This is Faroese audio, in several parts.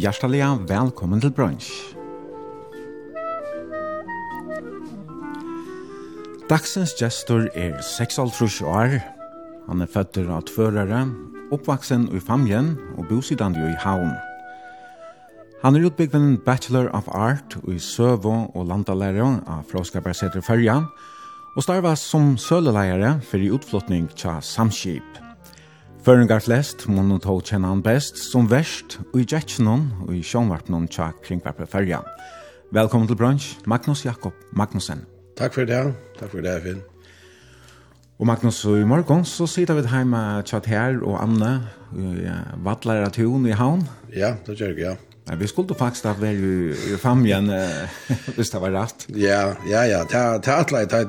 Hjertelig velkommen til brunch. Dagsens gestor er 6,5 år. Han er født av tvørere, oppvaksen i familjen og bosidande i havn. Han er utbygd en Bachelor of Art i Søvo og Landalære av Fråskabergseter Førja og starva som søleleiere for utflottning til Samskip. Føringar flest, må nå tål kjenne han best, som verst, og i Gjetsjenon, og i Sjønvarpnon, tja kringvarpe ferja. Velkommen til brunch, Magnus Jakob Magnussen. Takk for det, takk for det, Finn. Og Magnus, i morgen så sitter vi hjemme tjatt her og Anne, i Vattlæra Tun i Havn. Ja, det gjør jeg, ja. Men vi skulle faktisk ha vært i famjen, hvis det var rett. Ja, ja, ja. Til atleid, da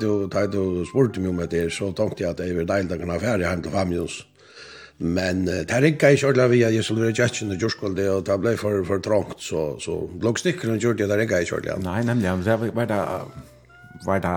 du spurte meg om det, så tenkte jeg at det var deilig å kunne ha ferie hjem til famjens. Men uh, det ringa ikke ordentlig via jeg skulle være kjætjen og jordskvalde, og det ble for, for trångt, så, så bloggstikkeren gjorde det, det ringa ikke ordentlig. Nei, nemlig, det var det, var det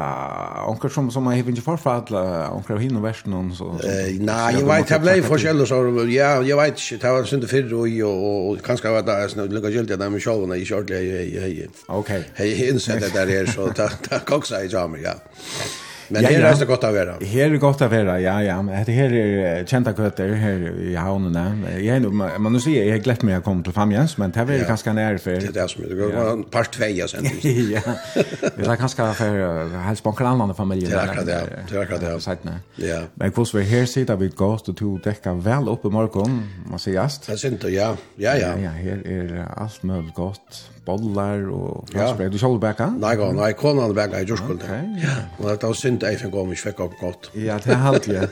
onker som, som jeg ikke forfadla, onker hinn og versen, någon så... Eh, nei, jeg vet, det ble forskjellig, så ja, jeg vet ikke, det var synd fyrr, og, og, og kanskje var det, jeg lukka gyldig, det er med sjålven, jeg ikke ordentlig, jeg, okej jeg, jeg, det där är så jeg, jeg, jeg, jeg, jeg, Men ja, her er det godt å være. Her er det godt å være, ja, ja. Det her er kjenta køtter her i havnene. Jeg, man må si, jeg har glemt meg å komme til Famjens, men det er ja. ganske nære for... Det er det som er det går. Ja. Par tvei, ja, sen. ja. Det er kanskje for helst på en annen familie. Det er akkurat det. Det er akkurat det, ja. Men hvordan vi her sitter vi godt, og to dekker vel opp i morgen, må sier. Det er sint, ja. Ja, ja. Ja, her er alt mulig godt bollar og franskbrød. Du kjøler bæka? Nei, gå, nei, konan bæka i jorskuld. Ja. Og det var synd jeg fikk om ikke fikk opp godt. Ja, det er halt, ja.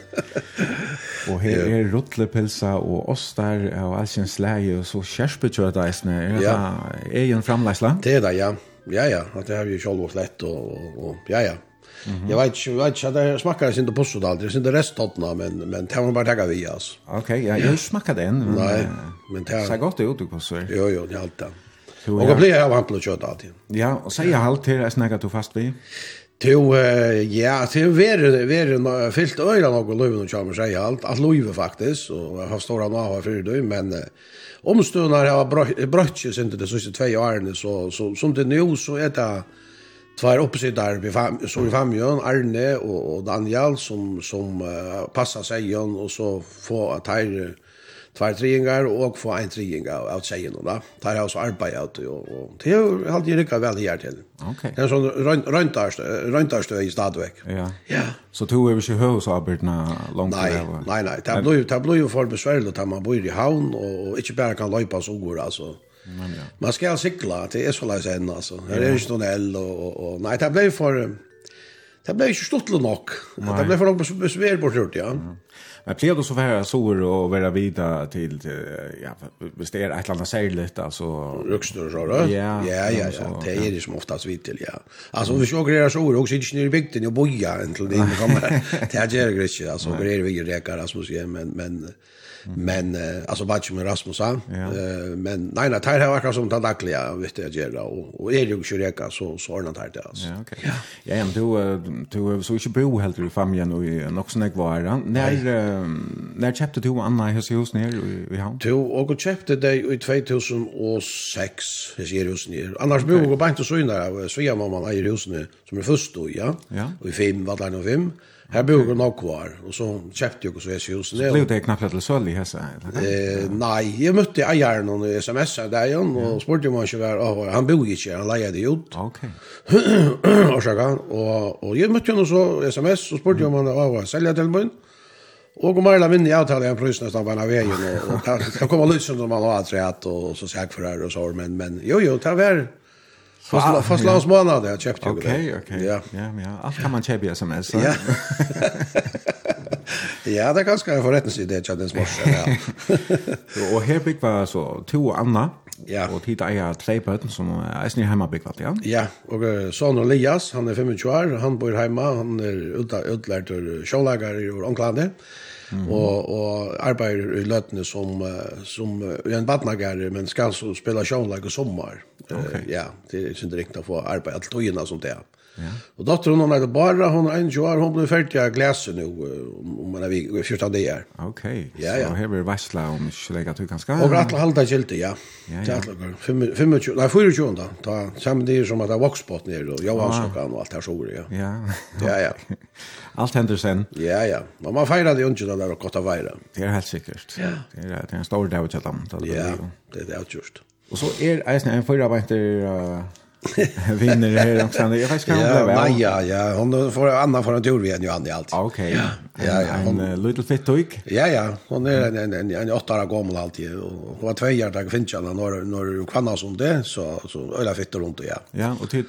og her er rutlepilsa og ostar og allsjens leie og så kjerspetjødeisene. Er det egen framleisla? Det er det, ja. Ja, ja, det har vi kjøler vårt lett og, og, ja, ja. Mm -hmm. Jag vet inte, jag vet inte, det smakar inte på så sådant, det är inte resttottna, men, men det har man bara tagit vi, alltså. Okej, okay, ja, jag smakar den, men, Nej, men det har... Ser gott ut, du, så. Jo, jo, det är allt det. Og jag blir av hantel og kjøtt alltid. Ja, og sier jeg halt til jeg snakker du fast vid. Jo, ja, til är värre, värre øyre nok og løyve noen kjømmer sig allt, att løyve faktisk, og jeg har stora nava för døy, men omstående har jag brött sig inte de sista två åren, så, så som det nå så er det tvær oppsitter vi fem, så i femjön, Arne og, och Daniel som, som uh, passer seg igjen, og så få att här två treingar och få en treinga av seien då. Tar jag så arbete av och og det har alltid rycka väl här till. Okej. Det är er sånn røntarstøy i stadvek. Ja. ja. Så tog er vi hus høvesarbeidene langt långt til Nej, nej, det blir, det blir ju för besvärligt att man bor i havn, och inte bara kan löpa så går alltså. Men, ja. Man ska sikla, det er så leis enn, altså. Det er inte någon eld och och nej, det blir för Det blev ikke stort nok. Det blev for noe besvær bort skjort, ja. Men blev du så være sår og være videre til, till ja, visst är det ett annat särligt alltså. Ruxnor så da? Ja, ja, ja, ja. Det er det som oftast vidt til, ja. Alltså vi såg det sår också ikke nere i bygden och boja en till det kommer. Det är det ikke, altså, greier vi räkar Rasmus igen men men men alltså vad som Rasmus sa. Men nej nej, det här var som dagliga vet jag gärna och och är ju ju reka, så så ordnat här det alltså. Ja, okej. Ja, ja, men du du så inte bo helt i familjen och i något sånt kvar. Nej, ehm när köpte du Anna i hus ner i hamn. Du och köpte det i 2006 i hus ner. Annars bor jag bara inte så inne av Svea mamma i huset som är först då, ja. Och i fem var där nog fem. Här bor jag nog kvar och så köpte jag så i hus ner. Blev det knappt till sölj i huset? Eh nej, jag mötte ägaren och SMS där igen och spurte om han skulle vara han bor inte han lejade ut. Okej. Och så kan och och jag mötte honom så SMS och spurte om han var sälja till mig. Mm Och om alla vinner jag tar jag pröjs nästan på en vägen. och kan komma lite som man har allt rätt och så säkert för det och så. Men, men jo, jo, ta väl fast, fast ja. landsmånad jag köpte. Okej, okej. Ja. ja, ja. Allt kan man köpa sms. Ja. ja, det är ganska en förrättningsidé det den smorsen. Ja. och här bygg var så två och Anna. Ja. Och tid jag tre böten som är snill hemma byggvart, ja? Ja, och son Elias, han är 25 år, han bor hemma, han är utlärd till showlagare i Ånglandet. Mm og, og arbeider i løtene som, som en badnagare, men skal spela sjånlag like sommar. Okay. Uh, ja, det er ikke riktig å få arbeid, alt togene som det er. Ja. Och dottern hon hade bara hon är en år, hon blev färdig av glasen nu om man är 14 dagar. Okej. Ja ja. Så här blir vassla om lägga till ganska. Och att hålla gilt ja. Ja. 25 nej 24 då. Ta samma det som att det vaxpott ner då. Jag var så kan och allt här så ja. Ja. Ja ja. Allt händer sen. Ja ja. Men man firar det inte där och korta vara. Det är helt säkert. Ja. Det är det är en stor dag att dem. Ja. Det är det just. Och så är det en fyra uh, vinner här också. Jag vet inte vad det. Ja, ja, hon får Anna för en tur igen ju han i allt. Okej. Ja, ja, hon little fit toik. Ja, ja, hon är en en en, en åtta år gammal alltid och hon var två år där finns jag när när kvannar som det så så öla fitter runt ja. Ja, och typ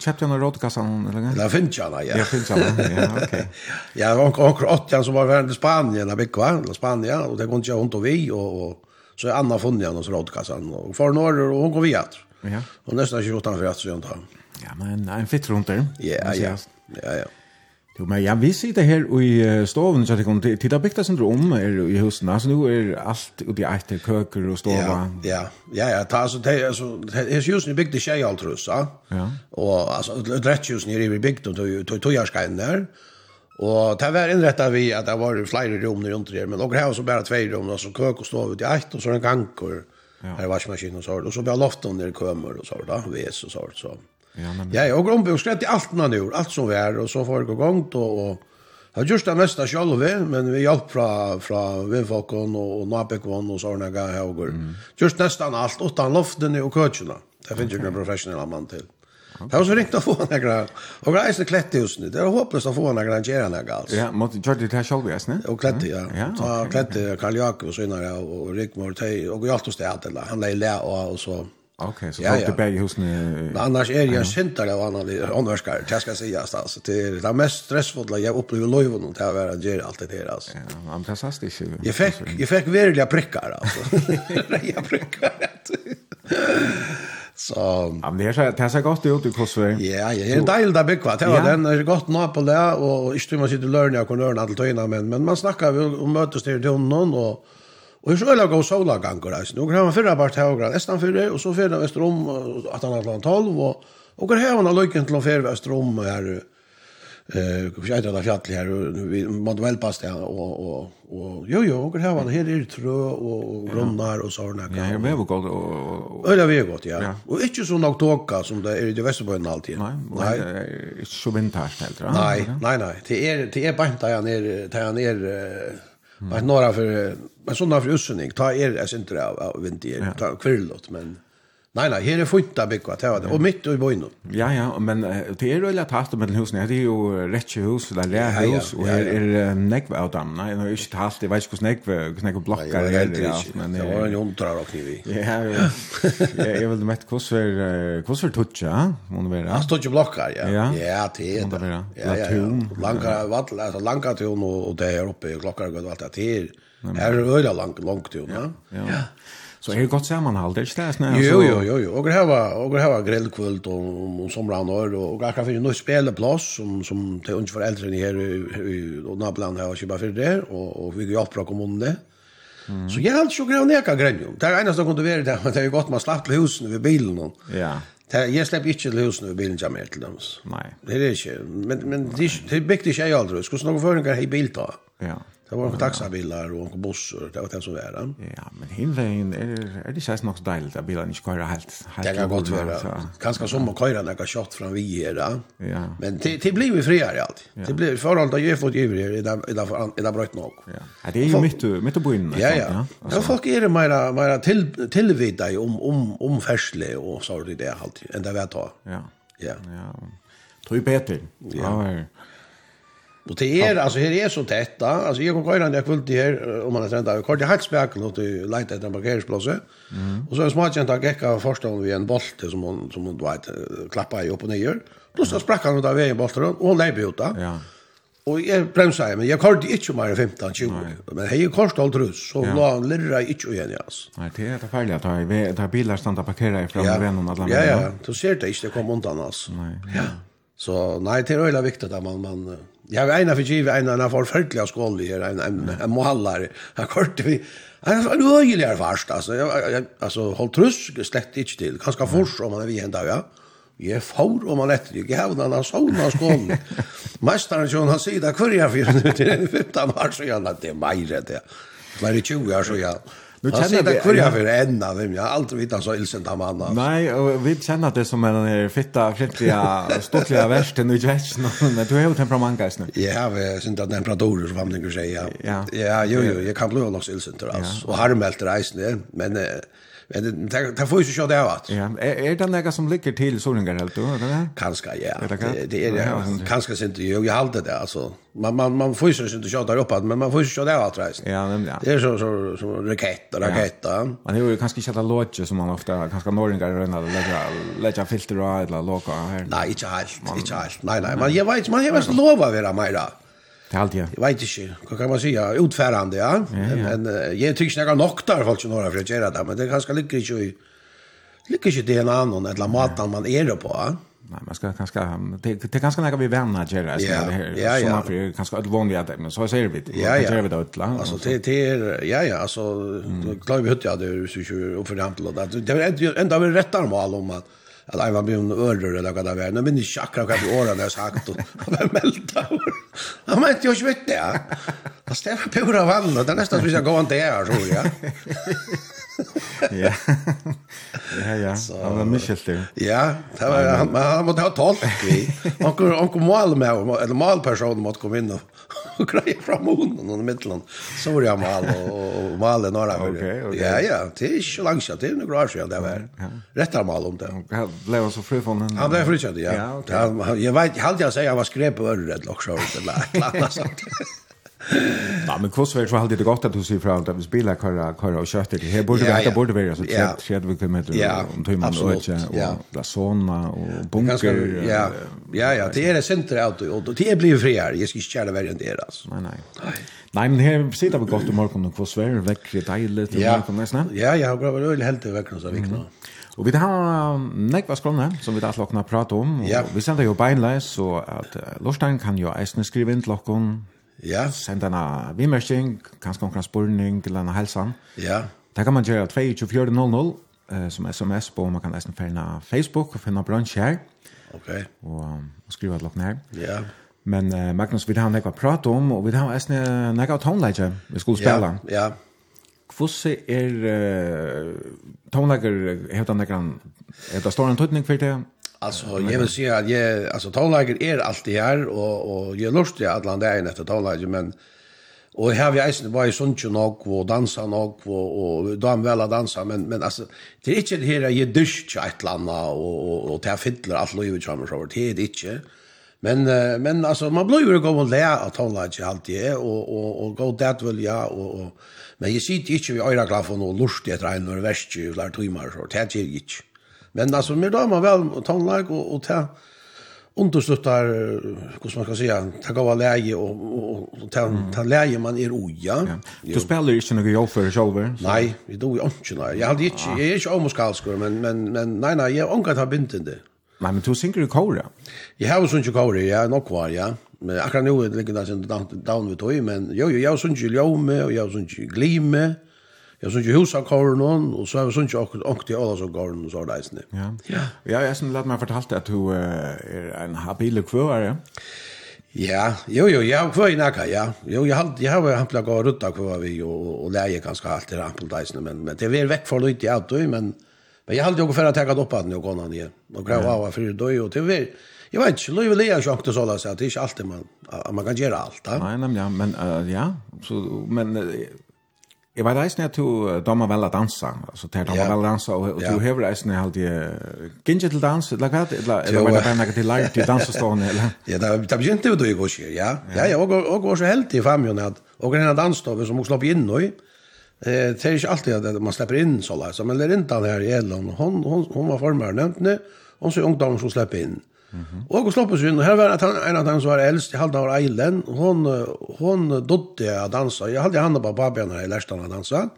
köpte hon rådkassan eller? Ja, finns jag ja. Ja, finns jag. Ja, okej. Ja, hon hon åtta som var värd i Spanien, Abekwa, Spanien och det går inte hon och vi och så Anna funnit henne hos rådkassan och för några och hon går att. Ja. Och nästan 28 för att sånt här. Ja, men en fit runt där. Ja, ja. Ja, ja. Jo, men ja, vi sitter här i stoven så att jag kommer titta bäckta syndrom er i husen. altså nu är allt ute i äter køker och stova. Ja, ja, ja, ta så det alltså det är just nu byggt i tjej allt russa. Ja. Och alltså rätt just nere i byggt och tog tog jag där. Och det var inrättat vi att det var flera rum runt där men och här så bara två rum och så kök och stov ut i ett och så en gang och Här var maskin och så och så var lofton när det kommer och så där ves och så så. Ja men Ja, och om skrätt i allt man nu, allt som är och så får det igång då och Jag just det mesta själva, men vi hjälp fra, fra Vivfalkon og, og Nabekvon og sånne ganger. Mm. Just nästan allt utan loften og køkene. Det finnes jo ikke en professionell mann til. Det var så ringt å få några. Och det är så klätt nu. Det var hopplöst att få några att göra några alls. Ja, måtte du det här själv yes, ne? Och klätt, ja. Ta klätt Karl Jakobs och innan och Rickmore Tej och jag tog det alla. Han lade lä och så Okej, så folk tillbaka i Men Annars är jag syndare av annan åndvärskare, det ska säga. Alltså. Det är det mest stressfulla jag upplever i Lojvon till att vara gör allt det här. Alltså. Ja, men fantastiskt. Jag fick, jag fick verkliga prickar. Alltså. jag prickar. Så ja, men det här det ser gott ut i Kosovo. Ja, ja, det är dejligt där bygga. Det var den är gott nå på det och inte man sitter lörna och kan lörna allt innan men men man snackar väl om mötes till någon och Och så lägger och sola gånger alltså. Nu kan man förra bort här och grann. Nästan det och så förra Västerom att han har 12 och och går hem och lyckan till förra Västerom här eh vi ska dra fjäll här vi måste väl passa det och och och jo jo och här var det här är trö och grannar och såna kan. Ja, men vi går och Øyla vi er godt, ja. ja. Og ikke så nok tåka som det er i det alltid. Nei, nei. Det er ikke så vintage heller. Nei, nei, nei. Det er, det er bare der han er, der han er, bare några för, men sånne for utsynning, ta er, jeg synes inte av vinter, ta kvirlåt, men... Nei, nei, her er fint å bygge, det var det, og midt i bøyene. Ja, ja, men det er jo litt hatt med husene, det er jo rettje hus, det er lær hus, og her er nekve av dem, nei, det er ikke hatt, jeg vet ikke hvordan nekve, hvordan nekve blokker, det er ikke, det var en jondrar og kniv i. Ja, ja, jeg vil mette hvordan hvordan var tutsi, må det være? Ja, tutsi blokker, ja, ja, ja, det er det, ja, ja, ja, langar tun og det er oppe i klokker, og alt det. Er, her er øyla langt, langt tun, ja, ja, ja, Så är det gott sammanhåll det stäs när Jo jo jo jo. Och det här var och det här var grillkvöld och och somrar år och jag kan finna några spelplats som som till ungefär äldre ni här i och Nabland här och bara för det och och vi går upp på kommunen. Mm. Så jag hade så grejer neka grejer. Det är enda som kunde vara där men det är gott man slapp till husen vid bilen då. Ja. Det jag släpp inte till husen vid bilen jag mer till dem. Nej. Det är det inte. Men men det det bäckte jag aldrig. Skulle någon föringar i bil ta. Ja. Det var några taxabilar och bussar, det var det som var det. Ja, men hin er, är, är det säkert något dejligt att bilarna inte köra helt. helt det kan gott vara. Kanske som att köra några shot från vi här. Ja. Men det, det blir ju friare allt. Det blir förhållande att jag fått givet i det brått nog. Ja, det är ju mitt, mitt på byn. Ja, ja. Ja, folk är det mera, mera till, tillvida om, om, om färsle och så det alltid, än det vet tar. Ja. Ja. Ja. Tror ju bättre. Ja. ja. Och det är alltså här är så tätt alltså jag går innan jag kvällt här om man har där kort helt spärkel och det lite där parkeringsplatsen. Mm. Och så en smart jenta gick av första hon vid en boll som hun, som du vet klappa i upp og nyer. Då da sprakk han ut av veien bollen och hun lägger ut da. Ja. Och jag jeg, men jag körde inte mer än 15 20. Men hej kort alt rus så la han lirra inte igen alltså. Nej det är det feil, at det er i där bilar stannar parkerade framme vid någon annan. Ja ja, då ser det inte kom undan altså. Nej. Ja. Så nej det är väl viktigt att man man Jag var ena för giv en annan var förtliga skål här en en, en målare. Han kort vi han var öjligare fast alltså jag, jag Altså, håll trus, slett inte till. Kanske fors om man vi en dag ja. Jeg får om han etter, jeg har den såna skål. Mesteren John han sier, där er jeg for nu 15 år, så jag lade det mig det. Det er 20 år så jag Nu känner det kvar jag för ända vem jag alltid vita så ilsen ta man. Nej, och vi känner det som en där fitta fittiga stottliga värsten nu vet inte men du har ju temperament guys nu. Ja, vi syns att temperaturer som man säger. Ja. Ja, jo jo, jag kan bli nog ilsen till oss och har mält reisen men Men det det får ju så det vart. Ja, är det några som ligger till såringar helt då, eller? Kanske ja. Det är det kanske inte ju jag håller det alltså. Man man man får ju så inte köra där uppe, men man får ju köra det vart rejält. Ja, nämligen. Det är så så så raket, raket. Man har ju kanske inte alla lodge som man ofta kanske norringar rena lägga lägga filter och alla loka här. Nej, inte alls, inte alls. Nej, nej, man jag vet man har väl lovat vara mer. Det allt ja. Jag vet inte. Vad kan man säga? Utfärande, ja. Men uh, jag tycker jag nog där folk som har för att göra det, men det kanske ligger inte i ligger inte det en någon eller maten man är på. Ja. Nej, man ska kanske det det kanske när vi vänner gör det så ja. så man för kanske ett vanligt att men så ser vi det. Ja, ja. Det ut land. Alltså det det är ja ja alltså då klarar vi hött ja det är så ju och för det att det är ändå vi rättar mål om att att jag var med en örder eller vad det var. Nu minns jag akkurat vad åren har sagt och han mälta. Han vet ju inte det. Han stämmer pura vann och det är nästan som jag går inte här tror jag. Ja. Ja ja. Han var Michel. Ja, det var han han måste ha tolk vi. Han kom han mål med eller målperson måste komma in och och grejer fram hunden och mitten. Så var jag mal och mal några gånger. Okay. Ja ja, det är ju långt sedan det är några år sedan det var. Rätt har mal om det. Han blev så fri från den. Han blev fri ja. Ja, jag vet jag hade jag säga jag var skräp över det också eller klart. Ja, men kost väl så det gott att du ser fram att vi spelar köra köra och kört det. Här borde det borde vara så tredje tredje kilometer om timme och och la såna och bunker. Ja. Ja, ja, det är det center out och det blir friare. Jag ska inte köra värre än det alltså. Nej, nej. Nej, men här sitter vi gott och morgon och kost väl det dejligt och morgon nästan. Ja, ja, jag det väl helt väckligt så vikna Og vi har nekva skrona, som vi da slokna prata om, och vi sender jo beinleis, så at Lorstein kan jo eisne skrive inn til Ja. Send en vimmersing, kanskje noen spørning eller en helsan. Ja. Det kan man gjøre 22400 som sms på, man kan nesten finne Facebook og finne bransj her. Ok. Og, og skrive et lokken her. Ja. Men uh, Magnus, vi har nekva prat om, og vi har nesten nekva toneleger vi skulle spille. Ja, ja. Hvordan er uh, toneleger, heter han nekva, er det stor en tøytning for det? Alltså jag vill säga att jag alltså tonlager är alltid här och och jag lustar att landa dagen efter tonlager men och här vi isen var ju sånt ju nog och dansa nog och och de väl att dansa men men alltså det är inte det här jag dusch ett landa och och och ta fiddlar allt och ju kommer så det är det inte. Men men alltså man blir ju gå och lära att tonlager alltid och och och gå det väl ja och och men jag sitter inte vi öra glad för något lustigt att rein och värst ju lär timmar så det är inte. Men alltså mer då man väl tonlag och och ta understöttar hur man ska säga ta gå läge och och ta ta läge man är oja. Ja. Du spelar ju inte något för själva. Nej, vi då ju inte nej. Jag hade inte jag är inte omskalskor men men men nej nej jag onkat har bindande. Nej, men du synker du kora. Jag har jo ju kora ja, nog kvar ja. Men akkurat nå ligger det down ved toy men jo, jo, jeg ju ljome, og jeg ju glime, Jag såg ju hus av Karnon och så har vi sånt jag åkte alla så Karnon och så där isne. Ja. Ja, jag har sen låt mig fortalt att du är en habil kvöare. Ja, jo jo, jag kvör i Nacka, ja. Jo, jag har jag har han gå rutta kvar vi och och läge ganska allt i Rampel isne men men det är väl veck för lite i allt men men jag hade ju för att ta upp att nu går han ner. Och gräva av för då ju till vi. Jag vet inte, Louis Leon jag också där så att det är inte alltid man man kan göra allt. Nej, nej, men ja, så men Jeg vet eisen at du damer vel å danse, altså til damer vel å danse, og du hever eisen at du gynge til dans, eller hva, eller var det bare noe til leir til dansestående, eller? Ja, det begynte jo du i går, ja. Ja, ja, og var så heldig i famjon at, og en dansstove som hun slapp inn nå i, det er ikke alltid at man slipper inn så leir, men det er ikke den her i Elon, hun var formar nevnt, og så ungdommen som slipper inn. Mm Mm -hmm. Og hun slopp oss inn, og her var en av dem som var eldst, jeg halda av Eilen, hon, hon dodde jeg dansa, jeg hade han på babene her, jeg lærte å dansa.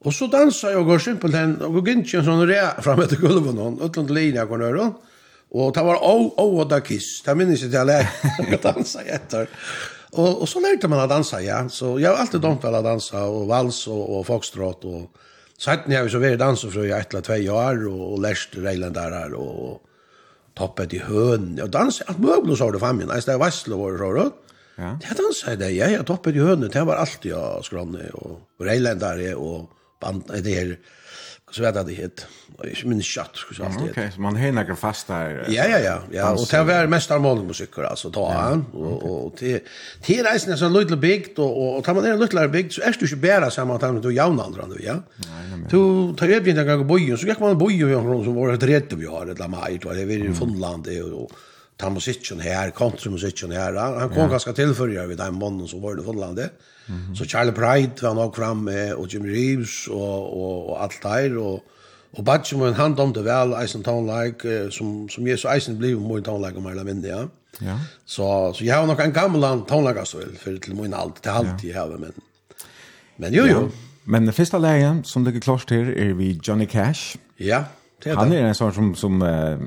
Og så dansa jeg og går simpelt hen, og går gynt en sånn rea fram etter gulven hon, utlånt linja går nøyre och og det var au, au og da kiss, det minnes jeg til jeg lærte å dansa etter. Og, og så lærte man å dansa, ja, så jeg har alltid domfell å dansa, og vals og, og folkstrått, og Sætten jeg har så vært danser för jeg etter två år, og, og lærst reglene der og, og toppet i høn, og dans, alt mulig så var det famien, eis det er vassle var det så var Ja. Det dansa det, ja, ja, toppet i høn, det var alltid ja, skranne, og reilendare, og band, det her, så vet det hit. Och jag minns chatt skulle jag alltid. Okej, så man hänger några fasta här. Ja ja ja, ja och det var mest allmän musik alltså ta han och och till till reisen så little big och och tar man en little big så är du ju bättre så man tar med jämna andra nu ja. Du tar ju bjuden gå bojen så gick man bojen från så var det rätt vi har det la mig det är ju från landet och ta musikken her, countrymusikken her. Han kom yeah. ganske tilfører ved den mannen som var i Nordlandet. Mm -hmm. Så Charlie Pride var nok fram med, og Jim Reeves og, og, og alt der. Og, og hand han dømte vel Eisen Town Like, som, som jeg så Eisen blir med Town Like om hele minnet, ja. Ja. Så, så jeg har nok en gammel Town Like også, for til min alt, til alt i har, men... Men jo, jo. Ja. Men det første leien som ligger klart her er vi Johnny Cash. Ja. Han är en sån som som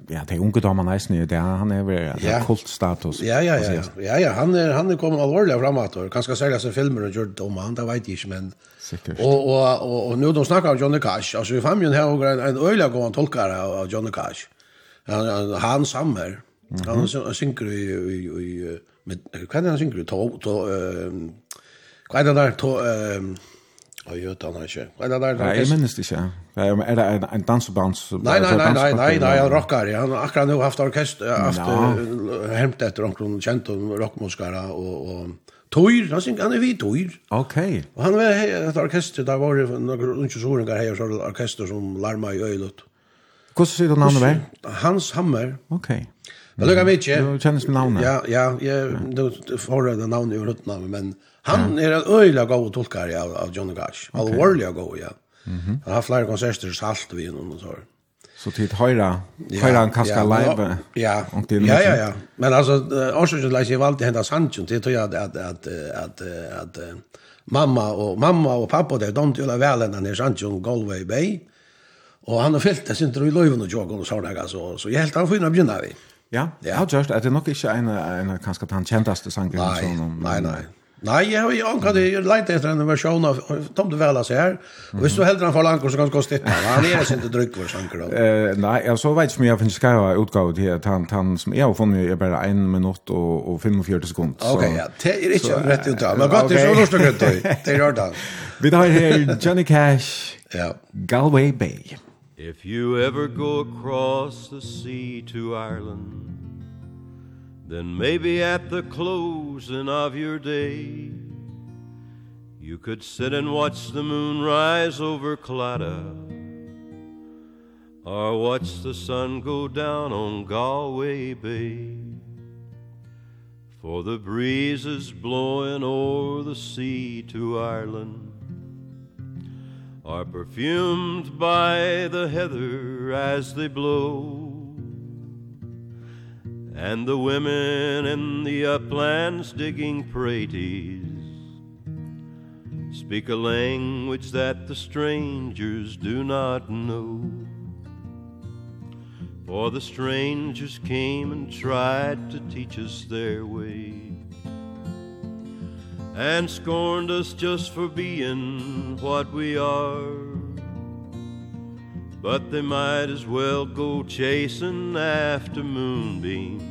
ja, det unga damer nästan ju det han är väl ja. kult status. Ja ja ja. Ja ja, han er, han är kommer allvarligt framåt och kanskje særlig sig filmer och gjort om han, det vet jeg inte men. Säkert. Och och och, og nu de snackar om Johnny Cash. Alltså i familien her här och en öliga går han tolkar av Johnny Cash. Han han sammer. Han synker i i i med kan han synker to to eh hva er det där to eh Og jo, det er ikke. Nei, nei, nei. Jeg minnes det ikke. Er det en, en dansebands? Nei, nei, nei, nei, nei, nei, han rockar. Han har akkurat nå haft orkest, haft ja. hemmet etter omkring kjent om rockmuskere og, og Tøyr, han synger, han er vi tøyr. Ok. Og han var et orkester, der var det noen unnsjøsoringer her, så orkester som larma i øylet. Hvordan sier du navnet vei? Hans Hammer. Ok. Det lukker mye. Du kjennes med navnet? Ja, ja, jeg, du får det navnet i rødt navnet, men... Han är en öjla god tolkare av, av Johnny Cash. Okay. Allvarliga god, ja. Mm -hmm. Han har flera konserter salt vi någon och så. Så tid höra, höra en kaska live. Ja, ja, ja, ja. Men alltså, årsöken läser ju alltid hända Sancho. Det tror jag att, att, att, att, mamma och mamma och pappa där, de tillade väl ända ner Sancho Galway Bay. Och han har fyllt det, sen tror i löven och jag och sådana. Så, så jag helt han får ju begynna vi. Ja, ja. ja, har just, är det nog inte en, en, en, en, en, en, Nej, en, nej, Nej, jag har ju ankat det jeg lite etter en versjon av Tom de Vella så här. Och visst du heldur han for ankor så kan kosta det. Han är alltså inte dryck för sanker då. Eh nej, jag så vet som jag finns ska ha utgått här att han han som jag har funnit är bara 1 minut och och 45 sekunder. Okej, ja, det är inte rätt ut men gott det är så lustigt gott. Det är rart. Vi har här Johnny Cash. Ja. Galway Bay. If you ever go across the sea to Ireland Then maybe at the closing of your day You could sit and watch the moon rise over Claddagh Or watch the sun go down on Galway Bay. For the breeze is blowing o'er the sea to Ireland Are perfumed by the heather as they blow. And the women in the uplands digging praties Speak a language that the strangers do not know. For the strangers came and tried to teach us their way And scorned us just for being what we are. But they might as well go chasing after moonbeams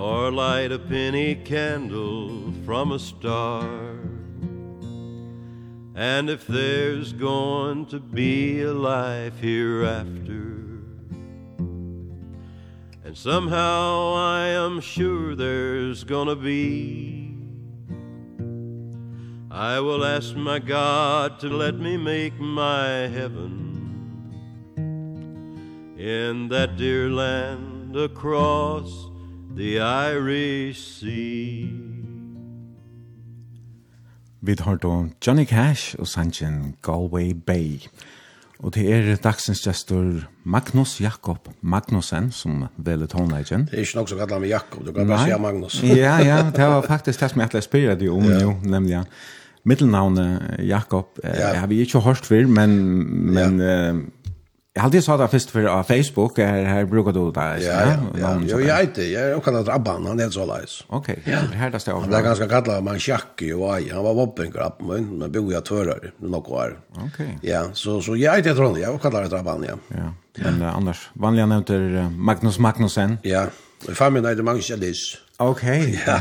or light a penny candle from a star. And if there's going to be a life hereafter And somehow I am sure there's gonna be I will ask my God to let me make my heaven In that dear land across the Irish Sea Vi har då Johnny Cash og Sanchen Galway Bay. Og det er dagsens gestor Magnus Jakob Magnussen som velger tonleggen. Det er ikke nok som kallar han Jakob, du kan bare si Magnus. ja, ja, det var faktisk det som jeg etter spyrer deg om jo, nemlig ja. Middelnavnet Jakob, eh, ja. har vi ikke hørt før, men, men ja. Jag hade sagt att först för Facebook här här brukar du där. Ja, ja. Jo, jag vet det. Jag kan inte abban, han är så läs. Okej. Ja, här där står. Det är ganska kallt man schacki och aj. Han var vapen grabb men men bor jag tvårar något år. Okej. Ja, så så jag vet det tror jag. Jag kallar det abban, ja. Ja. Men annars vanliga nämter Magnus Magnussen. Ja. Vi fann mig när det Magnus Ellis. Okej. Ja.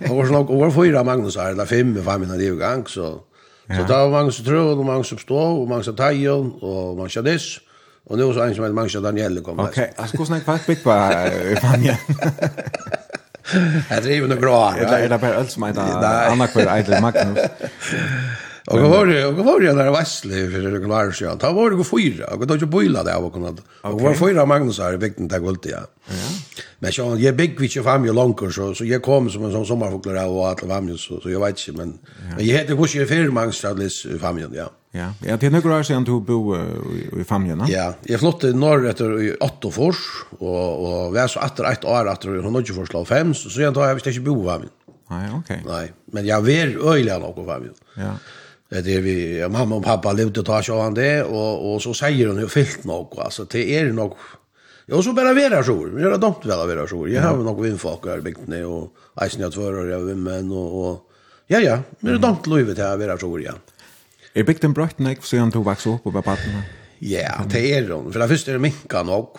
Och var nog över fyra Magnus här, där fem fem mig när det gång så Så det var mange som tro, og mange som stå, og mange som tajon, og mange som diss. Og nå så en som heter mange som Danielle kom. Ok, altså hvordan er det bygd på i Fania? Jeg driver noe bra. Eller er det bare alt som heter Anna Kvær Eidel Magnus? Og hva var det og hva var det der vestli for det kunne være så. Da var det fyra. og det var Och bøyla det av å kunne. Og Och var fyra Magnus her i bygden til Gulti, ja. Men så jeg big which of am ju långt så så jeg kom som en sån sommarfågel där och att var så så jeg vet ikke, men men jeg heter kusch jeg fyra Magnus Charles familjen ja. Ja, ja det er några år siden du bo i familjen. Ja, jag flyttade norr etter i åtte års, og, og vi er så etter ett år etter hun har ikke forslag fem så så jag då jag visste ikke bo i familjen. Nei, ok. Nei, men jag var öjlig nog i familjen. Ja det är vi ja, mamma och pappa levde ta sig av det och och så säger hon ju fyllt nog alltså det är nog Jo, så bara vara så. Vi det är dumt väl vara så. Jag har nog vinfolk här byggt ner och isen jag tvör och jag vill men och och ja ja, men det dumt livet här vera så ja. Är byggt en brökt näck så han tog vax upp på barnen. Ja, det är hon. För det första är det minkan nog.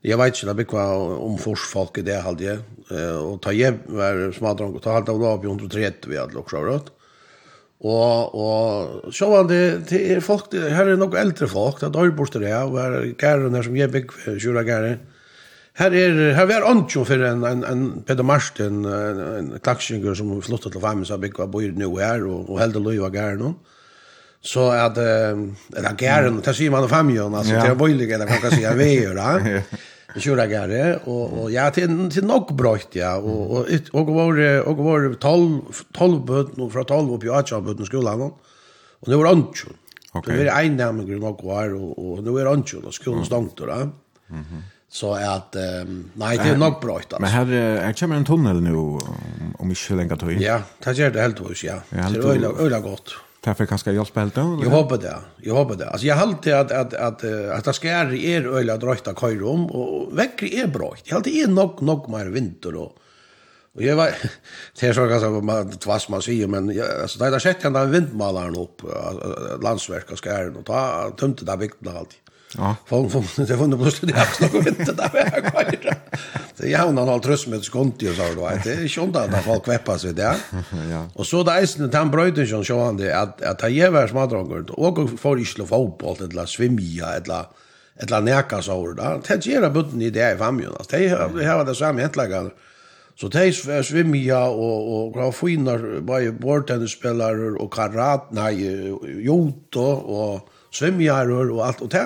Jag vet ikke, det blir hva om forsfolk i det halde jeg. Og ta jeg var smadrang, og ta halde av lov i 130 vi hadde också sjøvrøtt. Og, og så var det det er folk, det, her er nok eldre folk, det er døyborster jeg, og her er gæren her som jeg bygg, kjura gæren. Her er, her er Antjo for en, en, en Peter Marsten, en, en klaksinger som flyttet til Femmes av bygg, og bor nu her, og, og heldig løy var gæren hon. Så at, eller gæren, det sier man av Femmes, altså, ja. det er bøylig, eller hva kan jeg si, jeg veier, da. Tjuragare och och ja till till nog brökt ja och och och var och var 12 12 bud nu från 12 upp i Acha bud i skolan och nu var Ancho. Okej. Det är en namn grej nog var och och nu är Ancho då skolan stängt då. Mhm. Så att um, nej det är nog brökt alltså. Men här är kommer en tunnel nu om inte länge tid. Ja, det gör det helt hus ja. Det är öliga öliga gott. Därför kanskje jag spelar då. Jag hoppas det. Jag hoppas det. Alltså jag har alltid att att att att det ska är er öliga dräkta kajrum och väcker är bra. Jag har alltid är nog nog mer vinter och Och jag var det är så ganska man tvass man säger men jag, alltså det där sett jag den vindmalaren upp landsverk och ska är och ta tömte där vikten alltid. Ja. Folk funnet, det funnet på studiet, jeg snakket vinter der, jeg kan ikke. Så jeg har all trøst med skonti och så, då vet, det är ikke ondt at folk kväppas vid det. Ja. Og så det eisen, han brøyden som så han det, at, at jeg er vært smadranger, og får ikke til å eller svimja, eller eller neka så over da. Det gjør butten i det i famjun. Det har har det samme hentlagene. Så de svimja og, og grafinar, bare bordtennisspillere og karat, nei, judo og svimjarer og alt. Og det,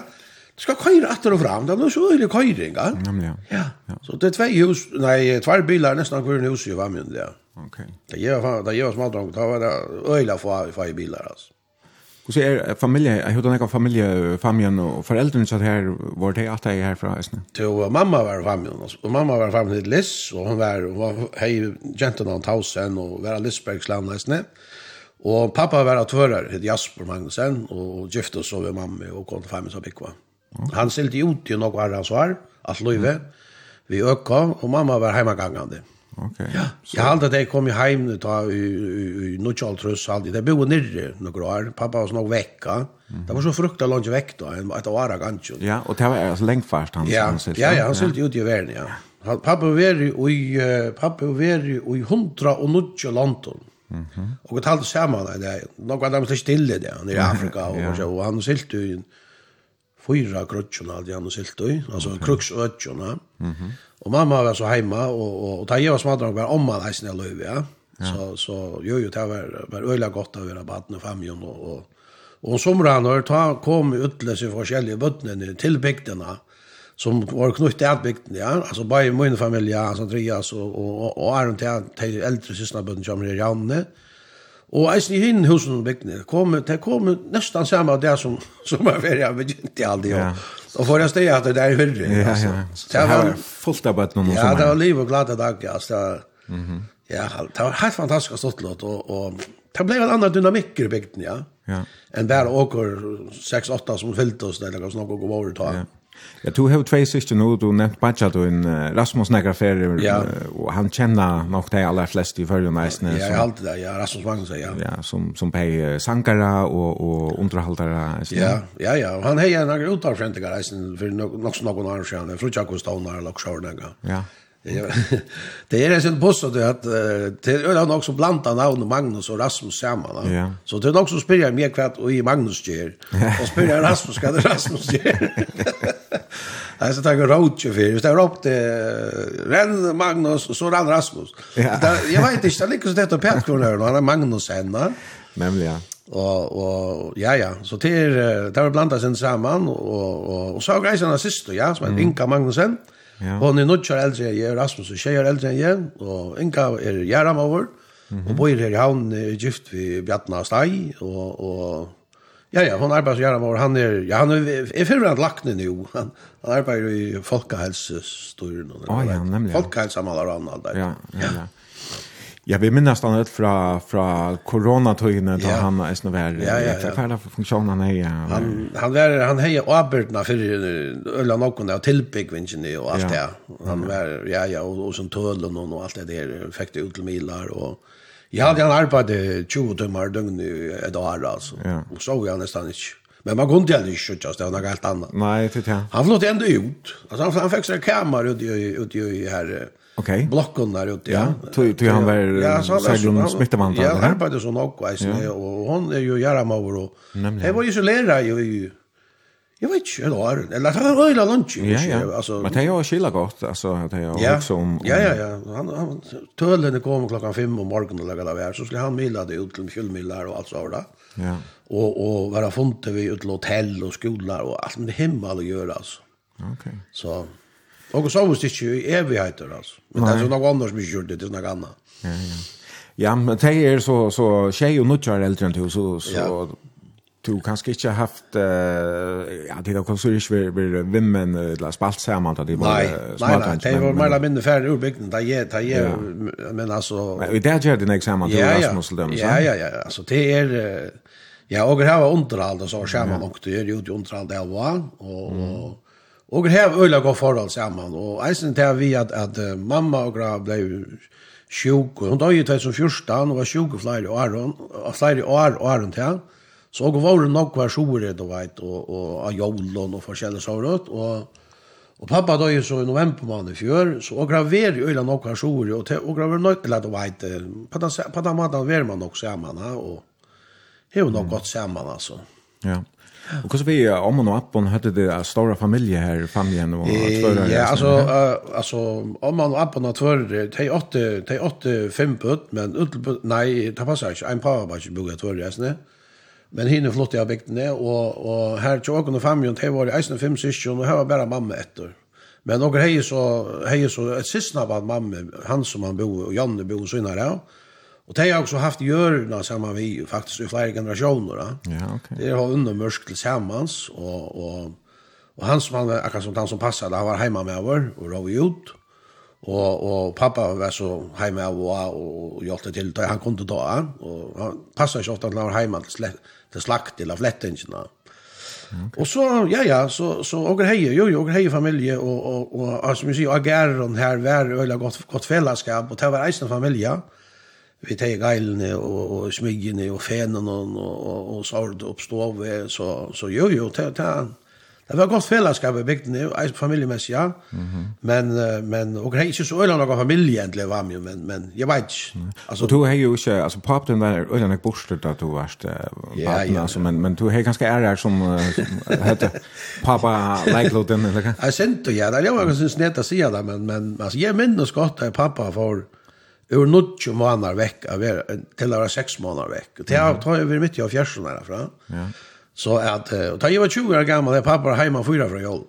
ska köra åter och fram. Det blir så øyelig køyring, ja. Nemlig, Ja. Ja. Så det er två hus, nej, två bilar nästan kvar i hus i var ja. Ok. Okej. Det gör fan, det gör smalt drag. Det var öle få för bilar alltså. Och så är familjen, jag hade några familje, familjen och föräldrarna så här var det att jag är härifrån Ösne. Jo, mamma var familjen och mamma var familjen till Liss och hon var, hon var hej gentleman tausen och var Lisbergs land Och pappa var att höra, hette Jasper Magnusen och gifte oss med mamma och kom till familjen som Bikva. Han sildi ut i noe annet svar, at løyve, vi økka, og mamma var heimagangande. Okay. Ja, så... jeg halte at jeg kom heim ta, i, i, i Nuttjaltrøs, halte jeg bo nirre år, pappa var nok vekka, mm. det var så frukta langt vekk da, en, et år av ganskjøn. Ja, og det var altså lengt fast han, ja. han sildi. Ja, ja, han sildi ut i verden, ja. Han, Pappa var i, uh, pappa var i hundra og nuttja landtun. Mm och Og vi talte sammen, det er noe av dem som stille det, i Afrika, och så och han sildi ju fyra grötjorna hade han och sylt i. Alltså okay. Mhm. Mm. Och mamma var så hemma och, och, och ta jag var smadrag var om man hejsen jag löv, ja. Så, så jo, jo, det var, var öliga gott att vara barn och famjon och, och Och som rannar ta kom utlösa i forskjellige bøttene til bygdene, som var knyttet til bygden ja. Altså bare i min familie, Andreas og, og, og, og Aron til de eldre sysnabøttene kommer i Janne, mm Og eisen i hinn husen bygdene, kom, det kom nesten samme av det som, som er ferdig av begynt i alt. Ja. Og og for jeg steg at det er hyrre. Ja, ja. Så det var fullt av bøtten om Ja, det var liv og glade dag, ja. Så, mm -hmm. Ja, det var helt fantastisk stått låt, og, og det ble en annen dynamikk i bygden, ja. ja. Enn bare åker 6-8 som fyllte oss, eller noe som og gå over ta. Ja. Ja, du har två syster nu, du nämnt Badja, du en uh, Rasmus Negrafer, ja. och han känner nog de allra flesta i förrjun nästan. Ja, jeg har alltid det, ja, Rasmus Magnus, ja. Ja, som, som på sankare och, och underhållare. Ja, ja, ja, han har ju några utanfräntiga nästan för nog så någon annan sedan, frutja kostaunar eller kjörnäga. Ja. det er en sin post at att det är nok som blanda namn Magnus og Rasmus samman. Ja. Så det er nok som spyrir meg hva och i Magnus ger. og spyrir Rasmus hva det Rasmus ger. Alltså tack Roach för det var upp till Renn Magnus og så rann Rasmus. Ja. Det, jeg vet ikke, det er ikke så det att Petro där då, han er Magnus henne. Nämligen. Og, og ja ja, så till det var blandat sen sammen. Og, og, og så grejerna syster ja, som er Inka Magnusen. Ja. Hon är nog kör äldre jag Rasmus och tjejer äldre än jag och Inka är Jaramavor. Mm -hmm. Och bor här i havn gift vid Bjartna Stai och och Ja, ja, hon arbetar gärna var han är, ja, han är, är förrän lagt nu. Han, han arbetar i folkhälsostyren. Ja, ja, nämligen. Folkhälsa med alla andra. Ja, ja, ja. Ja, vi minns han ut från från coronatiden då han är snö vär. Ja, ja, ja. Färda funktionen är ja. Han han var han hejer arbetarna för ölla någon där tillbyggvingen och allt det. Han var ja ja och, och som tullen och allt det där fick det ut till milar och Ja, han arbeidde 20 timmar døgn i et år, altså. Ja. Og så var han nesten ikke. Men man kunde aldrig skjuta, det var något helt annat. Nei, det är Han flott ändå ut. Alltså han, han fick sig en ut, ute i, ut i här okay. blocken där ute. Ja, tog, tog han var ja, om smittemann. Ja, han arbeidde sånn också. Ja. Och hon är ju järamavr. Nemlig. Jeg var ju så lära ju Jeg vet inte, en år. Eller det var øyla lunch. Ja, ja. Altså, men det er jo skilla godt, altså, det er jo ja. också om... Ja, ja, ja. Han, han, tølene kom klockan fem om morgenen morgonen och lägga där. Så skulle han mila det ut til kjölmilar og alt så där. Ja. Og, og være funnet vi ut til hotell og skolor og alt med himmel å gjøre, altså. Ok. Så... Og Så... var det ikke i evigheter altså. Men det er så något annat som ikke gjør det. Det er noe annet. Ja, ja. Ja, men det er så, så tjej og nutjar eldre enn du. Så, så ja du kanske inte haft uh, ja det har konsulist vi vi vimmen eller spalt samman att det var smart nej nej. det var mer mindre färre urbygden där ge ta ge men alltså men vi där gör det nästa samman till Rasmus så ja ja ja alltså det är ja och här var underhåll så samman och det är ju underhåll det var och och det här öliga går förhåll samman. Och isen där vi att att mamma och grabb blev sjuk och hon i 2014 och var sjuk i flere år, og flere år og år till Så og var det nok var sjore, du vet, og, og av jolen og forskjellige sårøtt, og, og pappa døg så i november måned i fjør, så og graver jo øyla nok var sjore, og, te, og graver nok, eller du vet, på den, på den måten var man nok sammen, og det er nok godt sammen, altså. Ja. Og hvordan vi om og appen hadde det en stor familie her, familien og tvører? Ja, altså, uh, altså om og appen og tvører, de åtte, de åtte fem putt, men utelputt, nei, det passer ikke, en par var ikke bygget tvører, jeg Men hinne flott jag byggt ner och och här tog hon fem ju det var i isen fem och här var bara mamma ettor. Men några hej så hej så ett syskon av mamma han som han bor och Janne bor så innan där. Och det har också haft görna samma vi faktiskt i flera generationer. Ja, okej. Okay. Det har under mörsk tillsammans och och och han som han akkurat som han som passade han var hemma med vår och rov ut. Og, og pappa var så heima av og, og hjalp til da han kunne ta da. Og han passet ikke ofte at han var heima til, slett, til slakt til flettingene. Og så, ja, ja, så, så åker heie, jo, jo, åker heie familie, og, og, og, og som vi sier, ageren her var øyla godt, godt fellesskap, og det var eisen familie. Vi tar geilene og, og smyggene og fenen og, og, og, og sord oppstå, så, så jo, jo, det, det, Det var godt fellesskap i bygden, familiemessig, ja. Mm -hmm. Men, men, og jeg er ikke så øyne noen familie egentlig var med, men, men jeg vet ikke. Mm. Altså, og du har jo ikke, altså papen din var øyne ikke bortstøtt at du var uh, papen, ja, ja, altså, men, men du har ganske ære som uh, heter papa leikloten, eller hva? Jeg sendte, ja, det var ganske snett å si det, men, men altså, jeg minnes godt at pappa får ur nutjo måneder vekk, til å være seks måneder vekk. Og til jeg ta over midt i av fjersen herfra. Ja. Så att och ta jag var 20 år gammal där pappa var hemma fyra från jul.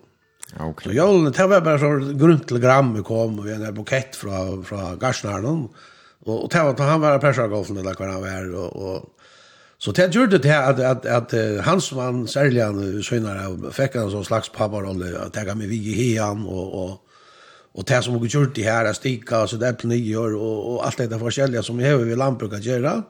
Okay. Så julen det var bara så grunt till gram kom och en bukett från från Garsnaren och och det var han var pressar golfen eller vad han var och, och så det gjorde det att att att, att hans man Säljan synare fick en sån slags papparoll att ta med vi i och och och det som vi gjorde det här att sticka så där på nio år och, och allt det där forskjelliga som vi har i lantbruket göra. Mm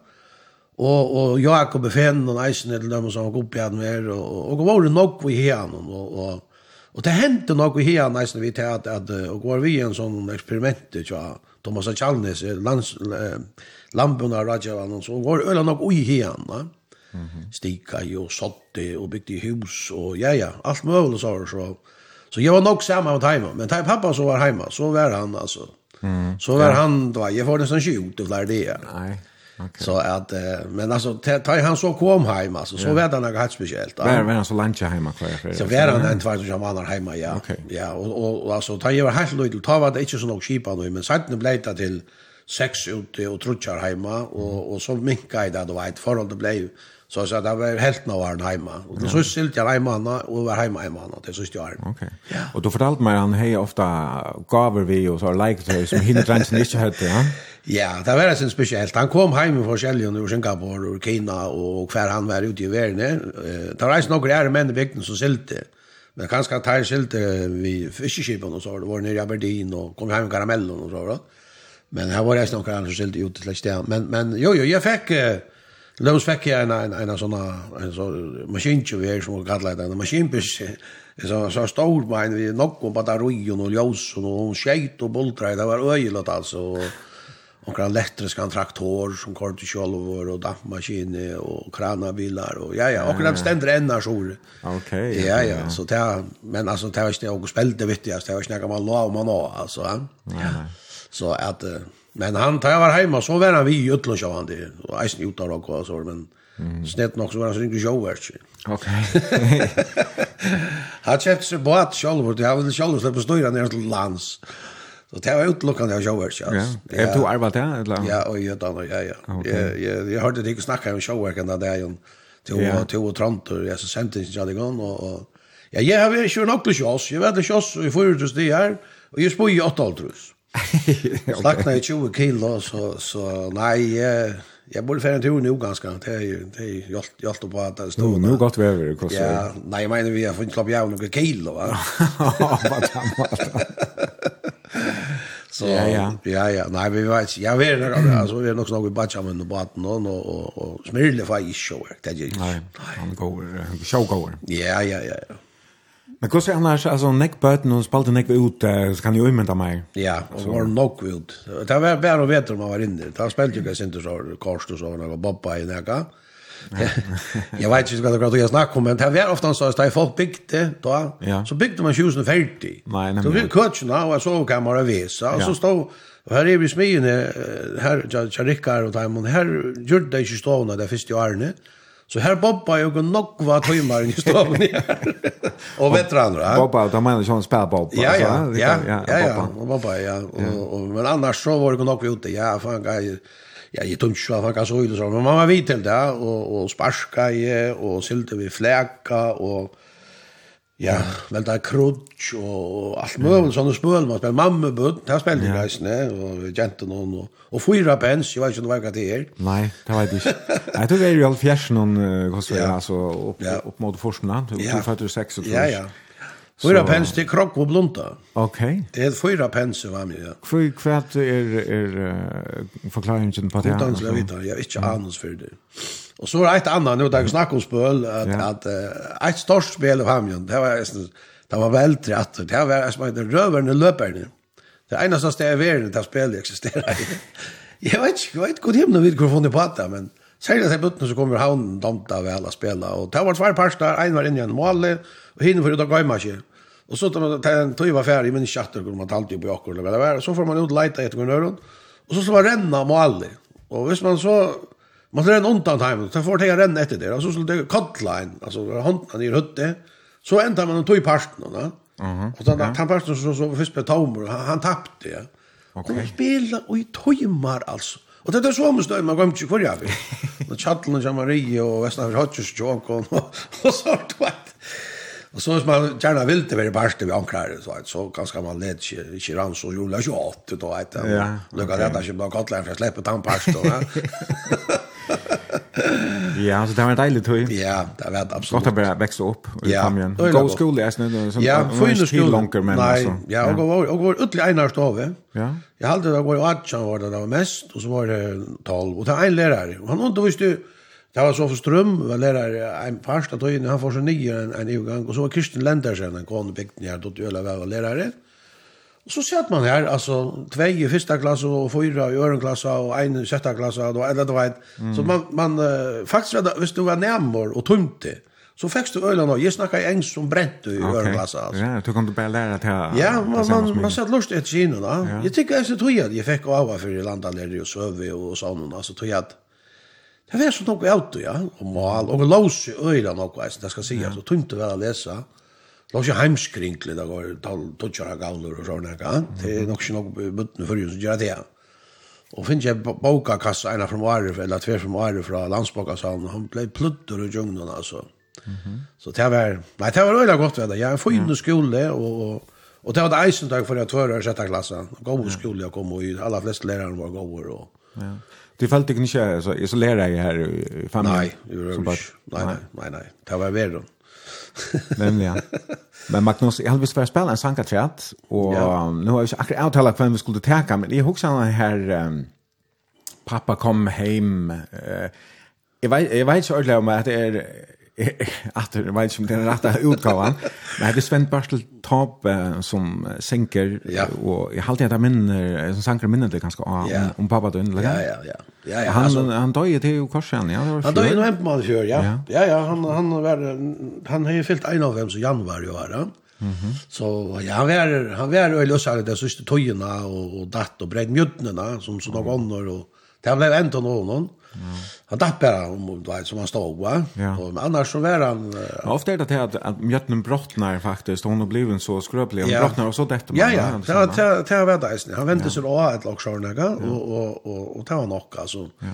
Og, og Jakob er fenen og eisen til dem som han går opp igjen mer, og, og, og var det nok vi hen, og, og, og det hendte nok vi hen eisen vi til at, at og var vi en sånn eksperiment, tja, Thomas Chalnes lands, lampene av Rajavan, så var det nok vi hen, da. Mm -hmm. Stika jo sotte og bygde hus og ja, ja, alt mulig så, så. Så jeg var nok sammen med hjemme, men da pappa så var hjemme, så var han, altså. Mm, så var ja. han, da, jeg får nesten ikke ut og flere det. Nei, Okay. Så att men alltså tar han så kom hem alltså så vet han något speciellt. Var var han så lunch hemma kvar för. Så var han en två som var hemma ja. Okay. Ja och och alltså tar ju helt lite ta vad det inte så nog skipa nu men sen blev det till sex ute och trutchar hemma och och så minka i det då ett förhållande blev Så så där var helt nå var hemma. Och då så skilt jag hemma han och var hemma hemma han det så just jag. Okej. Och då fortalte mig han hej ofta gaver vi och så like det som hindrar inte inte hade ja. Ja, det var sen speciellt. Han kom hem från Själland och Singapore och Kina och kvar han var ute i världen. Eh, det var några är män i vikten som sälte. Men kanske att han sälte vi fiskeskipen och så det var nere i Aberdeen och kom hem karamellen och så då. Men här var det några andra som ute till stället. Men men jo jo, jag fick eh, Då fick jag en, en, en såna en sånn maskinkjøver som hun kallet det, en maskinbuss, så så stor men vi nog om batterien och ljus och hun skjeit og bultrei, det var øyelet altså, og omkring elektrisk traktor som kör till kjolver, och dampmaskiner, och kranabilar, och ja, ja, och stender enn er sår. Ok, ja, ja. så det, men alltså det var ikke det, og vet jag det var snacka man lov man då alltså ja. Så att Men han tar var hemma så var han vi i Utlund så han det. Och isen gjort av och så men mm. snett nog så var han så inte show Okej. Han köpte sig båt själv och det har väl själv släppt störa ner till lands. Så det var utelukkande av showwork, ja. Ja, är du arbeid där eller? Ja, och jag då ja, ja. Jag jag jag hörde dig snacka om showwork enn där er jo til och til å trant, og jeg sendte ikke alle gang, og, ja, jeg har vært ikke nok til sjås, jeg vet det sjås, og jeg får ut hos det her, og jeg spør i åtte alt, trus. Slakna i 20 kilo så, så nej, jag, jag borde färra en tur nu ganska. Det är ju det är hjält, hjält på att det stod. Nu, nu gott väver det kostar. Ja, nej, jag menar vi har fått klappa av några kilo. Va? Vad gammalt. Så, ja, ja. Ja, ja. Nej, vi vet Jag vet inte. Alltså, vi är nog snart i badkammaren och baden och, och, och smyrlig för i show. Det är ju inte. Nej, han går. Han går. Ja, ja, ja. ja. Men hur ser annars alltså neckbutton och spalte neck ut så kan ju inte mig. Ja, och var nog ut. Det var bara vet om man var inne. Det spelade ju kanske inte så kort och så några bobba i näka. Jag vet inte vad jag snackar om, men det var ofta så att folk byggde då. Så byggde man 2040. Så vi coacherna och så kan man visa och så stod Og her er vi smyene, her, Rickard og Daimond, her gjorde det ikke stående det første årene, Så här bobba jag och nokva timmar i staven här. och veteraner. Bobba, då menar jag spel bobba. Ja, ja, ja, ja, ja, bobba, ja. Och, men annars så var det nokva ute. Ja, fan, jag, ja, jag tungt så fan, så ut och så. Men man var vid till det, och, och sparska i, och sylte vi fläka, och Ja, vel det er krutsch og alt mulig, sånne spøl, man spiller mamma bud, det er spiller ja. reisende, og jente og og, og fyra pens, jeg vet ikke om det var hva det er. Nei, det vet jeg ikke. Jeg tror det er jo alt fjersen noen, hva skal jeg, altså, opp, opp mot forskene, du er 26 og 26. Ja, ja. Fyra pens till krokk och blunta. Okej. Det er fyra pens var mig. hva kvart är är förklaringen på det. Utan jag jeg er ikke anus för det. Och så var det ett annat nu där vi om spöl att att ett stort spel av hamnen. Det var det var väldigt rätt. Det var som heter röverne löperne. Det enda som är i världen där spelet existerar. Jag vet inte, jag vet god himla vid hur på det, men Særlig til bøttene så kommer han domta ved alle spela, og det var tvær parster, en var inne i en mål, og henne for ut av gøymasje. Och så tar man en tog var färdig men chatter går man alltid på jackor eller vad det var. Så får man ut leta efter någon Och så ska man renna med alla. Och visst man så man drar en undan time så får det renna efter det. Och så skulle det kalla en alltså handen i rutte. Så ändar man en tog i parten va. Mhm. Och så han parten så så först på Tomer han tappte. Ja. Okej. Okay. Spela och i timmar alltså. Och det är så måste man gå inte kvar jag. Och chatten och Maria och Västra Hotchus Johnson och så vart Och så man gärna vill det vara bäst vi ankrar så att så kanske man led inte ran så jula 28 då att Ja. lucka det där så bara kallar för släppa tampast då. Ja, så det var deilig tøy. Ja, det var absolutt. Godt å bare vekse opp i ja, famien. Gå skole, jeg snødde. Ja, fyne skole. Nei, ja, og var, og var ytterlig einar Stove. Ja. Jeg halte det var 18 år da det var mest, og så var det 12. Og det var en lærer. Han underviste jo Det var så for Strøm, var lærer en parst, at han får seg nye en, en gang, og så var Kirsten Lendersen, en kone bygden her, dott Øla var lærere. Og så satt man her, altså, tvei i første klasse, og fyra i ørenklasse, og en i sjette klasse, og eller det var et. Mm. Så man, man faktisk, hvis du var nærmere og tømte, så fikk du øyla nå. Jeg snakket engelsk som brent i okay. øreklasse. Altså. Ja, du kan du bare lære til Ja, man, man, man satt lust etter kino da. Ja. Jeg tykker jeg så tog at jeg fikk av for i landet, og søve og sånn, altså tog at Det var så noe auto, ja, og mal, og lås i øyla noe, jeg, det skal si, ja. tungt å være å lese. Lås i heimskrinkle, det går tøtjere gavler og sånne, ja. det er nok ikke noe bøttene for som gjør det. Og finner jeg bokakassa, en av fra Mare, eller tver fra Mare fra landsbokasalen, han ble pluttur i djungnen, altså. Så det var, nei, det var øyla godt, vet jeg, jeg får inn skole, og, og og det var det eisen dag for jeg tvører i sjette klasse, god skole jeg kom, og alle aller fleste lærerne var gode, og, ja. Det fallt inte alltså så lär jag här i familjen. Nej, det var bara, nej, nej, nej, nej. Det var värre. Men ja. Men Magnus, jag hade spelat spela en sankarträtt och ja. nu har jag inte akkurat uttalat vem vi skulle täcka, men jag huxar den här um, pappa kom hem. Uh, jag vet jag vet inte ordentligt om att det är att det var inte den rätta utgåvan. Men det är Sven Barstel Taub som sänker ja. och jag har alltid att minner som sankar minnet det ganska om, om pappa då. Ja, ja, ja. Ja, ja, han alltså, han dog ju till korsen, ja. Det var han dog i november på Malmö, ja. Ja, ja, han han var han har ju fyllt en av dem så januari var Mhm. Mm. Så ja, han var han var ju lösa det sista tojorna och och datt och bränd mjödnerna som så några mm. och det blev ändå någon. Han datt bara om vet som han stod va. Ja. Och annars så var han uh, ja, ofta är det här att, att mjötnen brottnar faktiskt hon har blivit så skröplig hon ja. brottnar och så detta Ja ja, det det det var det. Han vände sig då ett lag sjörnaga och och och och ta nog alltså. Ja.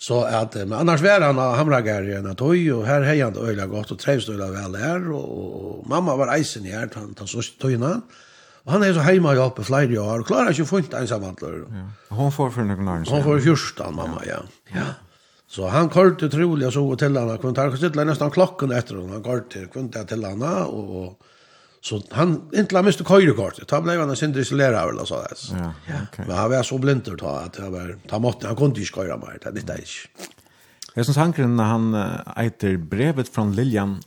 Så att men annars var han hamragare än att oj och här hejande öliga gott och trevs öliga väl där och, och, mamma var isen i här han så tojna. Mm. Og han er så heima i oppe flere år, og klarer ikke å funnet ensamhandler. Ja. Hon får for noen år. Hon får fyrstan, mamma, ja. ja. Så han kort utrolig, jeg så til henne, kvinnte han sittler nesten klokken etter henne, han kort til kvinnte til henne, og, så han inntil han miste køyrekortet, da ble han sin sindre isolera, vel, så det. Ja, okay. Men han var så blinter da, at han, var, ta måtte, han kunne ikke køyre mer, det er litt ikke. Jeg synes hankeren, han eiter brevet fra Liljan,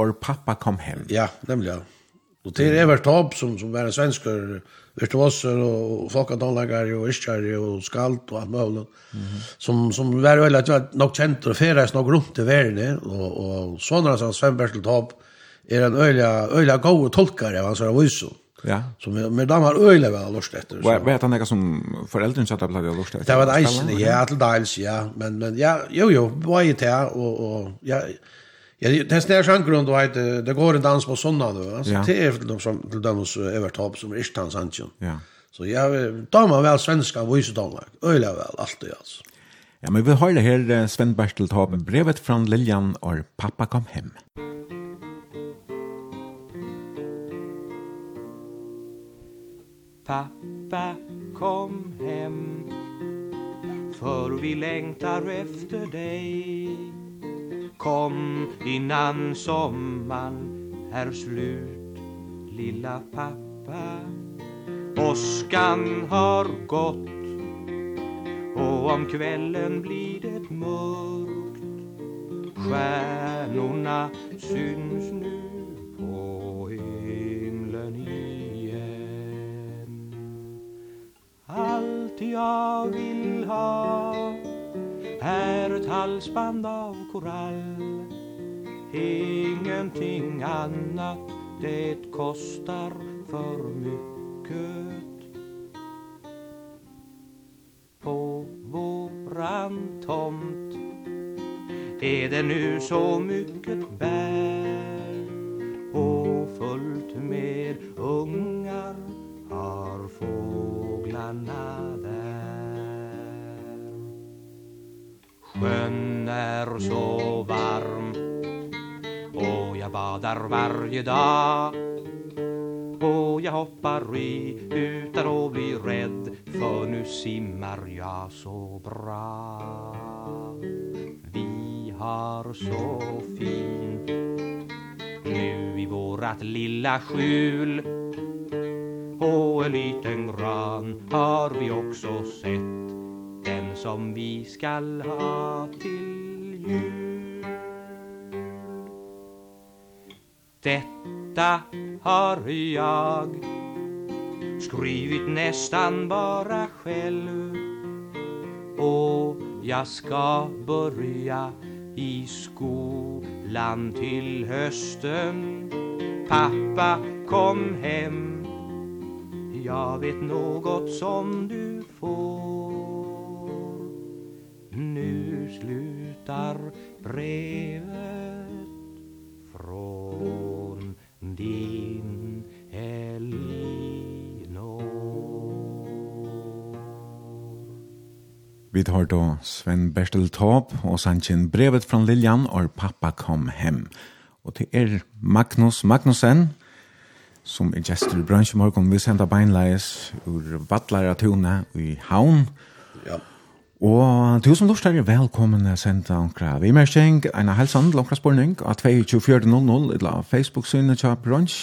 og pappa kom hem. Ja, nemlig, ja. Och det är Evert Taub som, som var en svenskare virtuoser och folkadanläggare och iskare och skalt och allt möjligt. Mm -hmm. som, som var väl att jag nog känt och färdes nog runt i världen. Och, och sådana som Sven Bertel Taub är en öliga, öliga god tolkare av hans här visor. Ja. Som med, med dem har öliga väl lust efter. Vad vet han det som föräldern satt upp hade lust? Det var det ja, til dels, ja. Men, men ja, jo, jo, var ju det och, och ja, Ja, det är snær sjank grund och det går en dans på såna då. Altså, ja. det är de som till dem hos Evertop som är Stan Sancho. Ja. Så jag tar man väl svenska voice Danmark. Öla väl allt det alltså. Ja, men vi har det här Sven Bertel ta brevet från Liljan och pappa kom hem. Pappa kom hem För vi längtar efter dig Kom innan sommaren är slut Lilla pappa. Åskan har gått Och om kvällen blir det mörkt. Stjärnorna syns nu på himlen igen. Allt jag vill ha är ett halsband av korall. Ingenting annat det kostar för mycket. På våran tomt är det nu så mycket bär. Och fullt med ungar har fåglarna där. Sjön är så varm. Och jag badar varje dag. Och jag hoppar i utan att bli rädd För nu simmar jag så bra. Vi har så fint Nu i vårat lilla skjul. Och en liten gran har vi också sett. Den som vi skall ha till jul. Detta har jag Skrivit nästan bara själv. Och jag ska börja i skolan till hösten. Pappa kom hem. Jag vet något som du får nu slutar brevet från din Elinor. Vi tar då Sven Berstel Taub og sannsyn brevet från Lilian og pappa kom hem. Og til er Magnus Magnussen, som er gestor i bransjemorgon, vi sender beinleis ur Vatlaratone i Havn, og Og du som lort er velkommen til å sende ankra vi mer kjeng, en av helsen, langkra spørning, av 2400, eller Facebook-synet til Brunch,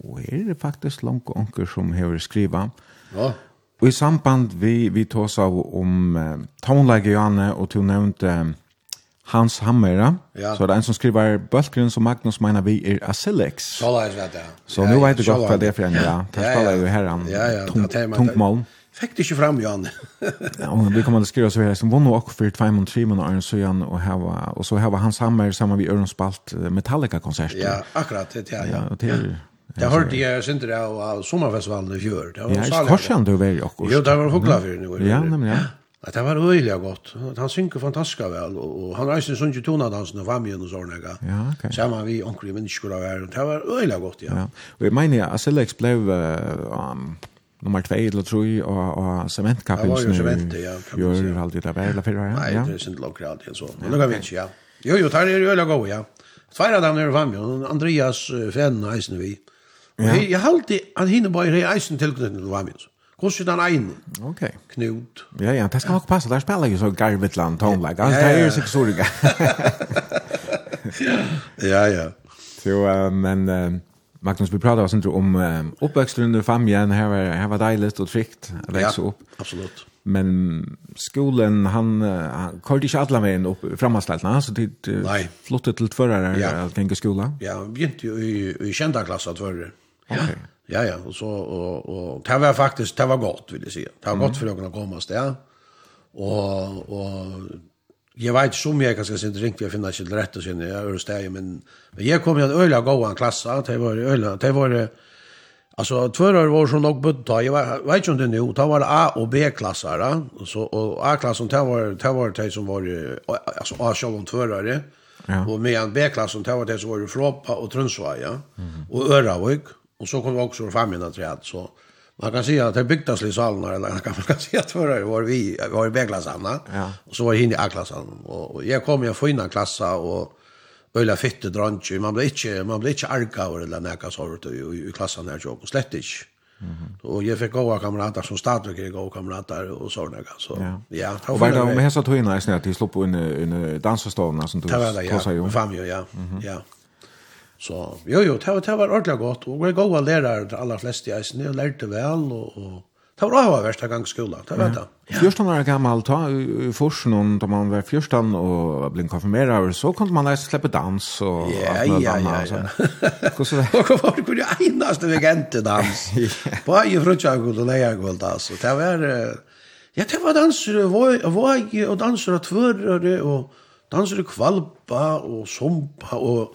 og her er faktisk langt onker som hever skriva. Ja. Og i samband vi, vi tås av om uh, Townlege Janne, og du nevnte uh, Hans Hammera, ja. så er det en som skriver Bølgren som Magnus mener vi er Asilex. Så la jeg vet det. Så nu vet du godt hva det er for en, ja. Det skal jeg jo her, tungmålen. Ja, ja, Fikk det ikke fram, Jan. ja, og kommer til å skrive så her, som vann og for 2-3 måneder Arne Søyan, og, hava, og så har hans hammer sammen med Ørens Spalt Metallica-konsert. Ja, akkurat, det er ja. ja og til, Jeg hørte jeg synder av, av sommerfestivalen i fjør. Det var ja, ikke korsen du var i akkurat. Jo, det var fuglafyr nu. Ja, nemlig, ja. Ja, det var øyelig godt. Han synker fantastisk vel, og han reiste sånn til tonadansen og famien og sånne. Ja, ok. Sammen vi omkring mennesker av her, det var øyelig godt, ja. ja. Og jeg mener, Asilix ble... Um, nummer 2 eller 3 og, og cementkappen. Ja, det var jo cement, ja. Gjør aldri det bare, eller ja. Nei, det er sin lagt grad, så. Men det kan vi ikke, ja. Jo, jo, det er jo øyla god, ja. Tvær av dem er fem, jo. Andreas Fenn eisen vi. Og jeg halte, han hinner bare i eisen tilknyttet til Vamjens. Hvordan er den ene? Ok. Knut. Ja, ja, det skal nok passe. Der spiller jo så Garvetland, Tomlag. Han tar jo sikkert sorg. Ja, ja. Så, men... Magnus, vi pratar oss inte om uh, uppväxten under familjen. Här var, här var dejligt och tryggt att växa ja, upp. absolut. Men skolan, han, uh, han kallade inte alla vägen upp framåtställna. Så det Nej. flottet till tvärare ja. att tänka skola. Ja, vi begynte ju i, i kända klass att tvärare. Okay. Ja. Ja, ja, och så, och, och det var faktiskt, det var gott vill jag säga. Det var mm. gott för att kunna komma oss där. Och, och jag vet som jag si det ringt jeg finner inte rätt och sen jag är steg, men men jag kom ju att øyla gåan klasse, det var øyla, det var alltså två år var som nog bud jag vet inte om det nu då var A och B klasser och så och A klassen det var det var det som var alltså A om två år Ja. Och med en B klassen, det var det så var det Floppa och Trönsvaja ja. och Öravik och så kom vi också fram innan träd så Man kan säga att det byggdes i salen eller man kan man säga att förra var vi var i Beglasanna ja. och så var jag inne i Aklasan och jag kom i en fina klassa och öla fitte drantje man blev inte man blev inte arga eller näka sort i, i klassen där jag och slett inte. Mm -hmm. Och jag fick goda kamrater som stadverk jag goda kamrater och sådana där så ja. ja och var det med hästar tog in i jag de slå på en en som du Det var det, Ja, ja. Mm -hmm. Ja. Så jo, jo, det var, det var ordentlig godt, og jeg gav lærere til aller fleste i eisen, jeg lærte vel, og, og det var avhverst av gang skolen, det var det. Ja. Fjørstan var gammel, ta i forsen, da man var fjørstan og ble konfirmeret, så kunne man eisen slippe dans og ja, alt mulig ja, ja, ja. Hvordan var det? Hvordan var det på det eneste vegente dans? På ei frutjagul og leiagul, altså. Det var, ja, det var danser, våg og danser og tvørere, og danser kvalpa og sumpa og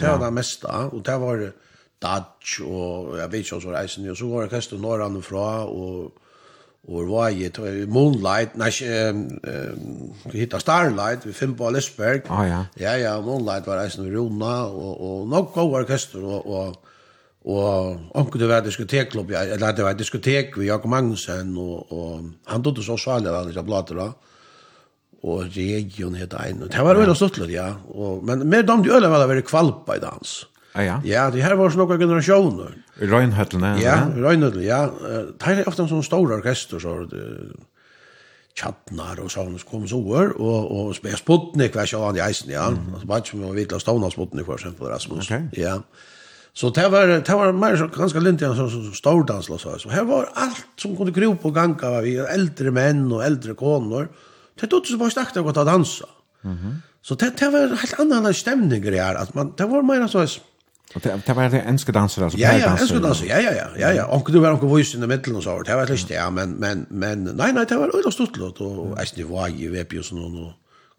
Det var det meste, og det var dodge, og jeg vet ikke hva reisen, og så var det kastet Norrland fra, og og var i Moonlight, nei, ikke, um, vi hittet Starlight, vi finner på Lisberg. Ah, ja. ja, ja, Moonlight var reisen i Rona, og, og nok god orkester, og, og, og onkel det var diskotekklubb, eller det var diskotek ved Jakob Magnussen, og, og han tog det så særlig, han ikke bladet da. Mm og region heter ein. Det var veldig stuttlet, ja. Og, men mer dom de øle var det veldig kvalpa i dans. Ja, ja. Ja, det her var sånn noen generasjoner. Røynhøtlene, ja. Ja, Røynhøtlene, ja. Det er ofte en sånn stor orkester, så det tjattnar og sånn kom så over, og, og spes Sputnik var ikke i eisen, ja. Mm. Altså, bare ikke som man vet av Stavna Sputnik, for eksempel, Rasmus. Okay. Ja. Så det var, det var mer så, ganske lint en sånn så, stordansla, så. så her var alt som kunne gro på ganga, vi eldre menn og eldre koner, og Det tog så bara snacka och att dansa. Så det, det var helt annan stämning i här. Att man, det var mer så att Och det, det var det enska danser alltså Ja ja, enska danser. Ja ja ja, ja ja. Och du var också voice in the middle och så. Det var lite ja, men men men nej nej, det var öde stort låt och äst det var ju vet ju sån och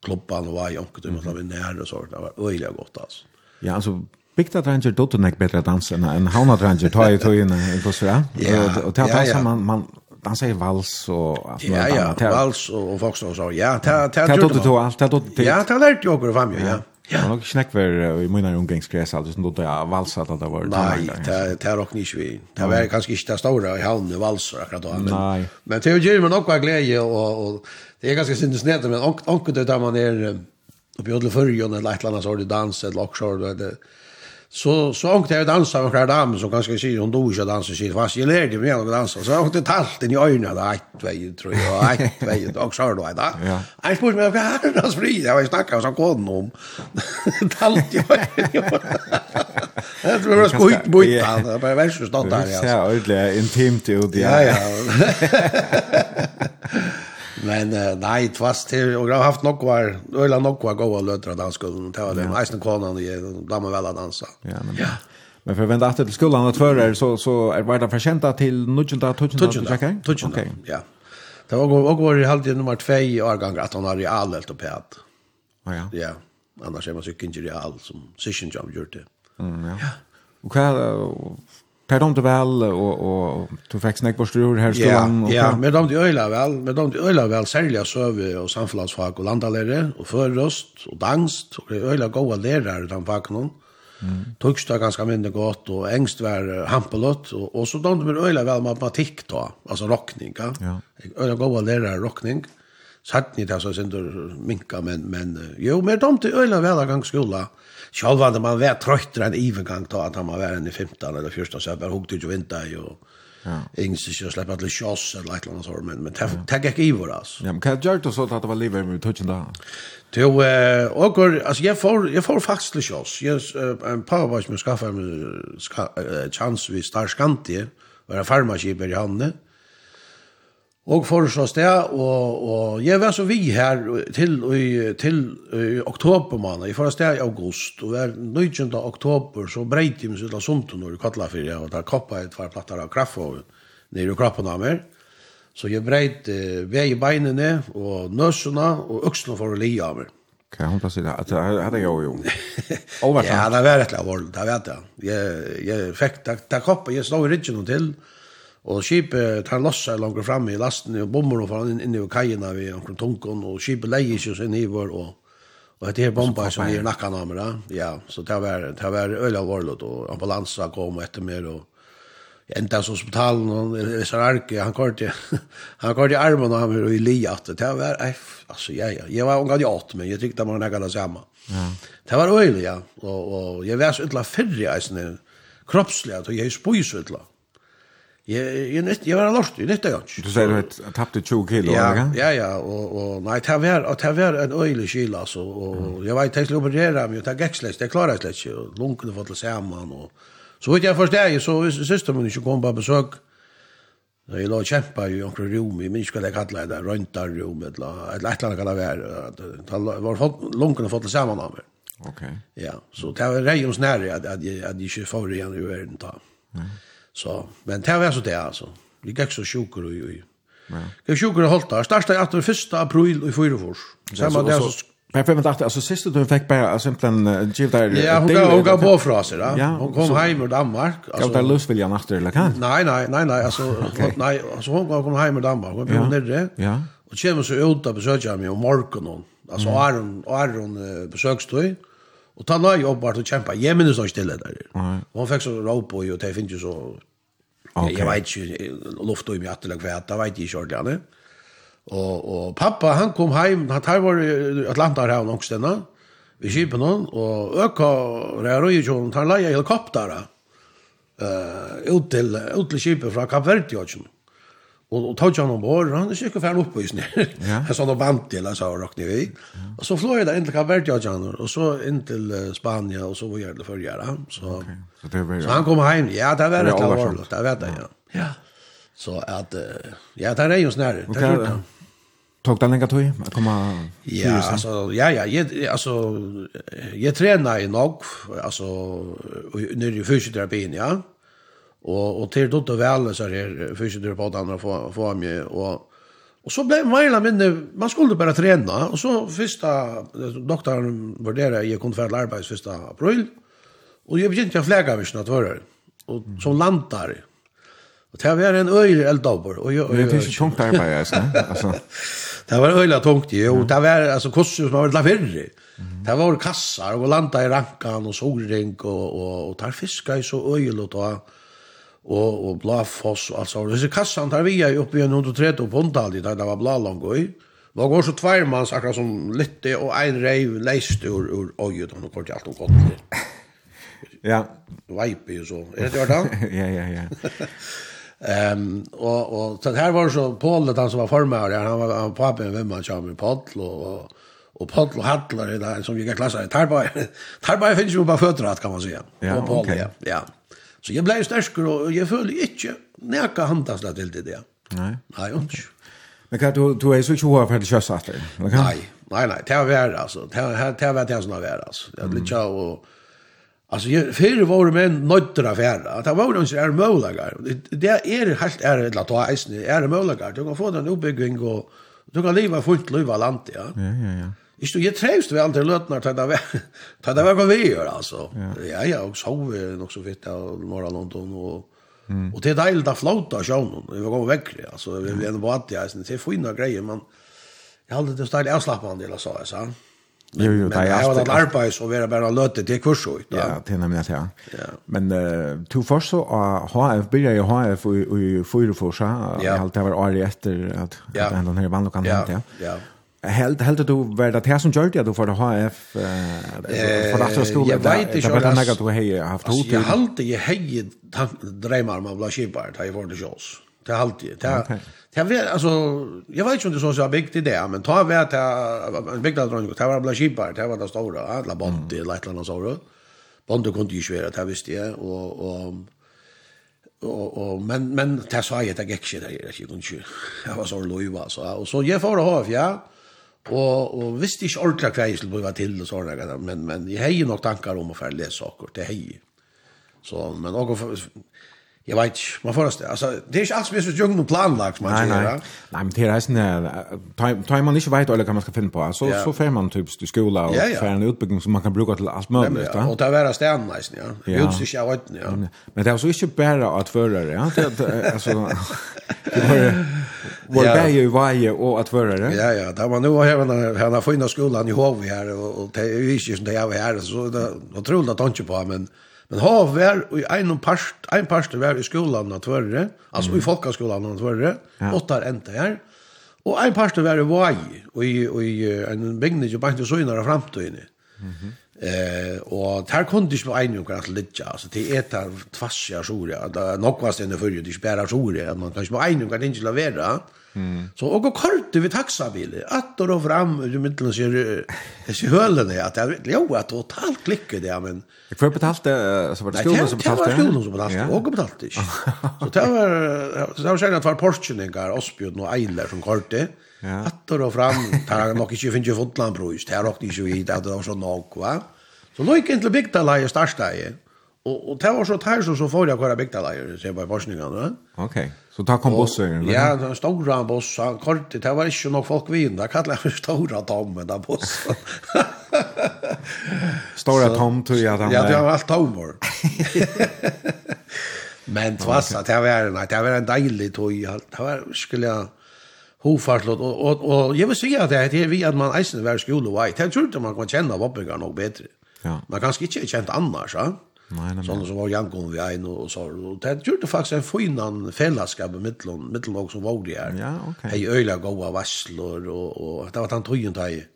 klubban och var ju också det vinne nära och så. Det var öjligt gott alltså. Ja, alltså Bigta Ranger dotter nek betra dansen enn Hauna Ranger tar i tøyene, og det er man, man han säger vals och allt Ja, ja, annat. vals och, och folk som sa, ja, ta, ta, ta, ta, ta, allt, ta, ta, Ja, det lärt jag och fram, ja. ja. Ja. Han har snäckver i mina umgängsgräs alltså som då jag valsat att det var. Nej, det det rock ni vi. Det var kanske inte det stora i hallen valsar akkurat då. Nej. Men det gör man också glädje och och det är ganska synd snett men onkel där man är uppe i Ödleförjon eller ett annat sort det dans eller också det Så så åkte jag och dansade med flera damer som kanske säger hon dog inte dansa shit fast jag lärde mig att dansa. Så jag det talt in i ögonen där ett väg tror jag ett väg och så då där. Jag spurte mig vad är det fri? Jag var snackade så kom om. Talt i jag. Det var skojt bojt där. Bara värst stått der, Ja, ordentligt intimt ut. Ja ja. Men uh, nej, fast till og jeg har haft nok var eller nok var gode løter av dansskolan. Det var den isen konan da må vel att dansa. Ja, men ja. Men för vända till skolan att förra så så är det för kända till 1900-talet. Okej. Ja. Det var och var i halvtid nummer 2 i årgång at han har real helt allt och Ah, Ja. Ja. Annars er man sikkert ikke real som session job gjort det. Mm, ja. ja. Och vad Per dem väl och och du fick snack på här skolan och Ja, med dem de öla väl, med dem de öla väl sälja söve och samfällsfag och landalere och förröst och danst och öla goda lärare de vaknon. Mm. Tugst var ganska mindre gott och ängst var hampelott och, och så de med öla väl matematik då, alltså rockning. Ja. ja. Öla goda lärare rockning. Satt ni det så sen minka men men jo med dem de öla väl gång skola. Mm Sjálvan man var trøttere enn ivengang då at han var enn i 15 eller 14, så jeg bare hukte ikke vinta i og Ja. Ingen sier å slippe til kjøs eller et eller annet sånt, men, men det er i vår altså. Ja, men hva gjør du så at det var livet med touchen da? Jo, og altså, jeg får, jeg får faktisk til Jag Jeg, en par var som skaffet en chans vi Starskantie. i, var en farmaskiper i handen, Og for så sted, og, og jeg var så vi her til, i, til i oktober måned, jeg var sted i august, og var 19. oktober så breit jeg meg ut av når jeg kattla for jeg, og der koppa et par plattar av krafthoven nere i kroppen av meg. Så jeg breit eh, vei i beinene, og nøsene, og øksene for å li av meg. Kan hon ta det? At Det hade jag jo Oversamt. Ja, det var rätt lavol, det vet jeg. Jeg, jeg fikk, det det koppade, jeg stod i ryggen til, Og skipet tar lossa langt fram i lasten og bomber og foran inn i kajina vi omkring tunken og skipet leier seg sin hivor og og det her bomba som gir nakkan av meg ja, så det var, det var øyla alvorlig og ambulansa kom etter mer og enda hos hospitalen og Sararki, han kort i han kort i armen av meg og i lia at det var, ei, altså, ja, ja, jeg var unga åt men jeg tykte man nekka det samme ja. det var øyla, ja, og, og jeg var så utla fyrre eisne kroppslig, at jeg spuy så ytla Jeg, jeg, nytt, jeg var lort, jeg nytta jo ikke. Du sier du at jeg tappte 20 kilo, ja, ikke? Ja, ja, og, og nei, det var, det var en øylig kilo, altså, og mm. jeg var ikke til å operere meg, og det gikk slett, det klarer jeg slett ikke, og lunkene fått til sammen, og så vidt jeg forstår jeg, så søster min ikke kom på besøk, og jeg la kjempa i omkring rom, jeg minns hva det kallet det, røntarrom, et eller annet kan det være, at, det lunkene fått til sammen av meg. Ok. Ja, så det var reionsnære at, at, jeg, at jeg ikke får igjen i verden, da. Mm. Så, men det var så det, altså. Vi gikk så sjukker og i. Gikk sjukker og holdt der. Startet 18. 1. april i Fyrefors. Samme det, altså. Men jag vet inte, alltså sista du fick bara simpelthen en giv där... Ja, hon gav, hon gav på fra seg, da. Ja, hon kom hem ur Danmark. Gav där lustviljan efter, eller kan? Nei, nei, nei, nei, altså... Nei, altså alltså hon kom hem ur Danmark. Hon blev ja. nere. Ja. Og kommer så ut och besöker meg om morgonen. Alltså, mm. Aron, Aron besökstøy. Och ta några jobb vart och kämpa. Jag minns inte till det där. Och hon fick så råp på ju och det finns ju så... Okay. Jag vet ju. luft och i mig att det det vet jag inte. Och, och pappa han kom hem, han tar var i Atlanta här och också. Vi kipen hon och öka rör ju hon tar leja helikoptera. Eh ut till ut till kipen från Kapverdiagen. Mm Och och tog han ombord och er sikkert färd upp i snö. Ja. Så då vant til, alltså och rockade vi. Och så flög det inte kan vart jag och så in till Spanien och så var jeg det förra så så det var Så han kom hem. Ja, det var det klart. Det vet jeg, Ja. ja. Så att ja, där är jo snär. Det er klart, ja. Tog den länge tog att komma Ja, alltså ja ja, jag alltså jag tränar i nog alltså nere i fysioterapin, ja. Och och till då väl så här först det på andra få få mig och och så blev Maila men man skulle bara träna och så första doktorn värderade jag kunde för arbete första april och jag begynte att fläga mig snart vara och så landar Och det var en öjlig eldabor. Och jag, det är inte tungt arbete, alltså. det var öjligt tungt, ju. Och det var alltså, kurser som var la laverre. Det var kassar och landa i rankan och solring och, och, och tar fiska i så öjligt. Och, og, og Blafoss og alltså sånt. Disse kassan tar vi jo oppe i 130 pundtallet da det var Blalongo i. Var går så tvermans akkurat som lytte og ein reiv leist ur, ur øyet og nå kort i alt om ja. Veipi og så. Er det det ja, ja, ja. Ehm och och så här var så Paul det han som var förmare han var han pappen vem man kör med Paul och och Paul och Hattler det som gick i klassen tar bara tar bara finns ju bara fötter att kan man säga. Ja, Paul, ja. ja. Så jag blev starkare och jag följde inte näka handasla till det där. Nej. Nej, inte. Men kan du du är så ju hur för det körs efter. Nej, nej nej, det var värre alltså. Det var det var det som var värre alltså. Jag blir jag och Alltså jag för var men nödra affärer. Det var de som är möjliga. Det är helt är det att ta isen är möjliga. Du kan få den uppbygging och du kan leva fullt liv av landet, ja. Ja, ja, ja. Jeg stod, jeg trevst ved andre løtene, ta det var hva vi gör alltså. Ja, ja, och så vi nog så fitt av Norra London, och mm. og det är dejligt att flåta sjön. vi var väck vekk, altså, vi var en vant, ja, det er fina grejer men jag hade det stærlig avslappnande eller så, jag sa. Jo, jo, det er alltid. Men jeg har arbeid, så vi er bare løte til kurset, Ut, Ja, det er nemlig det, ja. Men uh, to først så, uh, HF, byrja i HF i Fyreforsa, jeg halte det var året etter at den her vannlokan hent, ja. Ja, ja. Helt helt du var det här som gjorde att du för HF eh för att skolan jag vet inte vad det du har haft hot jag halt jag hej drömmar om att bli skipare till för det shows. det halt det det vet alltså jag vet inte om det så så big idé men ta vet jag en big där drömmer det var bli skipare det var det stora alla band i Lettland så då band kunde ju svära det visste jag och och och och men men det sa jag det gick inte det gick inte jag var så lojva så och så jag får ha ja. Og, og visste ikke ordentlig hva jeg skulle bli til og sånne, men, men jeg har jo nok tankar om å få lese saker, det har jeg. Så, men også, Jeg vet ikke, man får det. Altså, det er ikke alt som er så jungen og planlagt man säger. Nej, nej, men det är sån tar man inte vet eller kan man ska finna på. Så ja. så får man typ till skola och får en utbildning som man kan bruka till allt möjligt, va? Och ta vara stjärn nice, ja. ja. Det ikke av så ja. Men det är så inte bara att förare, ja. Det, Alltså det var var det ju varje och att förare. Ja, ja, Da man nu har henne, henne funnet fina skolan i Hovby här og det er jo ikke som det er her, så det er utrolig at han ikke på men Men ha vær i en part, en part vær i skolan av tvørre, altså mm. i folkaskolan av tvørre, ja. åttar enda her, og en part vær i vaj, og i, og i en bygning jo bant ikke så innere fremtøyene. Mm eh, og der kunne de ikke være en omkring at lidja, altså det er der tvassja sjore, det er nok var stedet før, det er ikke bare sjore, man kan ikke være en omkring at ikke lavere, Mm. Så og och kort vi taxa bil. Att och fram i mitten så är det så hölen är att jag jo att totalt klicka det men Jag får betalt det så var det skolan som betalte. Det var skolan som betalte och betalt det. Så det var så var själva var Porschen den går Osbjörn och Eiler som korte. Att och fram tar nog inte finns fotland brus. Det har också inte ju det var så nog va. Så lojk inte bigta lajer starta i. Och och det var så tar så så får jag köra bigta lajer så jag var Porschen va. Okej. Så ta kom bussen. Ja, den stora bussen, kort, det var inte nog folk vid. Det kallar för stora tom där bussen. stora tom tror jag där. Ja, det var allt tommer. Men tvassa, det var en, det var en deilig tog. Det var skulle jag hofarslott och och och jag vill säga att det är vi att man eisen var skola och det tror inte man kan känna vapengar nog bättre. Ja. Man kanske inte känt annars, va? Ja? Nej, Sånn som var Jankon vi ein og så. Og det gjorde faktisk en finan fellesskap i middelen, middelen også som var det her. Ja, ok. Hei øyla gåa vassler, og, og det var den tøyen da jeg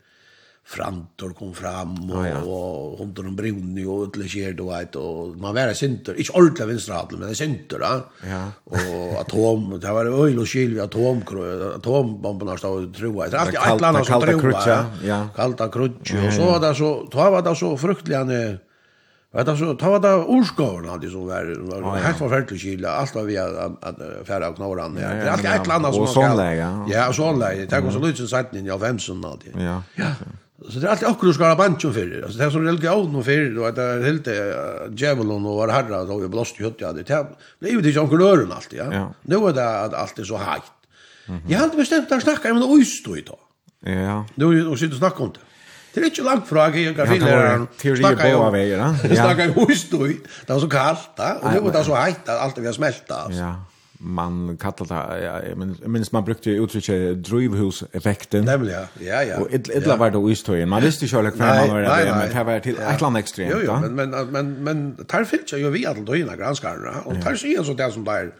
frantor kom fram, og, ah, ja. og hunder om brunni, og utle skjer, du veit, og man var sinter, ikke ordentlig vinstradel, men sinter, da. Ja. Og atom, det var øyla skil vi atom atombomberna stod og troa, det er alltid et eller annet som troa, kalta krutja, ja. kalta krutja, og så var det så, då var det så fruktelig, Vet du, så ta var det orskåren hadde som var, var ja. helt forferdelig kyla, allt var vi att färra och knåra her. Ja, ja, ja. ett eller annet som man kan. Og ja. Ja, og sånn. Det er så lite sätt in i av avvemsen hadde. Ja. Ja. Så det är alltid akkurat skara bantjon det. Alltså det är som religion och og fyrir, att det är helt djävulen och var herra, då vi blåst i hött hadde. Det Det er jo ikke omkring øren alltid, ja. Nu är det att allt är så heit. Jag hade bestämt att snacka med om en. Ja. Nu och sitte och snacka om det. Det er ikke langt fra geografilæreren. Teori på av veier, da. Vi snakker jo hostøy. Det var så kaldt, da. Og det var så heit, da. Alt det vi har smeltet, altså. Ja man kallar det, ja, jag minns man brukte uttrycket drivhuseffekten. Nämligen, ja, ja, Och ett illa var det uistøyen, man visste ikke alle hver man var det, men det var till ett land extremt. annet. Jo, jo, men, men, men, men der finnes ju vi alle døgnet granskarene, og der sier så det som der,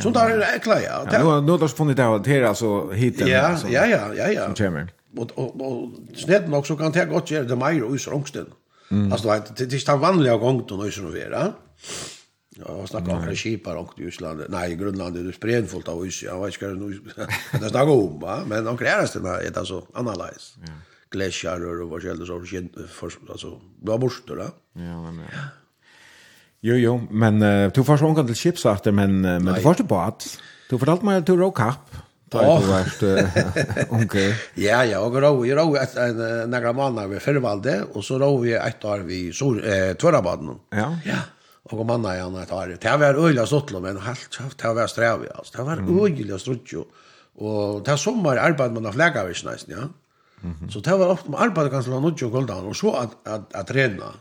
Så där är ekla, ja. ja nu, nu har du funnet det är alltså hiten, ja, ja, ja, ja, ja. som kommer och och, och snett nog så kan det gott göra det mer och sångsten. Mm. Alltså det det är den vanliga gången då nu så vera. Ja, jag snackar om det skipar och i Island. Nej, i Grönland är spredfullt av is. Jag vet inte nu. Det snackar om, va? Men de det är det alltså analyze. Ja. Glacier och vad gäller så för alltså då borster, då. Ja, men ja. Jo, jo, men uh, du får så till til efter, men, uh, men du får inte båt. Du fortalte mig at du råk kapp. Ta oh. det värst. Okej. Ja, ja, og då är då att några måneder ved Fyrvalde, og så rå vi ett år vi så eh Tvørabaden. Ja. Ja. og man har ju år. Det var öliga sottlo men helt det var sträv altså. Det var öliga strutjo. Og det er sommer arbeid man av läkarvis nästan, ja. Mm -hmm. Så det var ofte man arbeid ganske långt og goldan och så at, at, att träna.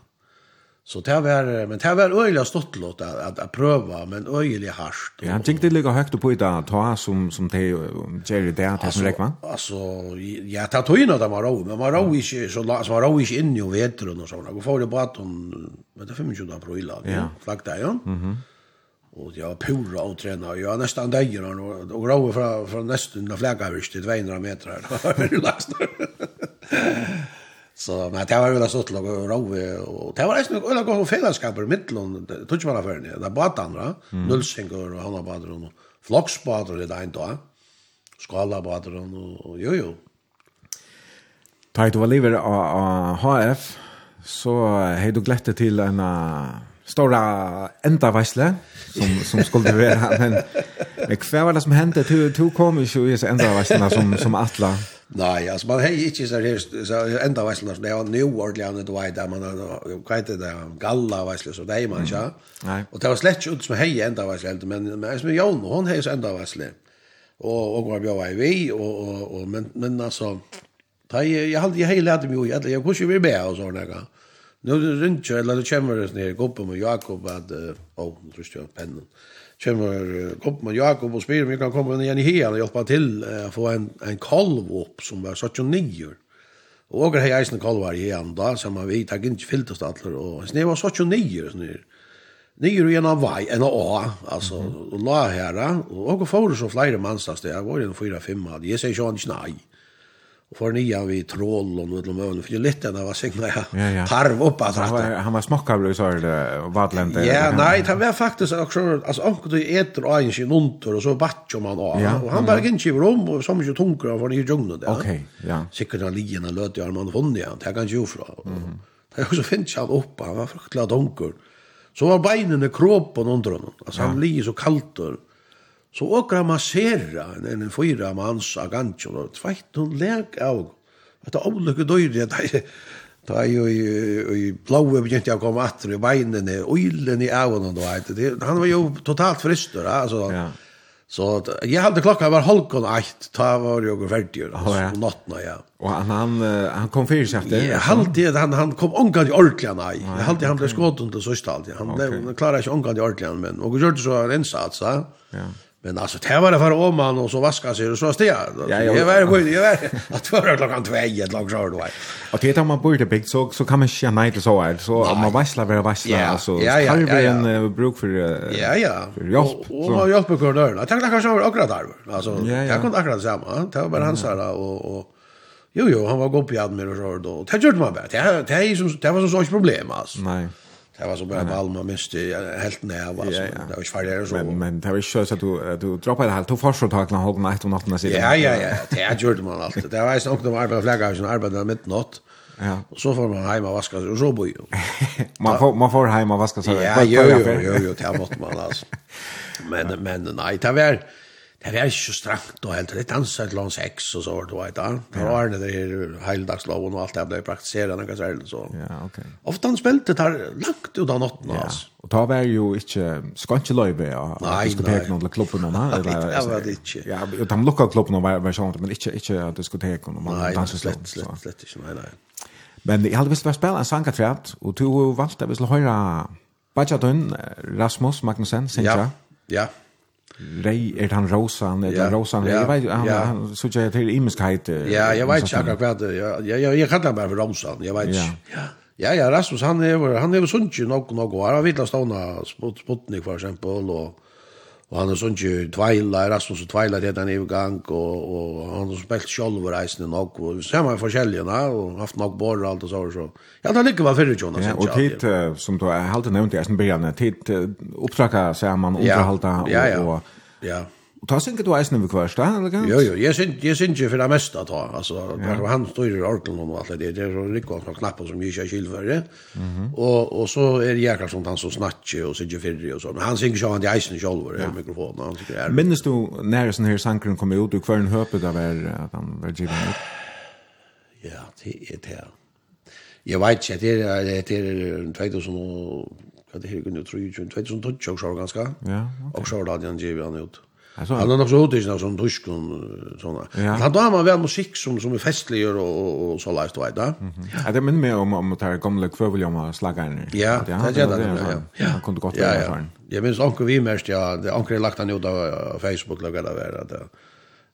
Så det var, men det var øyelig stått at, at, at prøve, men øyelig hardt. Ja, han tenkte ligga høyt på i dag ta som, som det gjør det, det som rekker, Alltså ja, ta tog inn at han var rå, men man ro ikke, så, la så man ro ikke in i veteren och såna. Og får det bara at vet du, 25 april, då. ja, flagg det, ja. Mhm. Och jag jeg var pura og trena, og jeg var nesten døgner, og, og rå fra, fra nesten flaggavirst til 200 meter, det var veldig. Så men det var väl så att och rove och det var nästan öla gång fällskap i mittlon touch man affären där båtarna andra. nullsängar och hanna Badron och flocksbåtar det där då skala Badron och jo jo. Tar du lever av HF så hej du glätte till en stora endavæsle som som skulle vara men men kvar var det som hände du du kom ju i så endavæslen som som Atla. Nej, alltså man hej inte så här så ända väslan det var New Orleans det var där man har inte det galla väslan så det där man ja. Nej. Och det var slett ut som hej ända väslan men men som Jon hon hej så ända väslan. Och och var jag vi och och och men men alltså ta jag hade jag hela det ju jag jag kunde ju med och såna där. Nu runt eller det kommer det ner gå på med Jakob att oh, tror jag pennan kommer Gottman Jakob och spyr om jag kan komma igen i hian och hjälpa till att få en, en kolv upp som var så 79. Og åker hei eisen kolvar i hian da, som vet takk ikke fyltest atler, og hans nivå var 79, sånn her. Nyer i en av vei, en av a. altså, og la herra, og åker fyrir så flere mannstast det, jeg var jo en fyra-fem, jeg sier ikke han ikke nei och för nya vi troll och något möjligt för ju lite där var signa ja parv upp att han var han var smockabel så det vadlände ja nej det var faktiskt också alltså onkel du äter och en sin ontor och så batch om han och han var inte i rum och så mycket tunkar från i djungeln där okej ja säkert han ligger när löt jag man funnit han det kan ju fra det så finns han upp han var fruktligt onkel så var benen i kroppen under honom alltså han ligger så kallt och Så åker han massera en en fyra mans av agantjol og tveit hun lek av at avlukke døyre da er jo i i blåe begynte jeg å komme atter i beinene oilen i avon og han var jo totalt frister, altså ja. Så jeg hadde klokka var halvkon eit, da var jo ferdig, oh, ja. på natten, ja. Og han, han, han kom fyrir seg etter? Jeg halte, han, han kom omgang i ordentlig, nei. Jeg halte, han ble skått under sørste alltid. Han okay. klarer ikke omgang i ordentlig, men og gjør det så en innsats, ja. Ja. Men alltså det var det för om man och så vaska sig och så steg. Ja, jag var god, jag var att vara klockan 2 ett lag så då. Och det man bor det big så så kan man ju nej så här så om man vassla vara vassla alltså kan vi en bruk för Ja, ja. Hjälp. Och hjälp på dörren. Jag tänkte kanske akkurat där. Alltså jag kunde akkurat samma. Det var bara han så där och och Jo jo, han var god på med och så då. Det gjorde man bara. Det det var så så problem alltså. Nei. Det var så bara Malmö miste helt nära var så det var svårare så. Men men det var ikke så at du du droppet det helt två första tagna halv natt om natten sedan. Ja ja ja, det är gjorde man alltid. Det var ju också de arbetade flagga som arbetade mitt natt. Ja. Och så får man hem och vaska sig och så bor ju. man får man får hem og vaska seg. Ja, jo jo jo, jo det måste man altså. Men men nei, det var Det var ikke så strakt og helt, Det danset til hans heks og så, du vet da. Det var det der heildagsloven og alt det ble praktiseret, noe særlig så. Ja, ok. Ofte han spilte der langt ut av natten, ja. altså. Og da var jo ikke, skal ikke Nei, av diskoteken eller klubben og noe? Nei, det var det ikke. Ja, de lukket klubben og var sånn, men ikke, ikke diskoteken og danseslån. Nei, slett, slett, slett ikke, nei, nei. Men jeg hadde visst vært spille en sang at fjert, og du valgte å høre Bajadun, Rasmus Magnussen, synes jeg. Ja, ja. Rei er han rosan, er han rosan, jeg vet, han, ja. han så jeg til imenskheit. Ja, jeg vet ikke akkurat hva det, jeg, jeg, jeg kallar bare for rosan, jeg vet ikke. Ja. Ja, ja, Rasmus, han er, han er sunnkje nok nok, og han har vittla stående Sputnik, for eksempel, og Og han er sånn ikke tveila, Rasmus og tveila til den gang, og, og han har spilt selv over reisene nok, og så er man forskjellige, na, og haft nok bor og alt og så, så. Ja, det ligger var fyrir Jonas. Ja, og tid, som du har alltid nevnt i Eisen Byrjane, tid opptrakka, sier man, underhalda, ja, ja, ja. og, ja. Och ta synke du eisen över kvarst, eller kan? Jo, jo, jag syns jag syns ju för det mesta då. Alltså där ja. han står i orkeln och allt det det där och rycker på knappar som ju inte skil för det. Mhm. Och och så är det jäklar sånt han så snackar och syns för det och så. Men han synker ju han i eisen själv ja. mikrofonen han tycker är. Minns du när sån här sankren kom ut och en hörpe av var att han var given ut. Ja, det är det. Jag vet inte, det är det är 2000 och vad det här kunde tro ju 2012 så ganska. Ja. Och så då hade han givet han ut. Han har nok så hodet ikke sånn tysk og sånne. Ja. Han da har man vel musikk som, som er festlig og, og, og så leist, vet du. Mm -hmm. ja. Det minner meg om, om det her gamle kvøveljomma slagerne. Ja, det er det. Ja, ja. Han kunne godt være erfaren. Jeg minns anker vi mest, ja. Det anker lagt han ut av Facebook, lager det være. Det,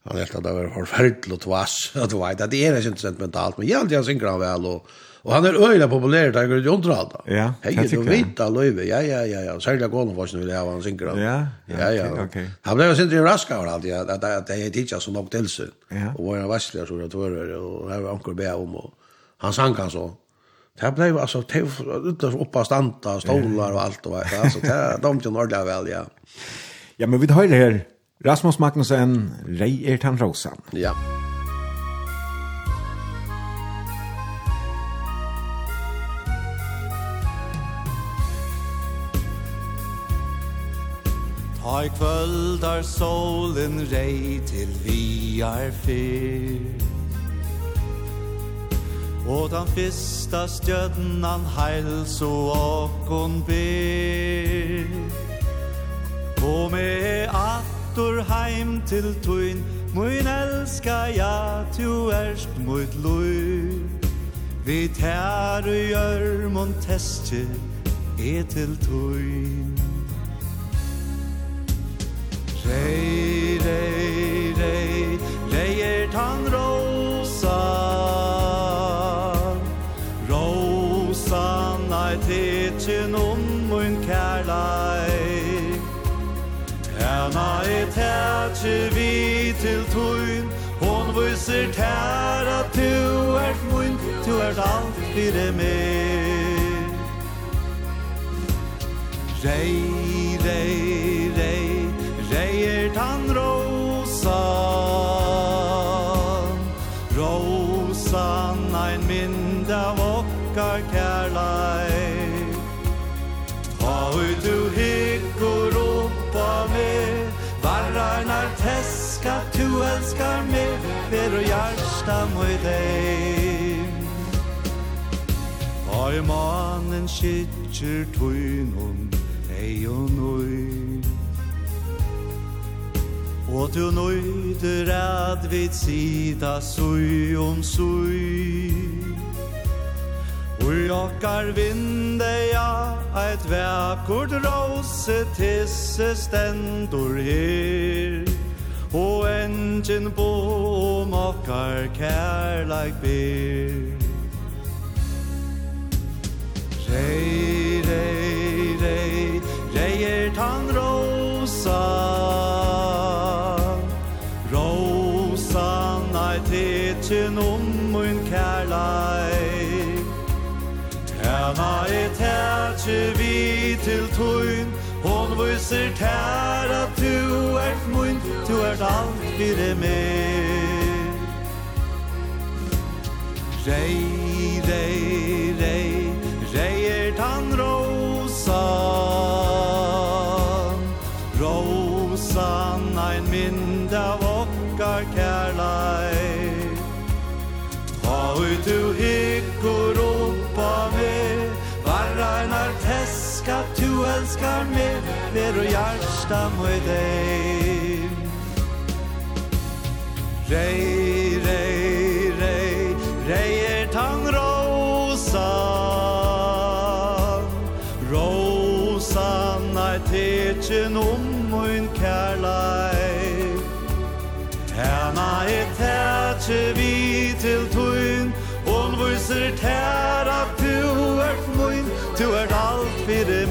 han helt at det var forferdelig og tvass. Det er ikke sentimentalt, men jeg har alltid han synger han vel og Og han är öjla populär där går det inte allt. Ja. Hej, du vet da, Løyve, Ja, ja, ja, ja. Særlig Sälja golven vars nu det har han synker. Ja. Ja, ja. Okej. Han ble jo sindri raska och alt, Ja, att att det är teacher som nog till sig. Och våra vassliga så det vara og her var onkel be om og han sang han så. Det blev alltså var uppa stanta stolar och allt och alltså det de kan ordla väl ja. Ja, men vi har her, Rasmus Magnussen, Rei Ertan Rosan. Ja. i kvöldar solen rei til vi er fyr Og den fyrsta stjødnan heils og åkon byr. Kom med attor heim til tuin Mun elska ja, tu erst mot lui Vi tær og gjør mon testje, e til tuin Rei, rei, rei, rei er tan rosa Rosa nei tidsin om mun kærlei Hena er tætsi vi til tuin Hon viser tær at tu ert mun Tu ert alt fyrir meg Rei, rei, rei Rosan Rosan ein mynd av okkar kærlei Ta ut du upp av ropa Varrar Varrarnar teska, tu elskar meg Ver og hjärsta møy deg Ta i manen kittjer tuinum Ei og nøy Og du nøyder at vi sida sui om sui. Ui okkar vindeja eit vekkord rose tisse stendur her. Og engin bo om okkar kærleik ber. Rei, rei, rei, rei er tan rosa vitsen om mun kærleik. Hana er tætje vi til tøyn. Hon viser tær at du ert mun Du ert alt fyrir meg Rei, rei, rei Rei er tan rosa Rosa, ein mynd av okkar kærleik. elskar meg Ver og hjarta moi dei Rei, rei, rei Rei er tang rosa Rosa nei tetjen om moin kærlei Hena er tetje vi til tuin Hon viser tær at du er moin Du er alt fyrir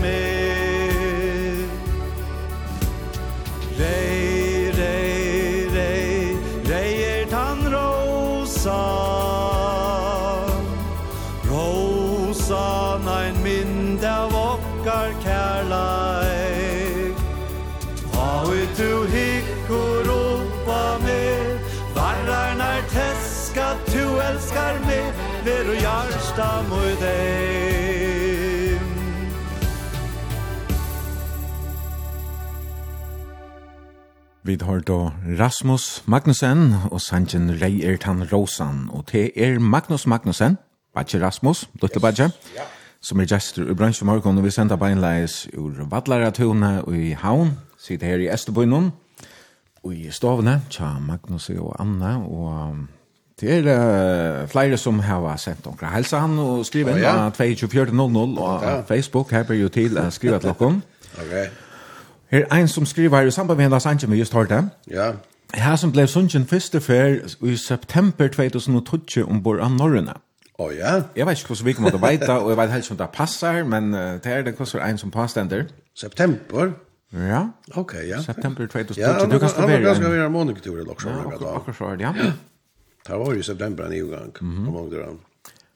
tegar med Ver og jarsta mui deim Vi har då Rasmus Magnussen og Sanjen Reiertan Rosan og det er Magnus Magnussen Batje Rasmus, Lutte Batje ja. som er gestur i bransje morgon og vi sender beinleis ur Vadlaratune og i Havn. Sitter her i Esterbøynum og i Stavne, tja Magnus og Anna og Det er uh, flere som har sendt noen helse han og skriver inn oh, ja. 2400 og ja. Facebook her blir jo til å skrive til noen. ok. Her er en som skriver her i samband med hennes anke vi just hørte. Ja. Her som ble sunnkjen første fer i september 2012 ombord av Norrøna. Å oh, ja? Jeg vet ikke hvordan vi kommer til å veite, og jeg vet helst om det passer, men uh, det er det hvordan en som påstender. September? Ja. Ok, ja. September 2012. Ja, du kan skrive en... Ja, han kan skrive en månedkultur eller noe sånt. Ja, akkurat så er det, ja. Ja. Det var i september en gang, mm -hmm. mange døren.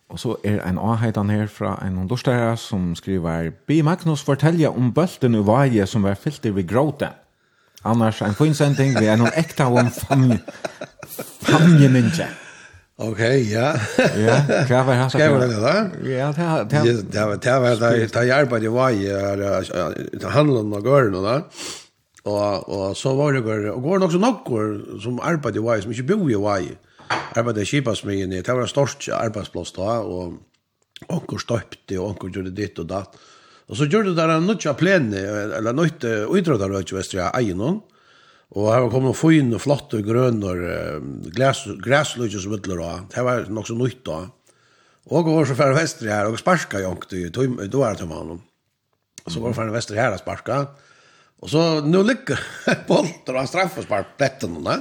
Og så er en avheitan her fra en understærer som skriver «Bi Magnus fortelja om bølten og vaje som var fyllt ved gråte. Annars en fin sending vi er noen ekta om famje, famje myndje». Ok, ja. ja, hva var han sagt? Skal det da? Ja, det var det. Det var det var det jeg var i det handlar om noen gørene da. Og, og så var det, og går det også som arbeidet i vaje, som ikke bor i vaje. Mm arbeidde i Kipasmyen, det var en stort arbeidsplass da, og onker støpte, og onker gjorde ditt og datt. Og så gjorde det der en nødt av plene, eller nødt av utrådet av Vestre Eienån, og her var kommet fin og flott og grøn og græsløyke som utler da, Det var nok så nødt da. Og var så færre Vestre her, og sparska i onker, da var det til mannen. Og så var det færre Vestre her og sparska, Og så, nu lykker Bolter og straffespark pletten henne,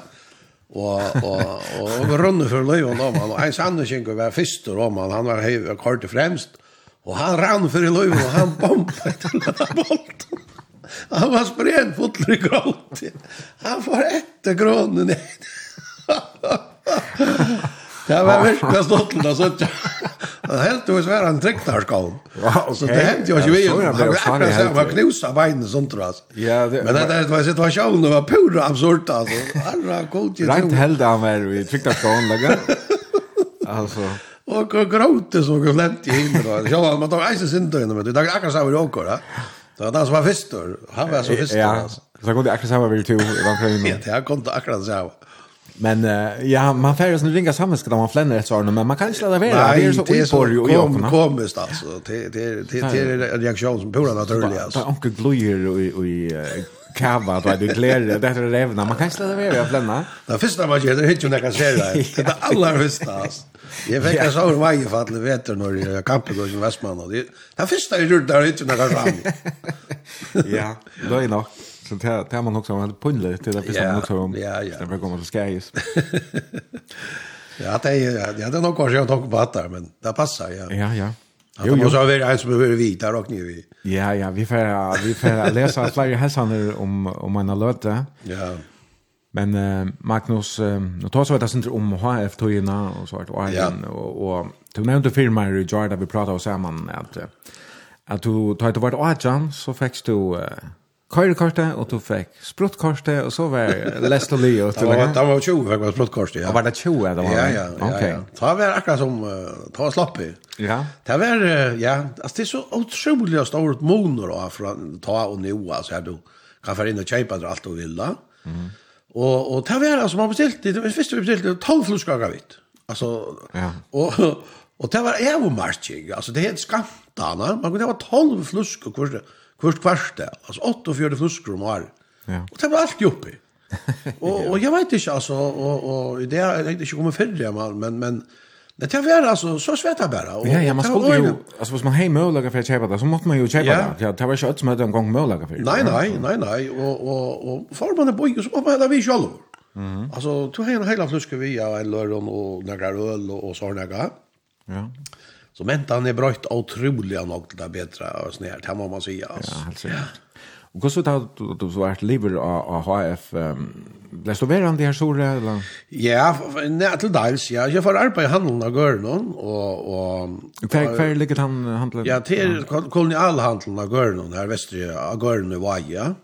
och och och runde og löjon då man en sannerskink var fyrst og man han var hög kort fremst og han rann för löjon og han bomba till bolt. Han var spren fotler i gråt. Han får ett grön. Det var virkelig stått til det, så ikke. det helt jo svære en trykknarskål. Så det hendte jo ikke vi, han var akkurat sånn, han knuset beinene sånt, tror jeg. Men det var situasjonen, det var pura absurd, altså. Herre, god, til. Rent held han var i trykknarskålen, da, altså. Og gråte så og flemt i himmelen. Ja, man tar eisen sindøyene, men det er akkurat sånn vi åker, da. Det var den som var fyrstor. Han var så fyrstor, altså. Så kom det akkurat sånn vi to, i den Ja, det kom det akkurat sånn. Men uh, ja, man färger sån ringa samhället där man flänner ett svar, men man kan inte släda vara. Nej, det är så oiporg och jobb. Komiskt alltså. Det är en reaktion som pura naturlig alltså. Det är onkel glöjer och i kava då det glädje det är revna man kan inte släda vara flänna. Det första man gör det är inte när kan se det. Det är alla alltså. Jag fick en sån vaj för att vetter när jag kampade och i Västman och det första jag gjorde där hittar när kan fram. Ja, då är nog så det det man också hade punle till att bestämma något om. Ja, ja. Det kommer så skäjs. Ja, det är ja, det är nog kanske jag tog på där, men det passar ja. Ja, ja. Att jo, jo. så vi alltså behöver vi där och ni vi. Ja, ja, vi får vi får läsa flera hälsar om om en löte. Ja. Men eh, Magnus, eh, nu tar så att det inte om HF Toyna och så vart och och, och tog nämnde firma i Jordan vi pratade oss samman att att du tar det vart Ajan så fick du køyrekortet, og du fikk spruttkortet, og så var lest og li. Det var, det var 20 fikk var spruttkortet, ja. Og var det 20? Det var, ja, ja, ja, okay. ja. Det var akkurat som, uh, det var slappig. Ja. Det var, uh, ja, altså det er så utrolig stort moner å fra ta og nå, altså her du kan få inn og kjøpe det alt du vil da. Mm. Og, og det var, altså man bestilte, det første vi bestilte, 12 flusker vitt. Altså, ja. og, og det var evmerking, altså det er skantene, man kunne ha 12 flusker kurset, Først kvarste, altså 48 flusker om året. Ja. Och det var allt uppe. Och, och jag vet ikke, altså, och, och det er egentlig kommer kommet man. men, men, Men det var alltså så svetta bara. Och, ja, ja, man skulle ju alltså hvis man hej möjliga för att köpa det så måste man ju köpa ja. det. Ja, det var inte alls med en gång möjliga för. Nej, nej, nej, nej. Och och och får man det boy så får man det vi själv. Mhm. Alltså du har en hela flaska vi ja, en lördag och några öl och, och så några. Ja. Så mentan är bröjt otroligt nog till det bättre och sånt här, det må man säga. Alltså. Ja, alltså. Ja. Och så tar du du så vart lever av HF blev så väl det här så eller Ja, nej till dels. Ja, jag får arbeta i handeln av Görnon och och Kvar kvar ligger han handlar. Ja, till kolonialhandeln av Görnon här vestre, av Görnon i Vaja.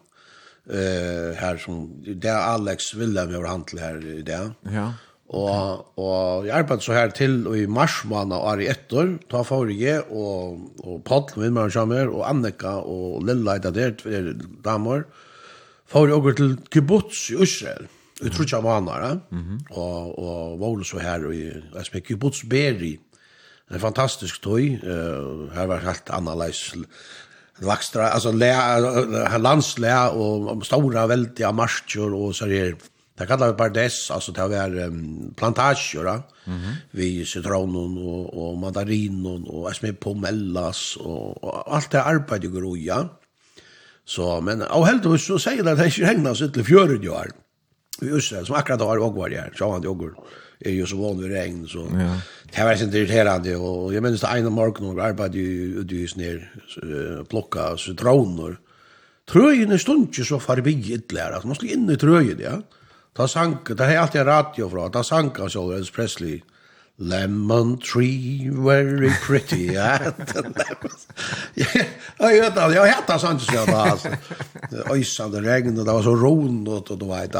Eh här som det Alex Willem har handel här i det. Ja. Og, og jeg arbeidde så her til og i mars måned og er i etter, ta for jeg og, og Paul, min mann kommer, og Annika og Lilla det der, tver damer, for jeg til kibbutz i Israel, i trutja måneder, mm -hmm. og, og var så her i, jeg spør kibbutz Beri, en fantastisk tøy, uh, her var helt annerledes lakstra, altså le, landsle og stora veldige marsjer og så er Det kallar vi bardes, alltså det var um, plantager mm -hmm. vi citronen och, och mandarinen och som är pomellas och, och allt det arbetet går och ja. Så, men av heldigvis så säger det att det inte regnar så till fjörd ju här. Vi Israel, som akkurat har och var här, så han joggur är ju så van vid regn så ja. det var inte irriterande och jag minns det ena morgonen och arbetade ju ute i snär plocka citroner. Tröjen är stundtje så förbi ytterligare, alltså man skulle in i tröjen, ja. Da sank, det er alltid radio fra, da sank han selv Elvis Presley. Lemon tree, very pretty ja. Ja, lemon. Jeg vet aldri, jeg hette sånn ikke sånn, altså. Øysande regn, og det var så ronot, og du vet.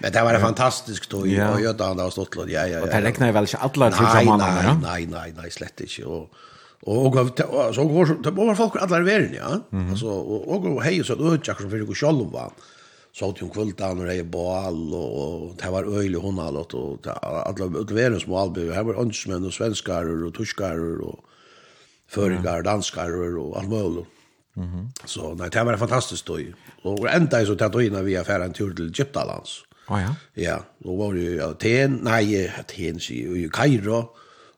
Men det var en fantastisk tog, ja. og jeg vet stått låt, ja, ja, ja. Og det regner vel ikke alle til sammen, ja? Nei, nei, nei, slett ikke, og... Og og så går det var folk allar verden, ja. Altså og og hej så då økjer som fyrir sjálva så åt hon kvällan när det är ball och det var öjlig hon alla och alla utvärens små albu här var önsmän och svenskar och tyskar och förrigar danskar och allt möjligt. Mm -hmm. Så nej, det var fantastiskt då. Och ända så tog jag in via en tur till Egyptalands. Oh, ja. Ja, då var det ju Aten, nej, Aten, i Kairo.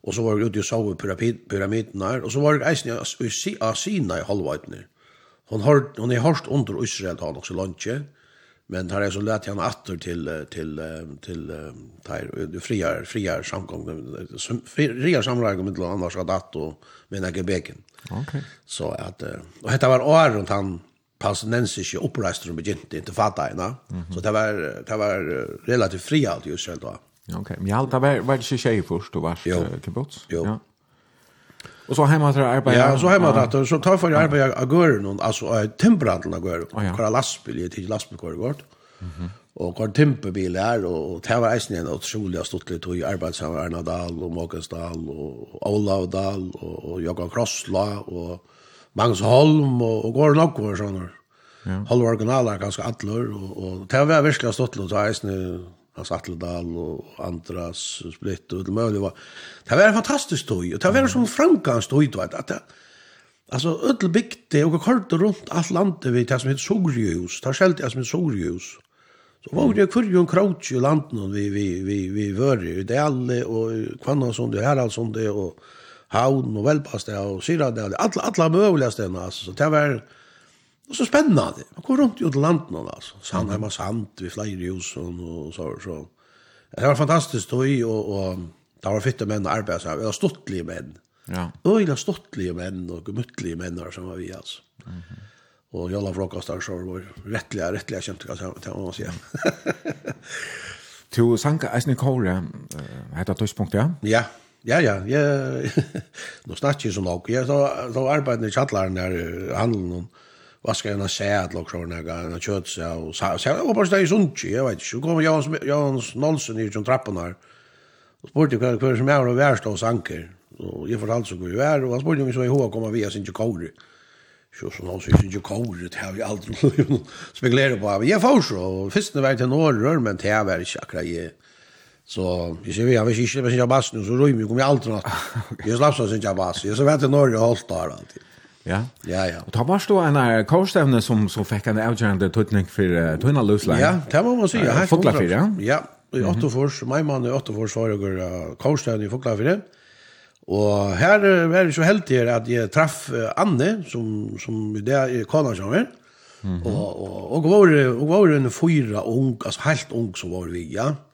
Och så var det ute och sov i pyramiden där Och så var det eisen i Asina i halvvajten. Hon har hon är hörst under Israel har också lunche. Men tar jag så lät han åter till till till tar du friar friar samgång fria samlag med land annars att och med några bäcken. Okej. Så att och detta var år runt han palestinensiske som begynte inte fatta ena. Mm -hmm. Så det var, det var relativt fri alt i Israel da. Ok, men alt, det var, var det ikke tjei først du var kibbutz? Jo, ja. Och så hemma till arbete. Ja, så hemma där så tar för arbete av gården och alltså temperaturen av gården. Kvar lastbil till lastbilkor vart. Mhm. Och kvar temperbil är och det var isen en otroligt stort lit i arbetshavare Arnadal och Måkensdal och Olavdal och Jakob Krossla och Magnus Holm och går nog kvar såna. Ja. Halva originaler ganska allor och och det var verkligen stort Och i isen Hans Atledal og Andras Splitt og det möjliga var. Det var en fantastisk tog, og det var en sånn framgangstog, du vet, at det, altså, öll bygde, og korte rundt alt landet vi, det som heter Sorgjehus, det skjelte det som heter Sorgjehus. Så var det kvar ju en krautsi i landet vi, vi, vi, vi vører, i Dale og Kvannasund og Heralsund og Havn det och syra det. alla, alla möjliga ställen alltså. så det var, det var, Och så spännande. Man går runt i ut landet alltså. Sandheim och Sand, vi flyger i hus och så så. Det var fantastiskt då i och och det var fitta män arbetade så här. Stottliga män. Ja. Öjla stottliga män och gmuttliga män som var vi alltså. Mhm. Mm och jag la frukostar så var rettelig, rättliga känt kan jag säga. Du sanka eisne Heter det tøyspunkt, ja? Ja, ja, ja. jeg, Nå snakker jeg så nok. Jeg så, så arbeider i kjattlaren der, handelen, og vaska en sæd og krona gan og kjøtt så og så var bare stei sunt jeg vet ikke kom Jans Jans Nolsen i trappen her og spurte hva hva som er og værst og sanker og jeg fortalte så hvor jeg er og han spurte om så i hva kommer vi sin kjøkore så så någon synes ikke kjøkore det har vi aldri spekulere på jeg får så först när jeg til norr men det är väl chakra jeg Så jeg ser vi, har vi inte jeg vet ikke, nu så rör jeg kommer aldrig jeg Jag ikke, jeg vet Jag jeg vet ikke, vet ikke, jeg vet ikke, Ja. Ja, ja. Og ta var det en här som som så fick en avgörande for för tunna lösläge. Ja, det må man säga. Fåglar för ja. Ja, i Åttofors, min man i Åttofors var jag korstävne i Fåglar för Og her var det så heldig at jeg traff Anne, som, som det er kona som er. Mm. Og, og, og var, og var en fyra ung, altså helt ung som var vi, ja. Mm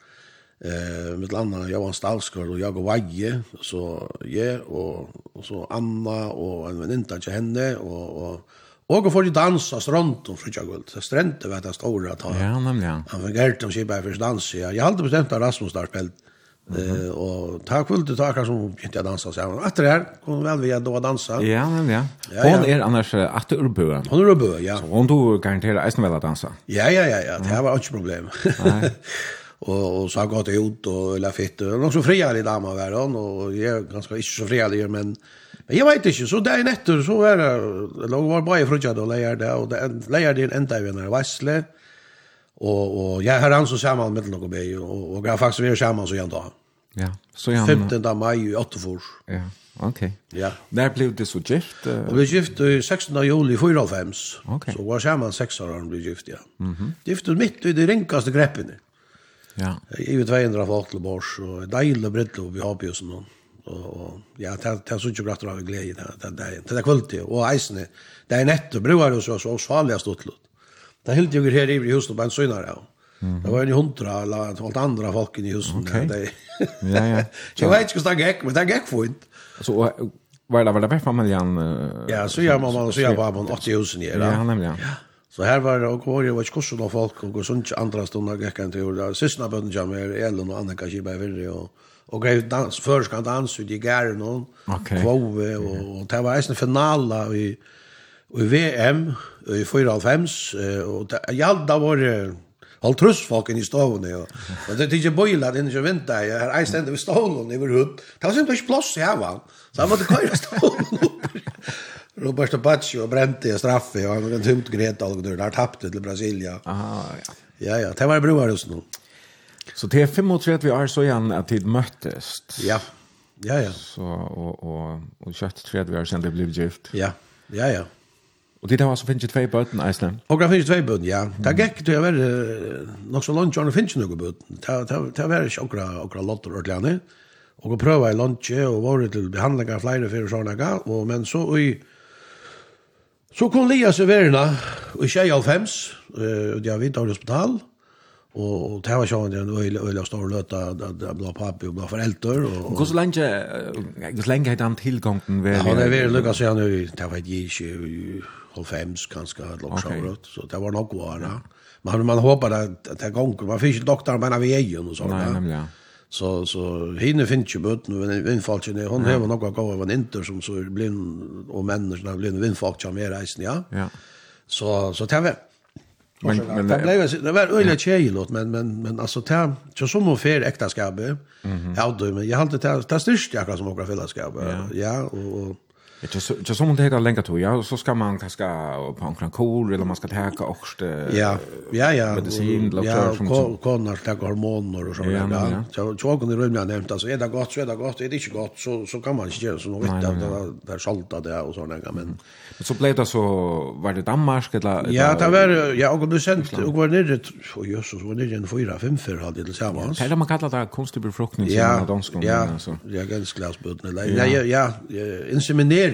eh med andra Johan Stavskor och jag och Vaje så jag och, så Anna och en väninna till henne och och Och får ju dansa strand och frukta guld. Så strent vet jag stora att ha. Ja, nämligen. Han var gärt om sig bara för dans. Jag hade bestämt att Rasmus där spelade. Eh och tack för det tackar som inte dansa så här. Efter det här kom väl vi då dansa. Ja, nämligen. ja. Hon är annars att urbö. Hon är urbö, ja. Så hon då garanterar att dansa. Ja, ja, ja, ja. Det var inte problem. Nej. och och så har gått ut och la fitt och någon så friare dama var hon och jag är ganska inte så friare men men jag vet inte så där i netter så är det låg var bara från jag då lejer det och det lejer det ända vi när vassle och och jag har han så samman med någon be och och jag faktiskt vi är samman så jag då. Ja, så jag 15 maj i Åttefors. Ja. Okej. Ja. Der blev det så gift. Uh... og vi gift i 16 juli 45. Ok. Så var sammen sex år han blev gift, ja. Mm -hmm. Gift mitt i det rinkaste greppen. Ja. Jeg vet 200 folk til bors, og deilig britt vi har på oss nå. Og ja, det er så ikke bratt av glede, det er deg. Det er kvalitet, og eisene. Det er nett, og bruer oss også, og svanlig stått til. Det er helt jo her i huset på en søgnare, ja. Det var en hundra eller allt andra folk i husen. Okay. Det, ja, ja. Jeg vet ikke hur det gikk, men det gick fint. Så var det var det bara familjen? Ja, så gjør mamma och så gör pappan 80 husen i. Ja, nämligen. Ja. Så her var det og var det var kursen av folk och sånt andra stunder gick en tur. där sista bøtten jag med Ellen og Annika Kiba i Virre og, og grev dans först kan dans ut i Gæren og okay. kvove og, og det var en finala i i VM i 94, og det, jag da var det Allt trus inn i stovene, og, Og det tykker boila, det er ikke vinter, jeg har eist enda ved stovene i vår. Det var simpelthen ikke plass i havan, så jeg måtte køyre stovene opp. Roberto Baggio brente ju straffe og han hade tömt Greta och där tappte til Brasilia. Aha, ja. Ja, ja, det var broar hos nå. Så det er 35 år är så igen at tid møttes. Ja. Ja, ja. Så og, og, og kött 30 år har det blev gift. Ja. Ja, ja. Og det var så finnes ju två bøten, i Og Och det finns två bøten, ja. Det gikk til å være nok så långt John finns några böten. Det det det var ikke akkurat, akkurat lotter og klene. Og å prøve i lunch og var til till behandlingar flera för sånne, og, men så i Så kom Lia i verna i tjej av fems, og det har vidt av hospital, og og det var sånn sjående en øyla, øyla stor løta, det ble pappi og ble foreldre. Og og hvordan lenge, hvordan lenge hadde han tilgången? Ja, han er veldig lukket, så han er, det var ikke i halvfems, kanskje, et lukk sjåret, så det var nok varna. Men man håper at det er gonger, man finner ikke doktoren bare ved egen og sånt. Nei, nemlig, ja. Så så hinne finns ju bort nu en vindfalk när hon har några gånger en inter som så blir och människorna blir en vindfalk som är reisen ja. Ja. Så så tar vi. Men men det blev det var öliga tjejlåt men men men alltså tar så som hon för äkta. Ja då men jag hade det det styrst jag som några fällskap. Ja och Det är som om det heter länge tog, ja, så ska man kanske på en krankor eller man ska täcka ost. ja, ja, ja, medicin, ja, konar, täcka hormoner och sådär. Ja, ja. Så så kan rymna nämnt, alltså är det gott så är det gott, är det inte gott så, så kan man inte göra så något vitt där det där salta det och såna där men så blev det så, var det Danmark eller? Ja, det var, ja, och du sent, och var nere, och Jesus var nere en fyra, fem för hade det tillsammans. Ja, det man kallar det konstig befruktning, ja, ja, ja, ja, ja, ganska ja, ja, ja, ja, ja, ja,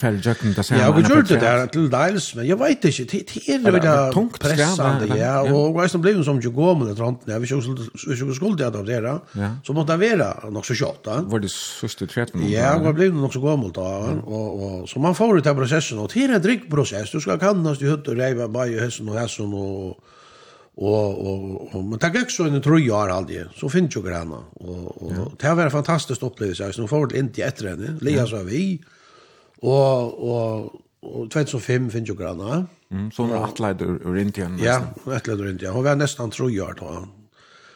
fer jøkken det Ja, vi gjorde det där till Niles, men jag vet inte, det er det där veldig pressende, ja, och vad som blev som ju går med det runt när vi skulle skulle det av dere, så måste det vara nok så kjøtt, va? Var det sista treten? Ja, jeg blev jo nok så gå då och och så man får ut den processen och det är en drikkprosess, du ska kannast du høtt och reva bara i hessen og hessen, och og og og men det ikke så en tror år aldrig så finns ju granna och och det har varit fantastiskt upplevelse så nu får det inte efter henne lia så vi Og, og, og 2005 finner jo granna. Mm, så hun var atleider ur Indian. Nesten. Ja, atleider ur Indian. Hun var nesten tro år da.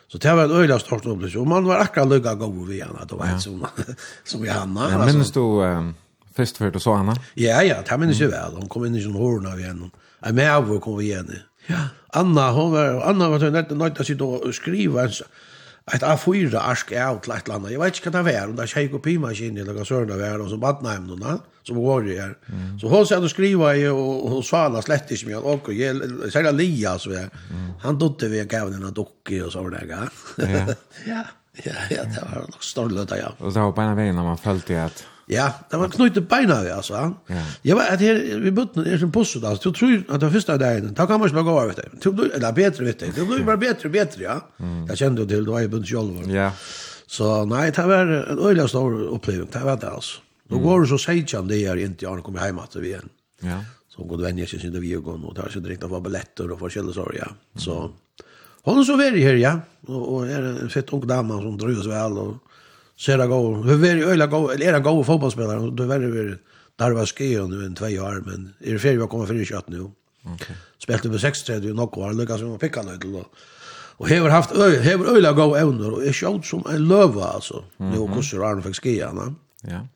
Så det var en øyla stort opplevelse. Og man var akkurat lykka god ved henne, det var ja. som, som i Hanna. Ja, minnes du um, først før du så Hanna? Ja, ja, det minnes jeg vel. Hun kom inn i sånn hårene av henne. Jeg med av henne kom vi igjen. Ja. Anna, hon var, Anna var nødt til å sitte og skrive en ett A4 ark av till ett land. Jag vet inte vad det var, om det tjej kopi maskin eller vad sådana var och så badnaim någon som var det här. Så hon satt och skriva i och hon svala slett inte med och sälja lia så där. Han dotte vi gav den en docka och så där. Ja. Ja, ja, det var nog storlöta ja. Och så på en väg när man följde att Ja, det var knytt beina vi, altså. Ja. Jeg var, at her, vi bodde en som posset, altså, du tror at det var første dagen, da kan man ikke bare gå over, vet du. Du eller bedre, vet du. Det blir bare bedre, bedre, ja. Jeg kjente jo til, det var i bunns selv. Ja. Så, nei, det var en øyelig stor opplevelse, det var det, altså. Nå går det så seitjan det er inntil Arne kommer hjemme til vi igjen. Ja. Så går det venner ikke synes vi er gått, og det er ikke riktig for balletter og forskjellige sorg, ja. Så, hun er så veldig her, ja. Og, og er en fett ung dame som drøs vel, og så är det god. Du är öjla god, eller är det god fotbollsspelare. Du är väldigt darva skion nu en två år, men är det färdigt att komma för i kött nu. Okay. Spelte på 6-3 och något år, lyckas med att picka nöjd då. Och hever haft öj, hever öjla god evner och är kött som en löva alltså. Mm -hmm. Nu och kursar Arne fick skian. Ja.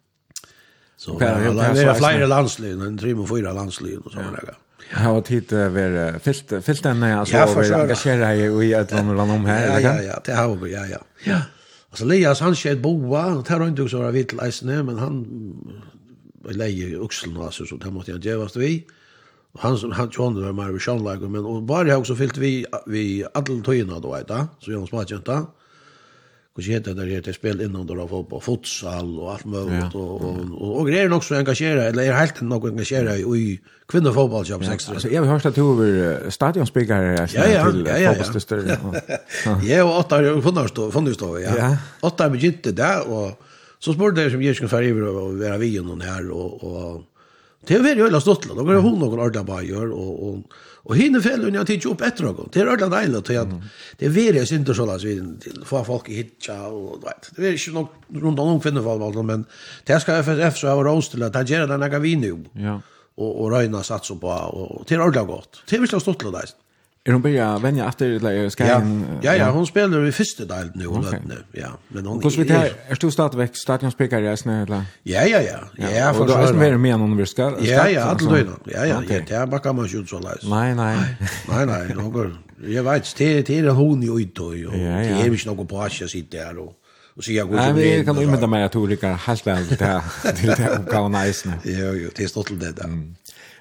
Så det är flera landslyn, en tre och fyra landslyn och sådana där. Jag har tid över fyllt fyllt den alltså över engagera i att vara med om här. Ja, ja, ja, det har vi, ja, ja. Ja. Alltså Elias han sked boa, och tar inte också vara vitt läsne, men han var leje uxeln alltså så det måste jag djävast vi. Och han han tjón var mer vid sjön men och bara jag också fyllt vi vi alla tojna då vet du, så jag smakar inte och så heter det det spel innan då av fotboll, futsal och allt möjligt ja, och, och, och, och grejer också engagerad, eller är helt nog engagerad i, i kvinnofotboll jag ja, extra. Alltså jag har hört att du är stadionspelare ja, ja, till ja, ja, fotbollsstörre. Ja, ja och åtta har funnits då, funnits då ja. ja. Åtta har begynte där och så spurte det som jag skulle färja över och vara vi någon här och och det är väl jävla stått då. Går hon någon ordentlig bara gör och och Og hinne fellen jeg tittar opp etter drag. Det er ordentlig deilig, til at det er är värre synder sånn, där vid till få folk i hitja, og och vet. Det är ju nog runt omkring kvinnor fall men det skal FSF så ha råst til at han gör den ega vi nu. Ja. og och röna satsa på og det er ordentlig godt. Det er är stått til där. Är hon börja vänja efter eller ska ja. ja, ja, hon spelar i första delen nu hon okay. ja, men hon Hur ska det är stor startväck stadionspeaker i snö eller? Ja, ja, ja. Ja, för då är det mer mer någon vi ska. Ja, ja, alltså då. Ja, ja, okay. ja, bara kan man ju så läs. Nej, nej. Nej, nej, hon går. Jag vet, det det är hon ju ut och det är ju inte något på att sitta där och och så jag går Nej, vi kan ju inte med att olika hashtag där till det och gå nice. nu. Jo, jo, det är till det där.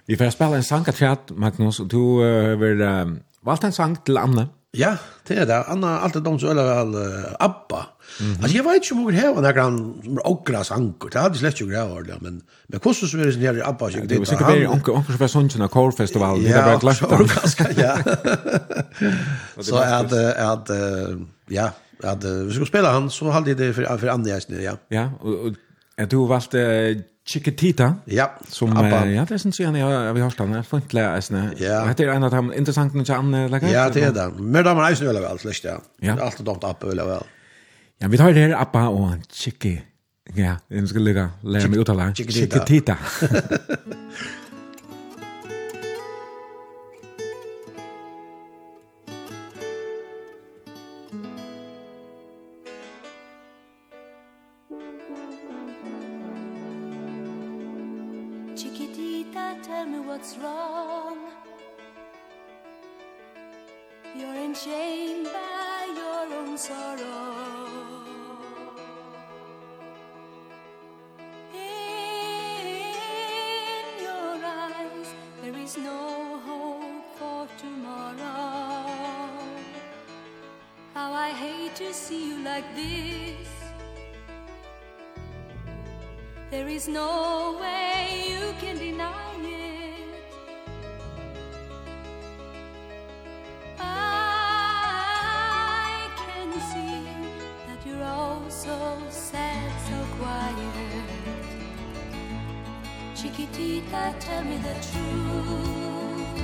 Vi får spela en sanka chat Magnus och du över Valt en sang til Anne? Ja, det er det. Anne har alltid de som øyler vel uh, Abba. Mm -hmm. Altså, jeg vet ikke om hun hever noen som er okra sanger. Det hadde slett ikke greia ordentlig, men, men hvordan som er sånn her Abba? Ja, det var sikkert bare onker, onker som er sånn som er kårfestival. Ja, det var glatt. Ja, Så at, at, ja, at vi skulle spille han, så halde jeg det for, for Anne, ja. Ja, og, og Ja, du har valgt uh, Chiquitita. Ja, som Abba. Uh, ja, det synes jeg har vi har stannet. Jeg får ikke lære Ja. Og dette er en av de interessante ikke han lager. Ja, det er det. Men da har eisen veldig vel, slik ja. Ja. Det er alltid dumt Abba veldig vel. Ja, vi tar det her Abba og Chiqui. Ja, jeg skal lære meg uttale. Chiquitita. Chiquitita. shamed by your own sorrow. In your eyes there is no hope for tomorrow. How I hate to see you like this. There is no way you can deny it. I so sad, so quiet. Chiquitita, tell me the truth.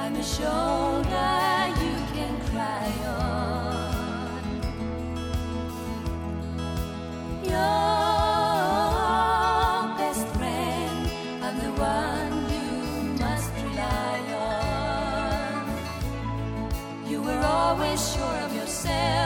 I'm a shoulder you can cry on. Your best friend I'm the one you must rely on. You were always sure of yourself.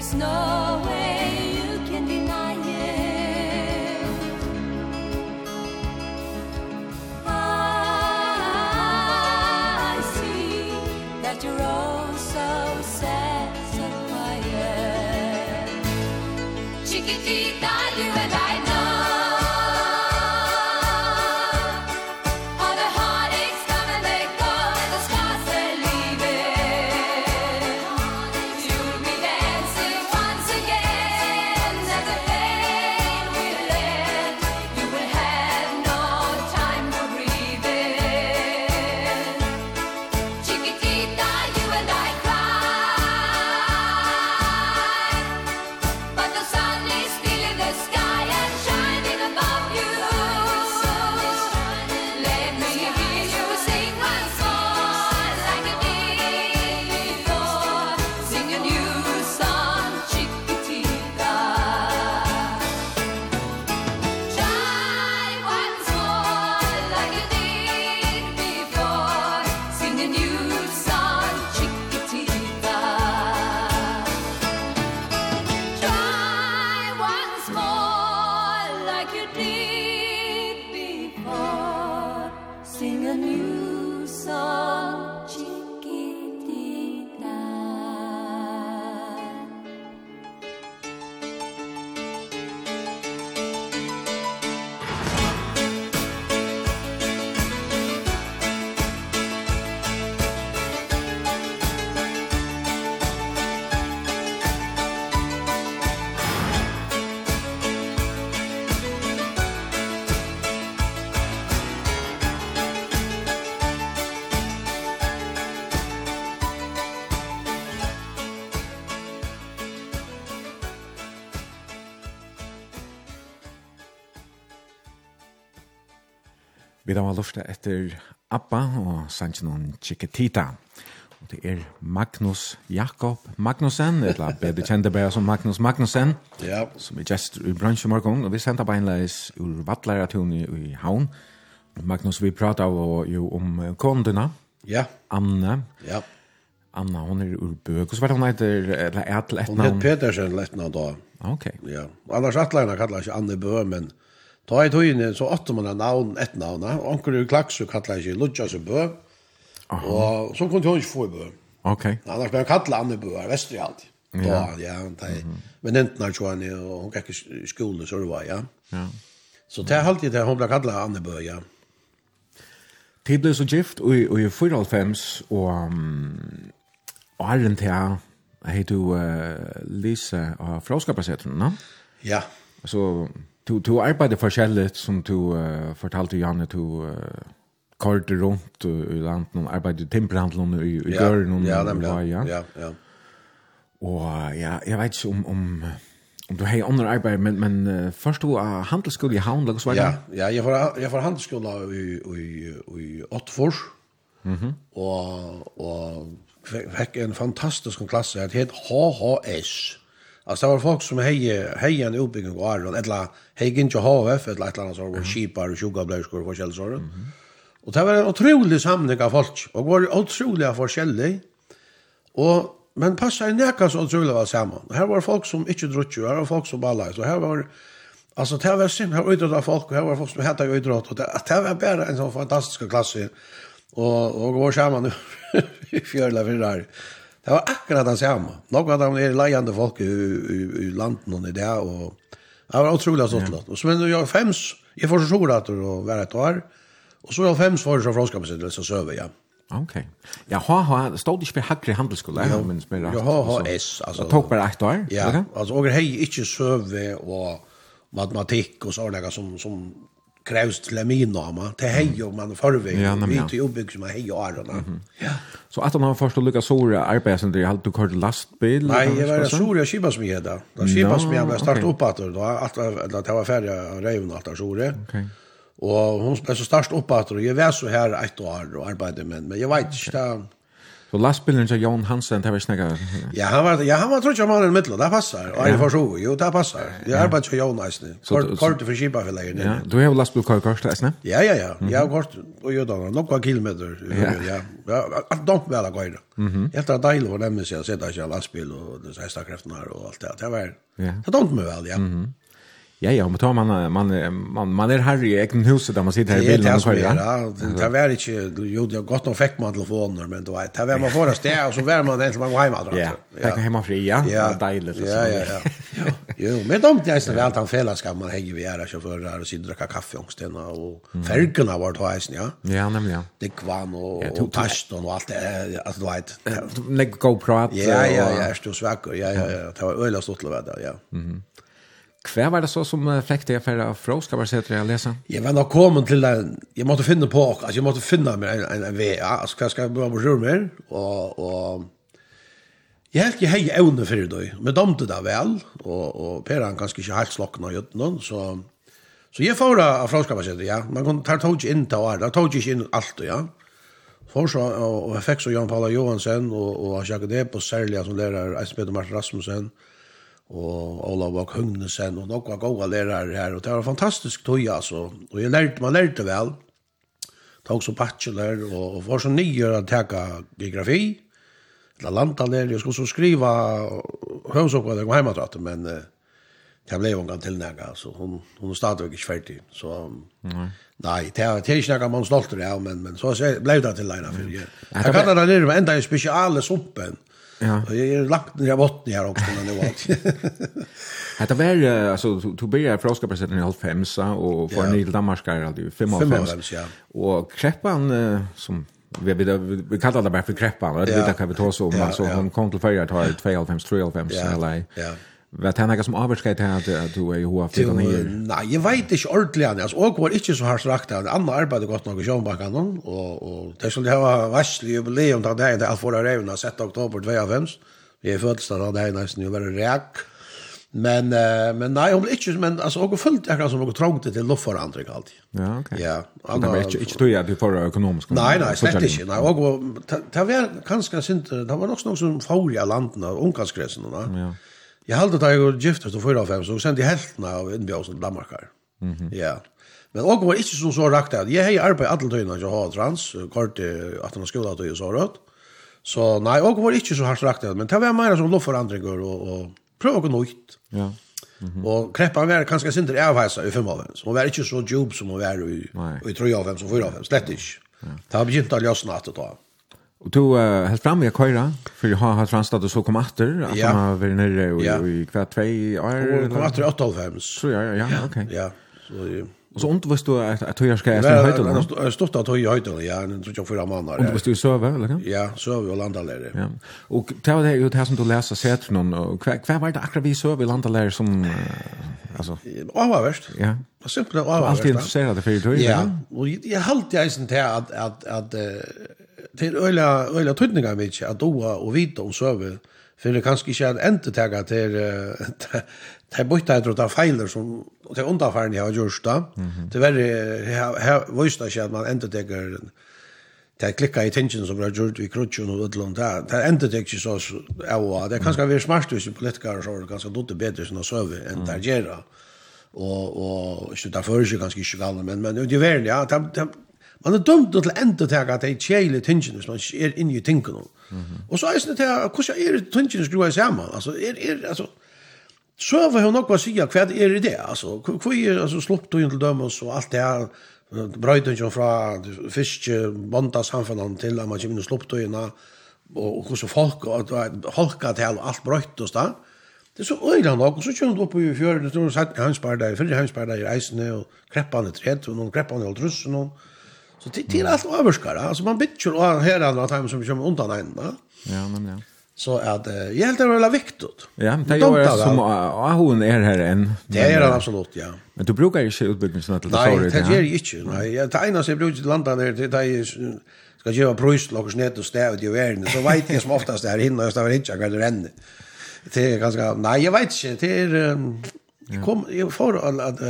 is no way var lustet etter Abba og Sanchinon Chiquitita. Og det er Magnus Jakob Magnussen, eller bedre kjente bare som Magnus Magnussen, ja. som er gjest i bransjemorgon, og vi sendte på ur Vattlæratun i Havn. Magnus, vi pratet jo om kondina, ja. Anne, ja. Anna, hon er ur bøk, og så var hon heter, eller er til et? Hon heter Petersen, lett nå da. Ok. Ja, annars atleina kallar ikke Anne Bø, men... Ta i tøyene så åtte man en navn, ett navn, og anker i klaks, og kallet ikke Ludja som bø, og så kunne hun ikke få i bø. Ok. Annars ble han kallet andre bø, er vestri alt. Ja, ja, de, men enten er sånn, og hun gikk i skolen, så det var, ja. Ja. Så det er alltid det, hun ble kallet andre bø, ja. De ble så gift og i 4.5, og, um, og herren til hei du uh, Lise av Fråskapasetren, no? Ja. Så Du du arbeider forskjellig som du uh, fortalte Janne du uh, kort rundt uh, i landet. Noen i timperhandelen i, i ja, døren ja, nemlig, ja. ja, ja. Og ja, jeg vet ikke om, om, om du har andre arbeid, men, men uh, først du har handelsskole i Havn, hva ja, ja, jeg får, jeg får handelsskole i, i, i Åttfors, mm -hmm. og, og fikk en fantastisk klasse, det het HHS, Alltså det var folk som hej hej en uppbyggning av Aron eller hej inte HF eller ett annat sort av skipar och sjukabläskor och källor så. Och det var en otrolig samling av folk och var otroliga forskjellig. Och men passa i näka så otroligt var samma. Här var folk som inte druck, här var folk som ballade så här var alltså det var sim här utåt av folk och här var folk som hette utåt och det, det var bara en sån fantastisk klass och och var samman i fjärla för där. Det var akkurat det samme. Några av dem er leiende folk i, i, i landen og i det, og det var utrolig stort lott. Og så men jeg fems, jeg får så stor at det var et år, og så jeg fems var så fråskapsittelse så søve, jag. Ok. Ja, ha, ha, stod ikke på Hagri Handelsskola, ja, men som er rett. Ja, ha, ha, S, altså. Det tok bare ett år? Ja, altså, og jeg hei ikke søve og matematikk og sånne som, som krävs till min nama Det hej ju man förväg ja, vi inte jobbar som hej och arna. Mm -hmm. Ja. Så att han har först lyckas sora arbeten det halt du kör lastbil. Nej, jag var sora skibas med heda. Då skibas som jag var starta upp att då att att det var färdiga revna att sora. Okej. Okay. Och hon spelade så starkt upp att då jag var så här ett år och arbetade med men jag vet inte Så lastbilen till Jon Hansen där vi snackar. Ja, han var ja, han var tror jag man i mitten. Det passar. Och jag får så. Jo, det passar. Det är bara till Jon Hansen. Kort för skipa för lägen. Ja, du har lastbil kvar kort där, Ja, ja, ja. Jag har kort och gör då några kilometer. Ja. Ja, att de väl går in. Mhm. Efter att Dilo nämnde sig att sätta sig lastbil och det så här kraften här och allt det. Det var. Det dom mig väl, ja. Mhm. Ja, ja, men tar man, man, man, man är här i egen huset där man sitter här i bilen. Det är det som är, ja. Det var inte, jo, det har gått och fick man telefoner, men då vet, det var man förra det och så var man egentligen som man går hemma. Ja, det kan hemma fri, ja. Ja, dejligt. Ja, ja, ja. Jo, men de det är så väl han fälla ska man hänga vi här chaufförer och sitta dricka kaffe och stäna och färgerna vart ha isen, ja. Ja, nämligen. Det kvarn och taston och allt det alltså du vet. Lägg go prat. Ja, ja, ja, är du svacker. Ja, ja, ja. Det var öl och stort lov där, ja. Mhm. Hva var det så som fikk deg for å fra, skal man se til å lese? Jeg var nok kommet til det, jeg måtte finne på, altså jeg måtte finne meg en, en, en vei, altså hva skal jeg bare bruke mer, og, og jeg helt ikke hei evne for det, men domte det vel, og, og Per han kanskje ikke helt slokken av gjøttene, så, så jeg får det av fraskapasjetet, ja, man kan ta tog ikke inn til å være, ta tog ikke inn alt, ja, For så, og jeg fikk så Jan Paula Johansen, og, og Jacques Depp, og særlig som lærer, Espen Martin Rasmussen, og og Olav og Høgnesen og noen gode lærere her, og det var fantastisk tog, altså. Og jeg lærte, man lærte vel, tog som bachelor, og, og var så nye å ta geografi, eller landa nere, jeg skulle så skriva høvsoppgave om heimatratet, men uh, det ble jo en gang tilnægget, altså. Hun, hun er stadigvæk ikke ferdig, så... Mm. Nei, det er, det er ikke noe man stolter av, men, men så ble det til leina for jeg. jag kan da nere med enda i spesiale sumpen, Ja. Och jag är lagt ner botten här också när det var. Hetta var alltså du be jag från skaparsätten i Alfhemsa och för ja. Nil Danmark är det 5 55. Ja. Och Kreppan som vi vi vi kallar det bara för Kreppan, det vet jag kan vi ta så om alltså hon kom till färja tar 2 av 5 3 eller. Ja. Vet han ikke som avsked här att du är hoa haft det här. Nej, jag vet inte han. alltså og var ikke så hardt rakt han. andra arbete gott nog i Backan och och det skulle ha varslig jubileum där det for å revne 7. oktober 2005. Vi är födelsedag av det här nästan ju var räk. Men eh men nej om inte men alltså och fullt jag som något trångt till luft för andra alltid. Ja, okej. Ja, andra. Men ikke, inte tog jag det för økonomisk? Nej, nej, slett inte. Nej, och det var kanske inte det var också noe som faulja i landene, unkansgränsen va. Ja. Jeg halte da jeg var giftet til 4 så sendte jeg helten av innbjøs til Danmark her. Ja. Men også var ikke så så rakt at jeg har arbeidet alle tøyene til å ha trans, kort til at han har skolet og så rødt. Så nei, også var ikke så hardt rakt at, men det var mer som lovforandringer og, og prøve å nytt. Ja. Mm -hmm. Og kreppan var kanskje sinter avheisa i 95. Hun var ikke så djup som hun var i, i 3 av 5 og 4 av 5, slett ikke. Det har begynt å løsne at det da. Og du uh, helt fram jag køyra, for jag har hatt franstat og så kom atter, at ja. man har varit nere i, ja. i hver tvei år. Og kom åter 85. Så ja ja ja ok. Ja. Så Och så ont vad du att att jag ska äta höjden. Nej, jag har stått att höja höjden. Ja, en tror jag fyra måneder. Och vad du søve, eller hva? Ja, söva och landa där. Ja. det var det jo det som du leser sett någon och hva kvar var det akkurat vi søve i landa där som alltså. Ja, vad värst. Ja. Vad simpelt vad värst. Allt intresserad för tøy, Ja, och jag jeg alltid isen till att at att til øyla, øyla tydninga mykje at doa og vita om søve, for det kanskje ikke er endt tega til til bøyta etter ta feiler som til undanfæren jeg har gjort da. til verre jeg viste ikke at man endt tega det klikka i tingene som har gjort vi krutjen og utlån, det er endt tega ikke så av og det er kanskje vi er smart hvis vi politikere så er det ganske dotter bedre som søve enn det gjerra. Og, og, ikke, der fører ikke ganske ikke galt, men, men det er verden, ja, det Man er dømt til enda til at det er kjeilig tingen hvis man er inne i tingen. Og så er det til at hvordan er tingen skrua i sammen? Altså, er, er, altså, så var hun nok å si hva er det, altså. Hva er altså, slupp slupptøyen til dømes og alt det her, brøytingen fra fiske, bonda samfunnet til at man kommer inn og i slupptøyene, og hvordan folk, og holka til alt brøyt og sted. Det er så øyla nok, og så kjønner du opp i fjøren, og så satt hansbarda i fyrre hansbarda i reisene, og kreppane i tret, og noen kreppane i holdt og Så det är allt överskar. Alltså man bitcher och här andra time som kommer undan en. Ja, men ja. Så att jag helt enkelt är viktigt. Ja, men det är som att hon är här än. Det är han absolut, ja. Men du brukar inte utbyggnaden sådana det sorg. Nej, det gör ju inte. Nej, det ena som brukar till landet där, det är ska göra pröjst, lockers nät och stäv i världen. Så vet jag som oftast är hinna, jag stäver inte, jag det ränna. Det är ganska, nej, jag vet inte. Det är, jag kom, jag får att,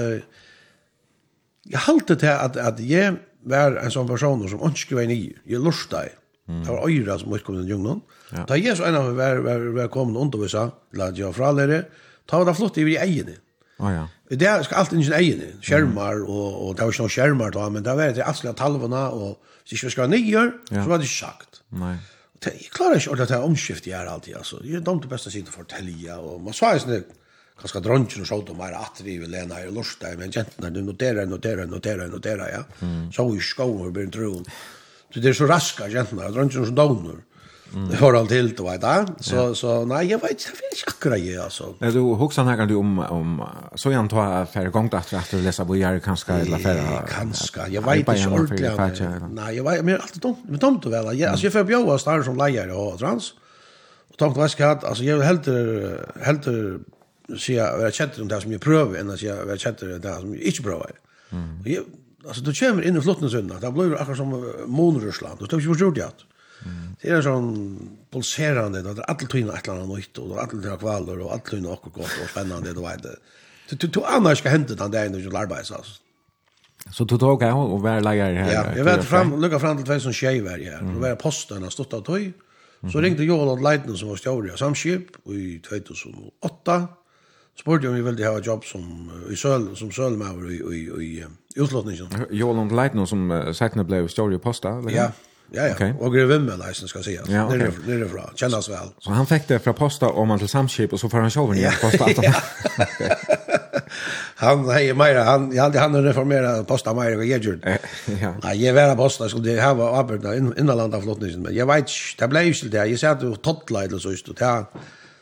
jag halte til at, at jeg, var en sån person som inte skrev ner. Jag lustade. Mm. Det var öra som inte kom den djungeln. Ja. Da så en av var, var, var kommet og undervisa, la jeg fra lære, da var det flott i egene. Oh, ja. Det skal alltid ikke egene, skjermar, og, og det var ikke noen skjermar da, men det var det alltid talvene, og hvis ikke vi skal ha nyer, ja. så var det ikke sagt. Nei. Det, jeg klarer ikke ordentlig at det er omskift jeg er alltid, altså. Jeg er dumt det beste siden å fortelle, og man svarer sånn, kanskje dronjen og så de var at vi vil lene her i Lorstad, men jentene, du noterer, noterer, noterer, noterer, ja. Mm. Så i skoven blir en troen. Så det er så raske jentene, dronjen som doner. Mm. Hör till då vet jag. Så ja. så nej jag vet inte vilka akra jag alltså. När du huxar här du om om så jag antar för gång att att läsa vad jag kanske eller för kanske jag vet inte ordentligt. Nej jag vet men allt dumt men dumt väl. Jag alltså jag får bjuda star som lejer och trans. Och tant vad ska alltså jag helt helt så jag var känt om det som jag prövar än att jag var känt om det som jag inte prövar. Mm. Jag alltså då kommer in i flotten söndag. Det blir akkurat som månrusland. Då tar vi ju det. Mm. Det är sån pulserande då allt tyna ett land nytt och alla tyna kvaller och allt tyna och gott och spännande då vet det. Du du du annars ska hända den där när du arbetar alltså. Så du tog jag och var lägger här. Ja, jag vet fram lucka fram till två som tjej var här. Då var posten har stått av tøy. Så ringde Joel och Leitner som var stjåre av samskip i 2008 spurte om vi ville ha jobb som i söl som sölmaver i i i utlåtningen. Joel och Leitner som sakna blev story posta. Ja. Ja, ja. Okay. Och greven med licensen ska sägas. Ja, okay. Nere, nere fra. Kännas väl. Så han fick det från posta om man till samskip och så får han själv ja. posta. han hej Maira han jag hade han reformera posta Maira och Gedjord. Ja. Nej, jag var posta skulle det ha var arbeta innan av flottningen men jag vet det blev ju det. Jag sa att tottla eller så just det.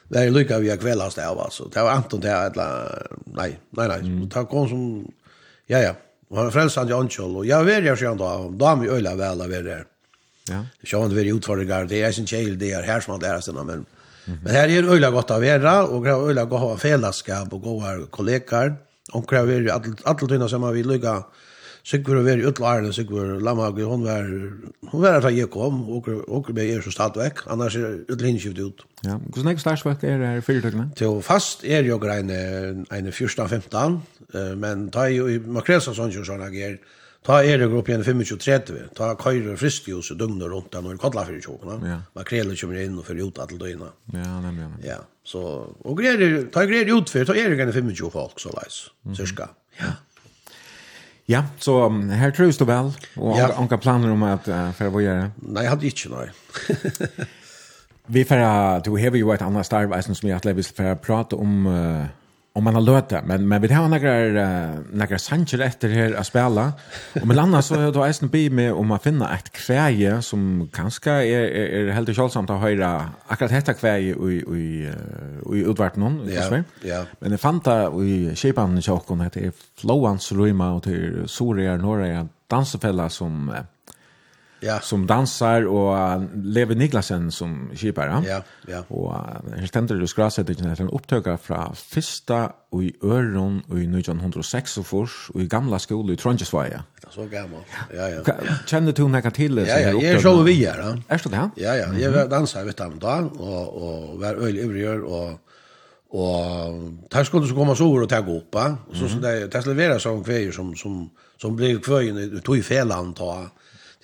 Det är lycka vi har kvällast av alltså. Det var Anton det alla nej nej nej. Mm. Det kom som ja ja. Han var frälsad Anchol och jag vet jag sjönt då. Då har vi öla väl av det. Ja. Jag har ut för det. Det är sin chill det är här som det sen men men här är öla gott av era och grå öla gå ha fällaskap och goda kollegor. Och kräver ju att alla tyna som vi lycka Sigvur var i utlæren, Sigvur og hon var, hon var da jeg kom, og og med er så stadig vekk, annars er utlinskift ut. Ja, hvordan er starsvekk er her fyrtøkene? Jo, fast er jo grein en 14-15, men ta jo i Makresa sånn jo sånn ager, ta er det opp igjen 25-30, ta køyre friskjus og døgnet rundt der når kodla fyrir tjokene, ja. Makrela kommer inn og fyrir ut alle døgna. Ja, nemlig. Ja, så, og greier, ta greier utfyr, ta er det grein 25 folk, så leis, cirka, ja. Ja, så um, här trus du vel, og ja. anka planer om at uh, för vad Nei, jeg hadde ikke noe. vi får, du har jo et annet starv som vi har att lägga för att om uh, om man har löt det. Men, men vi har några, uh, några sanger efter här att spela. Och med annars så har du eisen bi med om man finna ett kväje som kanske är, är, är helt kjolsamt att höra akkurat detta kväje i, i, i utvarten hon. Ja, ja. Men jag fann det i Kipan i Tjockon, det är Flowans Rima och till Soria Norra dansefälla som... Eh, ja. som dansar och Levi Niklasen som skipare. Ja, ja. Och här stämde det skraset inte en upptöka från första och i Öron och i 1906 och förs och i gamla skolan i Trondjesvaja. Det är så gammalt. Ja, ja. Känner du några till det? Ja, ja, jag är så vi är. Då. Är det det? Ja, ja. Jag dansar vet han då och och var öl övergör och och tar skulle så komma så och ta upp va och så så där tas levereras som kväjer som som som blir kväjen i tog fel anta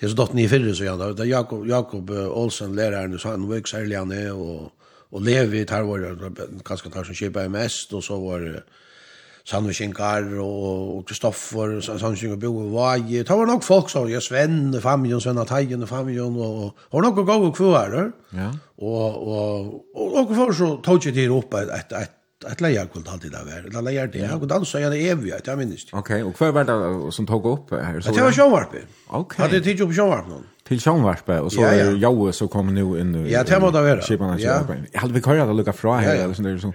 Jeg så dottene i fyrre, så ja, da Jakob, Jakob Olsen, læreren, så han var ikke særlig han er, og, og Levi, tar var kanskje tar som kjøpet mest, og så var Sandvik Inkar, og, og Kristoffer, Sandvik Inkar, Bo og Vaje, det var nok folk, så ja, Sven, familjen Sven av Teigen, och og, och har nok å gå og kvå ja. og, og, og, og, og, så tog og, det og, og, og, ett lejer kunde alltid där vara. Eller lejer det. Jag kunde alltså göra evigt, jag, jag minns det. Okej, och kvar var det som tog upp här så. Det var Sjövarpe. Okej. Hade tid upp Sjövarpe någon. Till Sjövarpe och så ja, ja. Joe så kommer nu in nu. Ja, det måste vara. Skipan ja. Jag hade vi kvar att lucka fra här eller sånt där så.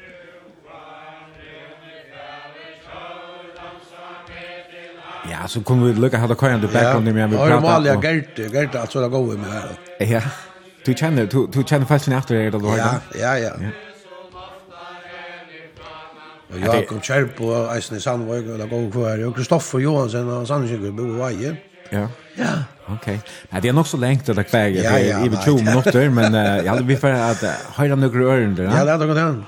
Ja, så kunne vi lucka hade kvar ändå back i det men vi pratar. Ja, Malia gert Gerte alltså det går med her. Ja. Du kjenner, du du känner fast när efter det då. Ja, ja, ja. ja. Og Jakob Kjerp og Eisen i Sandvøk, og det går kvar. Og Kristoffer Johansen og Sandvøk bor i Vaje. Ja. Ja. Ok. Nej, det er nok så länge till det kvar. Ja, är i 20 minutter, men jag hade vi för att höra några öron där. Ja, Ja, det hade gått an.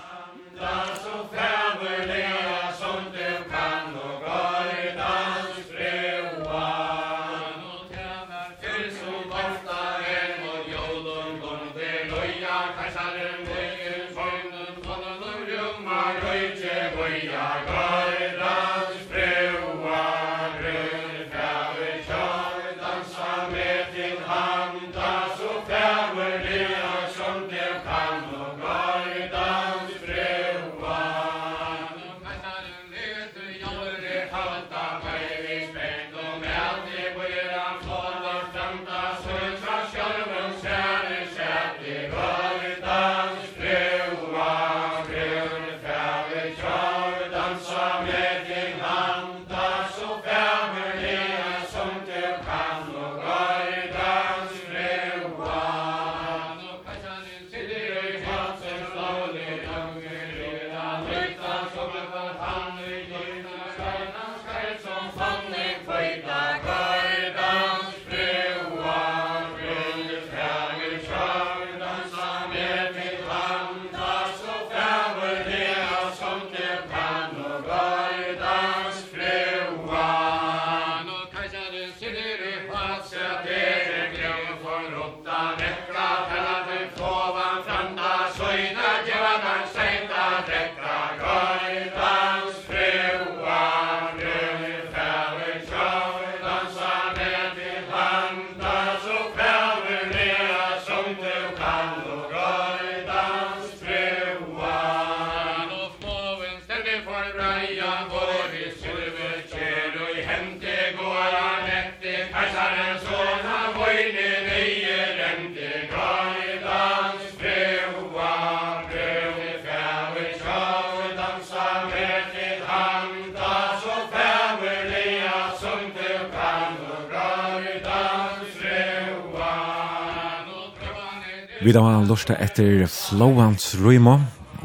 Vi da var lortet etter Flowans Rymo,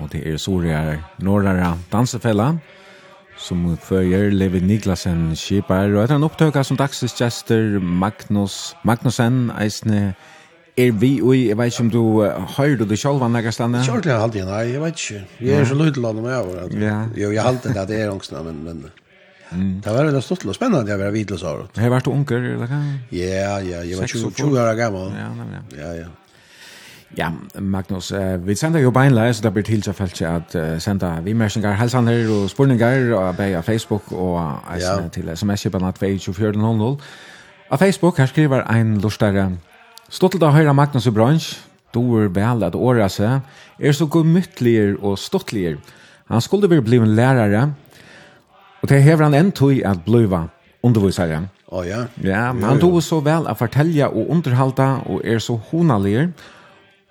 og det er Soria Norrara dansefella, som fører Levi Niklasen Kipar, og etter en opptøkka som dagsens gjester Magnus Magnusen, eisne er vi ui, jeg vet ikke om du hører du det selv, Anna Gastane? Kjørt jeg halvtid, nei, jeg vet ikke. Jeg er så lydeland om jeg var. Ja. Jo, jeg halte det at det er ångstene, men, men Det var veldig stort og spennende å være vidløs av det. Har vært unger, eller hva? Ja, ja, jeg var 20 år gammel. Ja, nemlig. Ja, ja. Ja, Magnus, uh, vi sender jo beinleis, så det blir til selvfølgelig at uh, sender vi mersinger, helsaner og spurninger og av Facebook og eisene ja. til sms-kipen at 2400. Av Facebook her skriver ein lortare Stottelt av høyre Magnus i bransj, doer vel at åra seg, er så gomyttliger og stottliger. Han skulle vel bli en lærare, og det hever han en tog at bliva undervisare. Å oh, ja. Ja, men han tog så vel at fortelja og underhalta og er så honaliger, og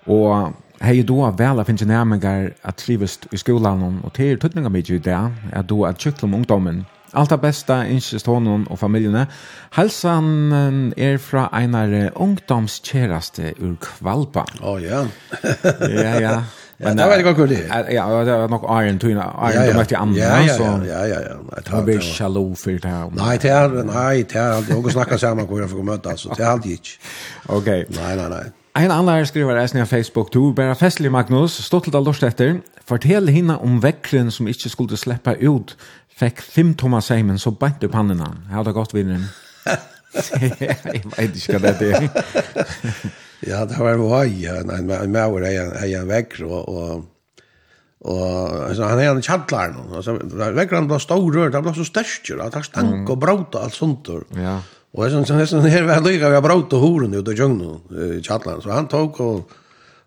Og hei då vel finnes jeg nærmengar at trives i skolan og til tøtninga mykje i det, at då at tjukla om ungdommen. Alt det beste innskjes hånden og familiene. Halsan er fra einar ungdomskjeraste ur Kvalpa. Å oh, ja. ja, ja. Ja, det var det godt det. Ja, det var nok Iron Twin, Iron Twin møtte andre, ja, så. Ja, ja, ja. Det var bare shallow for det her. Nei, det er, nei, det er, det er, det er, det er, det er, det er, det er, det er, det er, det er, det er, En annan skriver reisning av Facebook, du bæra festlig Magnus, stått til lort etter, fortell hinna om vekkren som inte skulle släppa ut, fikk fem tomma seimen, så bant upp hannena. Her har det gått vinneren. jeg vet ikke hva det er. ja, det var en vei, en maur er en vekker, og, og, og han er en kjantlar, vekkeren ble stor rørt, det ble så størst, han ble stank og brauta alt sånt. då. ja Og jeg synes, jeg synes, her var lika jag bröt och horen ut av jungno i Chatland så han og og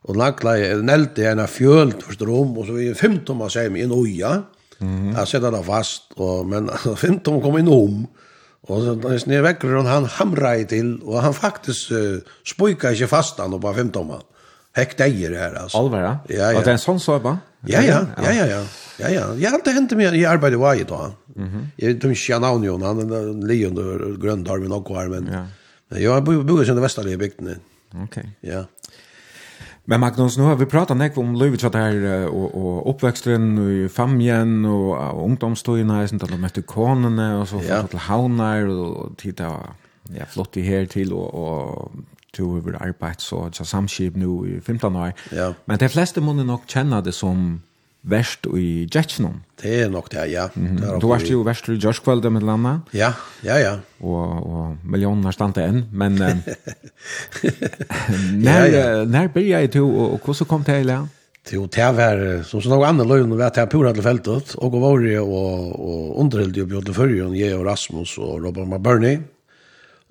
och nelte en av fjöld för strom og så vi 15 tomma seg i en oja. Mm. Jag det fast og, men 15 kom inn om. Og så när snä väcker hon han hamra i til, og han faktisk uh, spojkar sig fast han på 15 man. Häckdejer här her, altså. ja. Ja, ja. Og det er en sånn såpa. Ja, ja, ja, ja, ja. ja. Ja, ja. Ja, det hände mig. Jag arbetade i Vaje då. Jeg Jag ikke inte jag namn. Han er lejon och gröndar med något her, Men, ja. men jag har i den västliga bygden. Okej. Ja. Men Magnus, nu har vi pratat nek om livet sånt här och, och uppväxten och familjen och, och ungdomstöjerna och sånt där med ikonerna och så ja. till havnar och titta ja, flott i her till och, och to över arbeid så så samskip nu i 15 år. Ja. Men de flesta måste nog känna det som värst i Jetson. Det er nok det, ja. Mm -hmm. Du varst jo värst i Jörskvölde med landa. Ja, ja, ja. Och, och miljoner stann det än, men när, ja, ja. när började du och, och hur kom det här? Jo, det var som sånn noe annet løgn var det her pura til feltet, og og var det og, og underholdt jo bjørte førjen, jeg og Rasmus og Robert McBurney,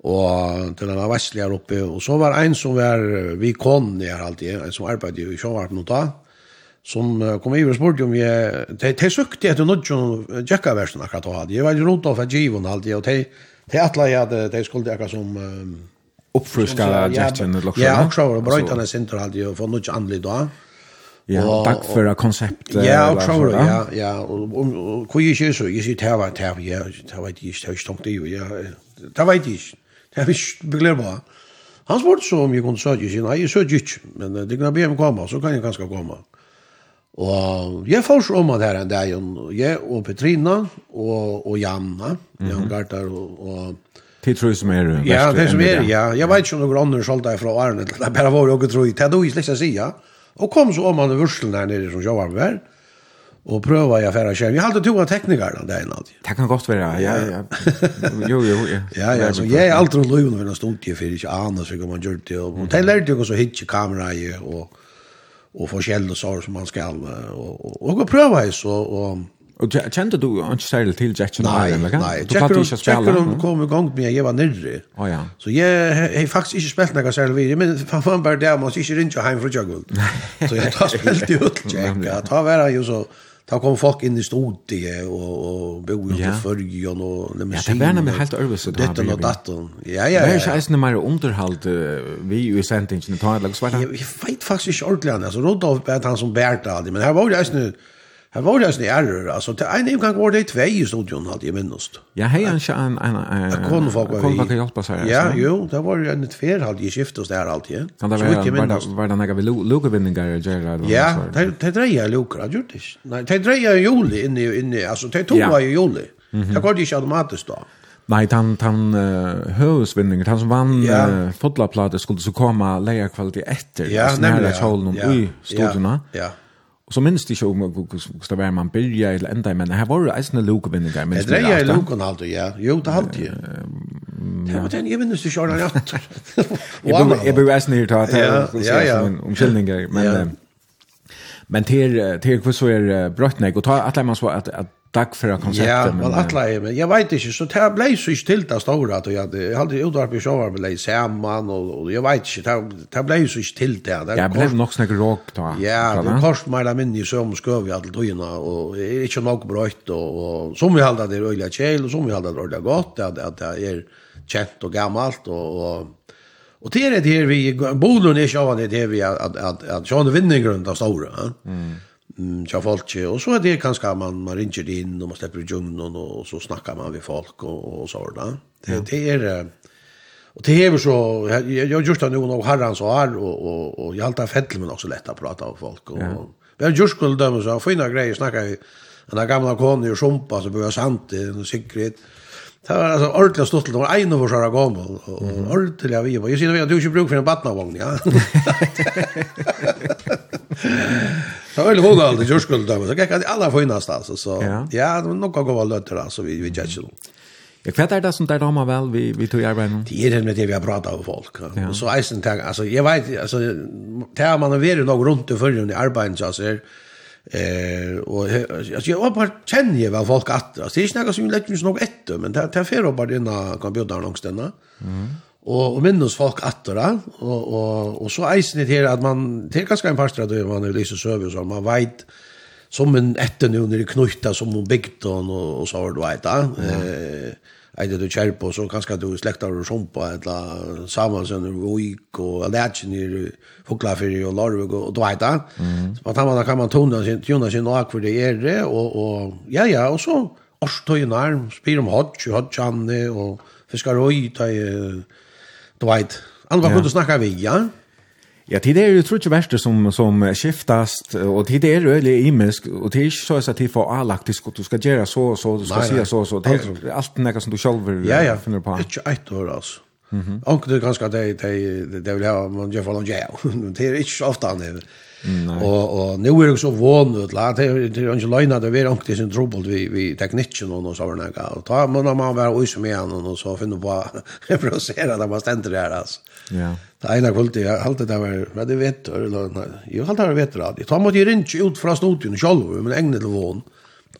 og til denne vestlige her oppe, og så var en som var vi kon, jeg har alltid, en som arbeidde i sjåvarpen og da, som kom iver og spurte om jeg, de, de søkte etter noe som tjekka versen akkurat og hadde. Jeg var rundt av for givon alltid, og de, de atla jeg at de skulle akkurat som... Um, Oppfruska jacken eller Ja, också var det brøytene sinter alltid, og få noe annerledes da. Ja, bakføra konsept. Ja, akkurat, ja, ja. Og hvor jeg ikke så, jeg sier, det var, det var, ja, det var ikke, det var ikke, det var ikke, det var ikke, det var ikke, det var ikke, Han spurte så om jeg kunne søke, jeg sier, nei, jeg søker ikke, men det kan jeg be om å komme, så kan jeg kanskje komme. Og jeg får så om at her en dag, jeg og Petrina og, og Janna, mm -hmm. Jan Gartar og, og Tid tror som är. Ja, det som är, ja. Jag vet inte om några andra sålda ifrån Arne. Det bara var jag tror i då i släkta sia. Och kom så om man vurslen där nere som jag var med. Och pröva jag färra själv. Jag hade två tekniker där där alltid. Det kan gott vara. Ja, ja. Jo, jo, ja. Ja, ja, så jag är alltid lugn för en stund till för inte annars så kan man gjort det och det lärde jag också i kamera ju och och forskjellige saker som man skal, och, och, och prøve det så, och Og kjente du ikke særlig til Jackson Nei, eller, nei. Jackson hun kom i gang med jeg var nyrre. Oh, ja. Så jeg har faktisk ikke spilt noe særlig videre, men fan var bare det, man ikke rinner hjem fra Jackson. Så jeg har spilt i Jack, ja, ta være jo så Da kom folk inn i studiet og, og bo i ja. Førgen og limousiner. Ja, det var nemlig helt øvrig. Ditten og datten. Ja, ja, ja. Det er ikke eisende mer underhalt vi i sendingen. Jeg, jeg vet faktisk ikke ordentlig. han. Altså, Rodolf er han som bært av det, men her var jo eisende... Mm Här var det en ärror alltså till en gång var det två i studion hade jag minst. Ja, hej han ska en en en kon folk hjälpa sig. Ja, jo, det var en tvär hade ju skiftet där alltid. Kan det vara var det några Luca vinningar eller Ja, det det drejer Luca gjort det. Nej, det drejer juli inne inne alltså det tog var ju juli. Det går ju inte automatiskt då. Nej, han han uh, högsvinningen, han som vann ja. uh, fotbollsplatte skulle så komma leja kvalitet efter. Ja, nämligen att hålla i studion. Ja. ja så minns det ikke om hvordan det var man byrja eller enda, men her var det eisende lukevinninger. Det dreier jeg luken alltid, ja. Jo, det halte jeg. Det var den, jeg minns ikke ordentlig rett. Jeg bør eisende her ta til omkyldninger, men... Men till till hur så är brötnägg och ta att man så att att Tack för att konceptet. Ja, men att lägga men jag vet inte så det blev så inte till det stora att jag hade jag hade utvarp i shower med Leis Hamman och och jag vet inte det det blev så inte till det. Det blev nog snack rock då. Ja, det kost mig där minne så om skov jag alltid tojna och är inte nog bröt och som vi hade det öliga kjel och som vi hade det öliga gott att att det är känt och gammalt och och Och det är det här vi, Bolund är av det här vi att, att, att, att sjåan vinner grund av stora. Mm ja folk och så er det kanske man man ringer inn och man släpper djungeln och så snackar man med folk och, og så där. Det ja. det är och det är så jag just noen av Harran så här och och och jag alltid fäll men också lätt att prata med folk och ja. vi har just skulle dømme så fina grejer snackar vi den gamla kone i sumpa så börjar sant och säkert Det var alltså ordentligt stort det var en av våra gammal och ordentligt vi var. Jag syns vi du inte bruk för en batnavagn, ja. Det var veldig hodet alltid just skulle det Så gick alla finast altså. så ja, ja det var nok å gå lötter altså, vi vi kjør ikke noe. Jag vet inte det som där damer väl vi vi tog arbete nu. Det är det med det vi har pratat med folk. Ja. Och så isen tag alltså jag vet alltså tar man och är nog runt för den arbeten så så eh och alltså jag bara känner ju väl folk att alltså det är ju något som lägger mig nog ett men det tar för bara den computern någonstans. Mm. Og, og minnes folk atter da, og, og, og så eisen det her at man, det er ganske en parster at man er lyse søve så man vet som en etter nu når det knutter som noen bygden og, og så var det vet da. Ja. Eh, Eide du kjær på, så kanskje du slektar og sjumpa, eller saman som du vik, og lærkjen i Foklafyrir og Larvig og du vet da. Mm. Så på tammanna kan man tona sin, tona sin og for det er det, og, og ja, ja, og så orstøynar, spyr om hodj, hodjanne, og fiskar røy, ta i, uh, Dwight. Han var ja. kunde snacka vi, ja. Ja, tid är ju trutje värste som som skiftast och tid är ju eller imisk och tid så att det får alaktisk och du ska göra så så du ska säga så så allt det som du själv ja, ja. finner på. Inte ett år alltså. Mhm. Mm Och det ganska det det det vill ha man gör för långt. Det är inte så ofta han Och och nu är det så vanligt att det är inte lina det är inte sin trubbel vi vi tekniken och så där och ta man man var oj som igen och så finner på reproducera det man ständer her alltså. Ja. Det ena kvällt jag alltid där var vad det vet eller Jo har alltid vet det. Ta mot ju inte ut från studion själv men ägna det vån.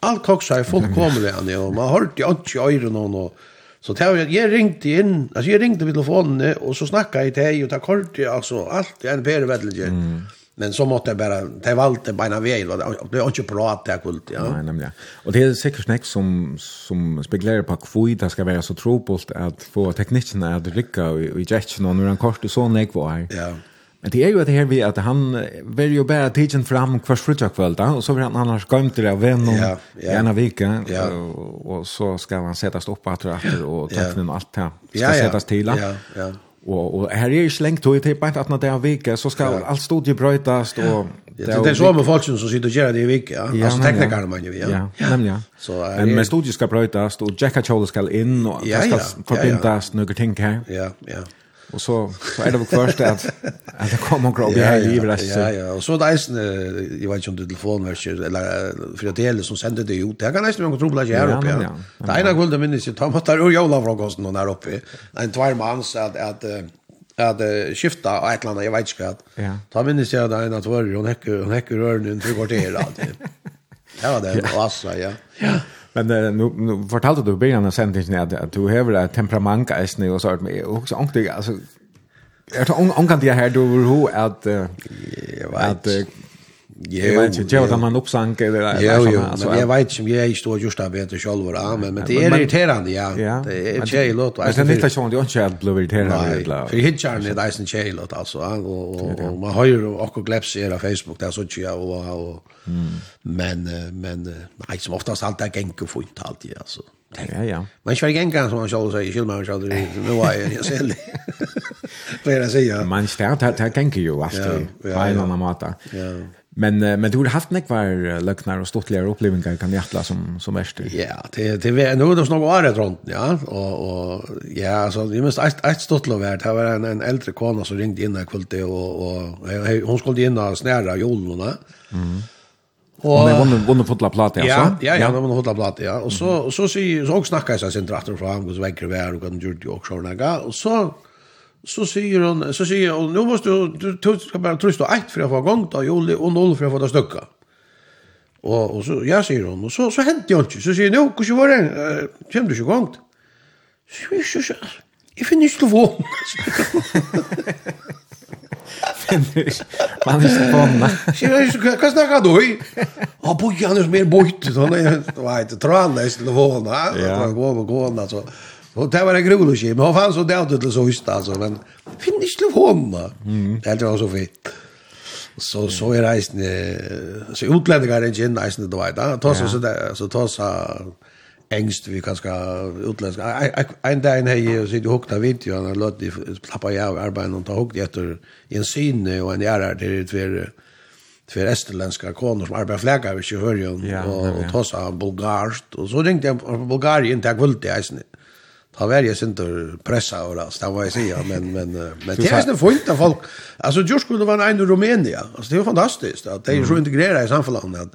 Allt koxa är fullkomligt og man har hört ju inte og och Så det var jag ringte in, alltså jag ringte vid telefonen och så snackade jag till dig och ta kort alltså allt en per vettelje. Mm. Men så måste jeg bare, det valt det vei, og det är inte bra det här kult ja. Nej nämligen. Och det är säkert snakk som som speglar på hvor det ska vara så trobult att få tekniken at lycka i jetchen og när han kort så näck var. Ja. Men det är ju att det här vi att han vil jo bare tidsen fram kvart frutja kväll då och så vil han annars gömt det av en ja, ja. ena vike, ja. och så ska han settes opp etter att og och tecknen og allt det. Ska ja, ja. sättas till. Ja, ja. Og, og her er ikke lengt og det er bare at når det er vike, så skal ja. alt studiet brøytast. Og, ja, det, det er så med folk som sitter og gjør det i vike, ja. ja altså teknikere man jo, ja. Ja, ja. nemlig, ja. Så, er, men, men studiet skal brøytast, og Jekka Kjole skal inn, og ja, det skal ja, forbindast ja, ja. noen ting her. Ja, ja. Och så så är det väl först att att det kommer och grabbar här i livet Ja ja, och så där är jag vet inte om det telefonverkar eller för att det är som sände det ut. Det kan nästan någon trubbla här uppe. Ja. Det ena gulda minns jag tar matar ur jola från kosten där uppe. En tvär man så att att att skifta och ett annat jag vet inte vad. Ta minns jag där en att hon häcker hon häcker rörn i tre kvarter alltid. Ja, det var det. Ja. Ja. Men uh, nu, nu fortalte du i början av sändningen at, at du har et temperament äsne och sånt med också ångtig alltså Jag tar ångan det här då hur att att Jag vet inte, jag vet man uppsank eller vad Jo, jo, men jeg vet inte, jag står just där vet jag ja, vad men men det är irriterende, ja. Det er tjej låt. Men det är inte så att jag inte blir irriterad. for för er det är en ja, låt alltså. Og man har jo också gleps i era Facebook där så tjej og men men nei, som oftast alt er gänk och fint alltid altså. Ja, ja. Men jag gänga som man själv säger, skiljer man själv nu var jag själv. Flera säger. Man stärt här tänker ju alltså på en annan måta. Ja. Men men du har haft några kvar löknar och stortliga upplevelser kan hjärtla som som värst. Ja, det det var nog var det runt, ja, och och ja, så vi måste ett ett stort vart. Det var en en äldre kvinna som ringde in där kvällte och och hon skulle in och snära jolorna. Mm. Och hon vann vann fotla platta alltså. Ja, ja, hon vann fotla platta, ja. Och så så så så snackar jag sen drar fram och så väcker vi och kan gjorde ju också några och så så sier hon, så sier hon, nu måste du, du du ska bara trösta ett för att få gång då, Juli, och noll för att få det stöcka. Och, och så, ja, sier hon, och så, så hände jag inte. Så sier hon, nu, hur var det? uh, kommer du inte gång? Så sier hon, så, jag finner inte telefon. Man visste på henne. Hva snakker du i? Å, han er mer bort. Nei, det var ikke trannes telefonen. Ja. Det var gående, gående, altså. Och det var en grov tjej, men hon fanns och det till så just alltså, men finn inte till. Mm. Det var så fint. Så så är reisen så utlänningar är inte nice det var där. Ta så där så ta så engst vi kanske utländska en dag hej och sitter och hukta video när låt det plappa jag arbeta och ta hukt efter en syn och en järar det är tvär för estländska konor som arbetar fläkar vi kör ju och och ta så bulgarskt och så ringte jag på Bulgarien tack vill det isen Ta var jag synter pressa och där så var jag säga men men men det är ju fint att folk alltså just skulle vara en i Rumänien. Alltså det är fantastiskt att det är så integrerat i samhället att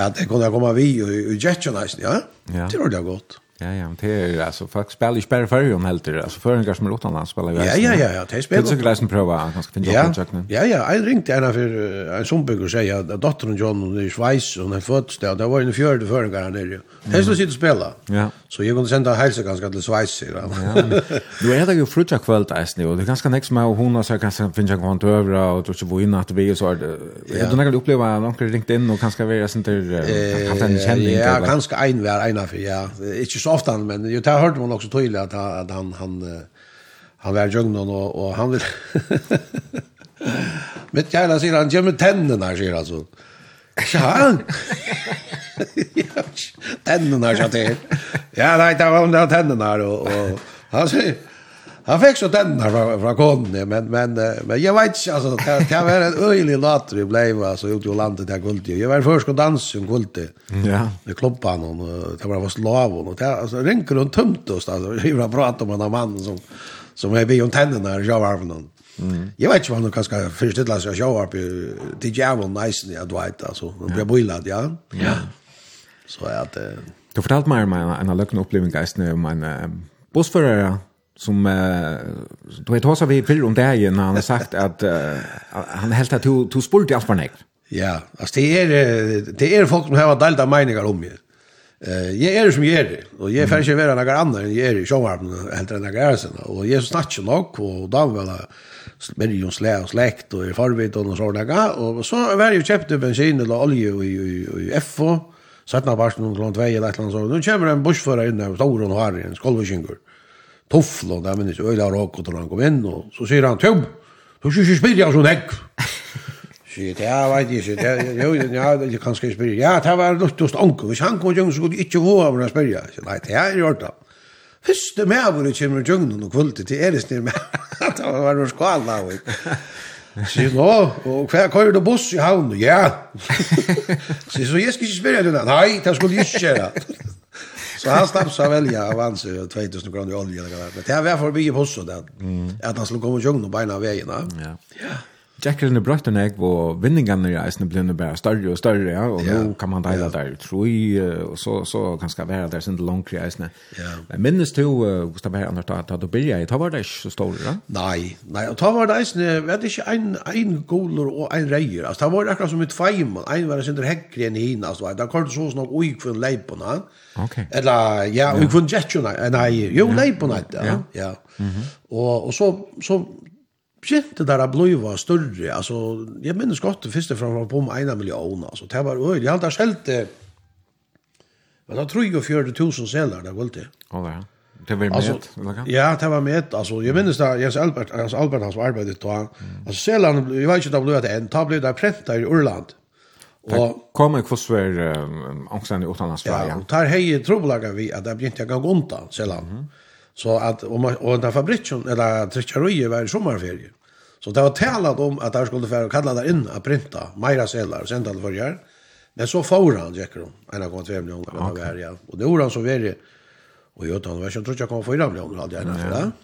att det kunde komma vi och i Jetchen ja. Ja. Det är ordentligt gott. Ja, ja, men det är alltså folk spelar ju spärr för om helt det. Alltså förringar som är utomlands spelar vi. Ja, ja, ja, ja, det spelar. Det skulle läsa prova att man ska finna jobb och Ja, ja, jag ringde ena för en sombygg og sier at dotteren John er i Schweiz och han föddes där. Det var en fjärde förringar her nere. Det skulle sitta spela. Ja. Så jeg kunne sende helse ganske til Schweiz. sier Ja. Du är där ju frukta kväll där nu och det ganska nästa med hon och så kanske finna en kvant över och tror så bo in att vi så jag då några uppleva någon ringde in och kanske vara sånt där kan ta en känning. Ja, kanske en var ena for, ja. Inte så ofta men jo det hörde man också tydligt att han att han han han var jungnon och och han vill Mitt jävla säger han gömmer tänderna säger alltså. Ja. Tänderna sa det. Ja, nej, det var de tänderna och, och han säger Han fikk så den här fra, fra konen, men, men, men jeg vet ikke, altså, det, det var en øyelig later vi blev alltså, ute i landet til guldtid. Jeg var først og dansade om guldtid. Ja. Med klubban och det var slav och det, alltså, rynker hon tömt oss, alltså, vi var prat om en man som, som är vid om tänderna och jag var för någon. Mm. Jag vet inte vad han kanske förställa sig att jag var på till djävulen nästan, jag vet, alltså, jag blev boilad, ja. Ja. Så att... Du fortalte meg om en, en løkken opplevelse om en bussfører, som uh, du vet hos vi fyrir om det här han har sagt at uh, han helt at du du spurte alt for nek. Ja, alltså det är det är folk som har delta meningar om det. Eh, jag är som jag är och jag färs ju vara några andra än jag är i showvarmen helt än några sen och jag snackar nog och då väl men ju slä och släkt och förvet och sådana och så var ju köpte bensin eller olja i, i i FO. Sättna varsen om klant vei eller et eller annet sånt. Nå kommer en bussfører inn der, stor og har en skolvekyngur tufflon, det minnes øyla råkot når han kom inn, og så sier han, Tjum, du skal ikke spyrja sånn hekk. Sier, ja, vet jeg, sier, ja, jo, ja, jeg kan skal spyrja, ja, det var lutt hos hvis han kom i djungun, så skulle du ikke få av å spyrja. Sier, nei, det er i med hvor mævore kommer i djungun og kvulti til eris nir med, det var noe skval skvala, Sier, nå, og hva køyr du buss i havn? Ja. Sier, så jeg skal ikke spyrja, nei, det skulle jeg ikke gjøre. Så han stapsade välja av hans 2000 kronor i olja. Men det här var förbi på så där. Att han skulle komma och sjunga på ena vägen. Ja. Ja. Jackeren er brøtt en egg, og vinningene er eisende blinde bare større og større, ja, og yeah. nå kan man deile der troi, og så, så kan skal være der sin langkri eisende. Ja. Men minnes du, Gustav Herre, Anders, da du byrja i, ta var det ikke så stor, da? Nei, nei, og ta var det eisende, vet ikke, ein, ein goler og ein reier, altså, ta var det akkurat som et feimann, ein var det sindre enn hina, altså, da kom det så snakk ui kvinn leipona, okay. eller, ja, ui kvinn jetjona, nei, jo, leipona, ja, ja, ja, og, og så, så, begynte der å blive større. Altså, jeg minnes godt det første fra på med en million. Altså, det var øyelig. Jeg hadde skjelt det. Men da tror jeg jo 000 seler der gulvte. Å, det ja. Det var med, altså, Ja, det var med. Altså, jeg minnes da Jens Albert, Jens Albert hans arbeidet da. Mm. Altså, selene, jeg vet ikke det ble det en, da ble det prentet i Urland. Og kom en kvossver angstene i Åtlandsfra. Ja, og der hei trobelaget vi at det begynte jeg gang undan selan. Mm Så att om och den fabriken eller tryckeriet var i sommarferie. Så det var talat om att där skulle få kalla där in att printa Maira sällar sen för förjar. Men så får han Jackro en av kontrem lång av ja. Och det var han så väl Och jag tror jag tror jag kommer få i dem om hade jag.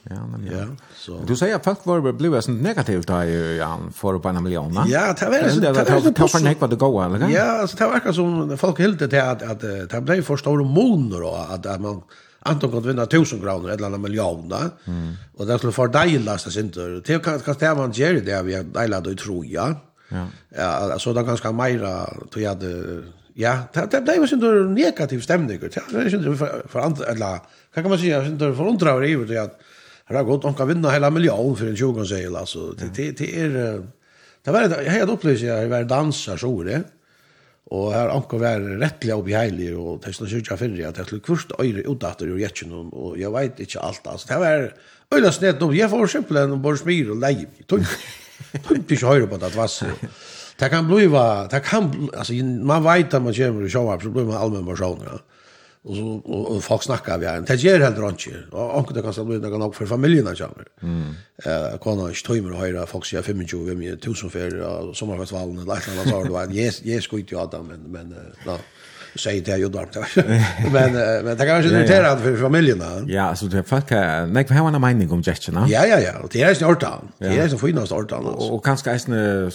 Ja, men ja. Så. Du säger folk var blev är negativt där ju han för på en miljon. Ja, det var det. Det var toppen näck vad det går eller? Ja, så det var verkar som folk helt till att att det blev för stora moln då att man Anton kunne vinna 1000 kroner, eller en miljon Mm. og det skulle för dig sin tur. Det er kan det man gjør det vi har delar det i troja. Ja. Ja, altså det er ganske mera tror jeg, det ja, det det ble jo sin tur negativ stemning, Det er sin tur for, for andre, eller hva kan man säga sin tur förundrar över det ju att det er godt, de kan vinna hela miljon for en 20 säger altså, det det det är det var jag hade upplevt jag var dansar så det. Og her anker var rettelig og beheilig, og det er sånn kyrkja fyrir, at jeg skulle kvist øyre utdatter og gjettjen, og jeg vet ikke alt, altså. Det var øyla snett, og jeg får simpelthen bare smir og leie meg. Tumt ikke høyre på det, vass. Det kan bli, det kan, altså, man vet at man kommer i sjåar, så blir man allmenn personer, ja. Och så och folk snackar vi här. Det ger helt rant ju. Och kan det kanske blir någon för familjen där kommer. Mm. Eh kona jag inte mer höra folk säga 25 vi med 1000 för sommarfestivalen eller något sånt. Yes, yes, skjuter ju Adam men men ja säger det ju då. Men men det kan ju irritera för familjen då. Ja, så det folk kan nej vad har man mening om gestern. Ja ja ja, och det är ju något annat. Det är ju fina något annat. Och kanske är en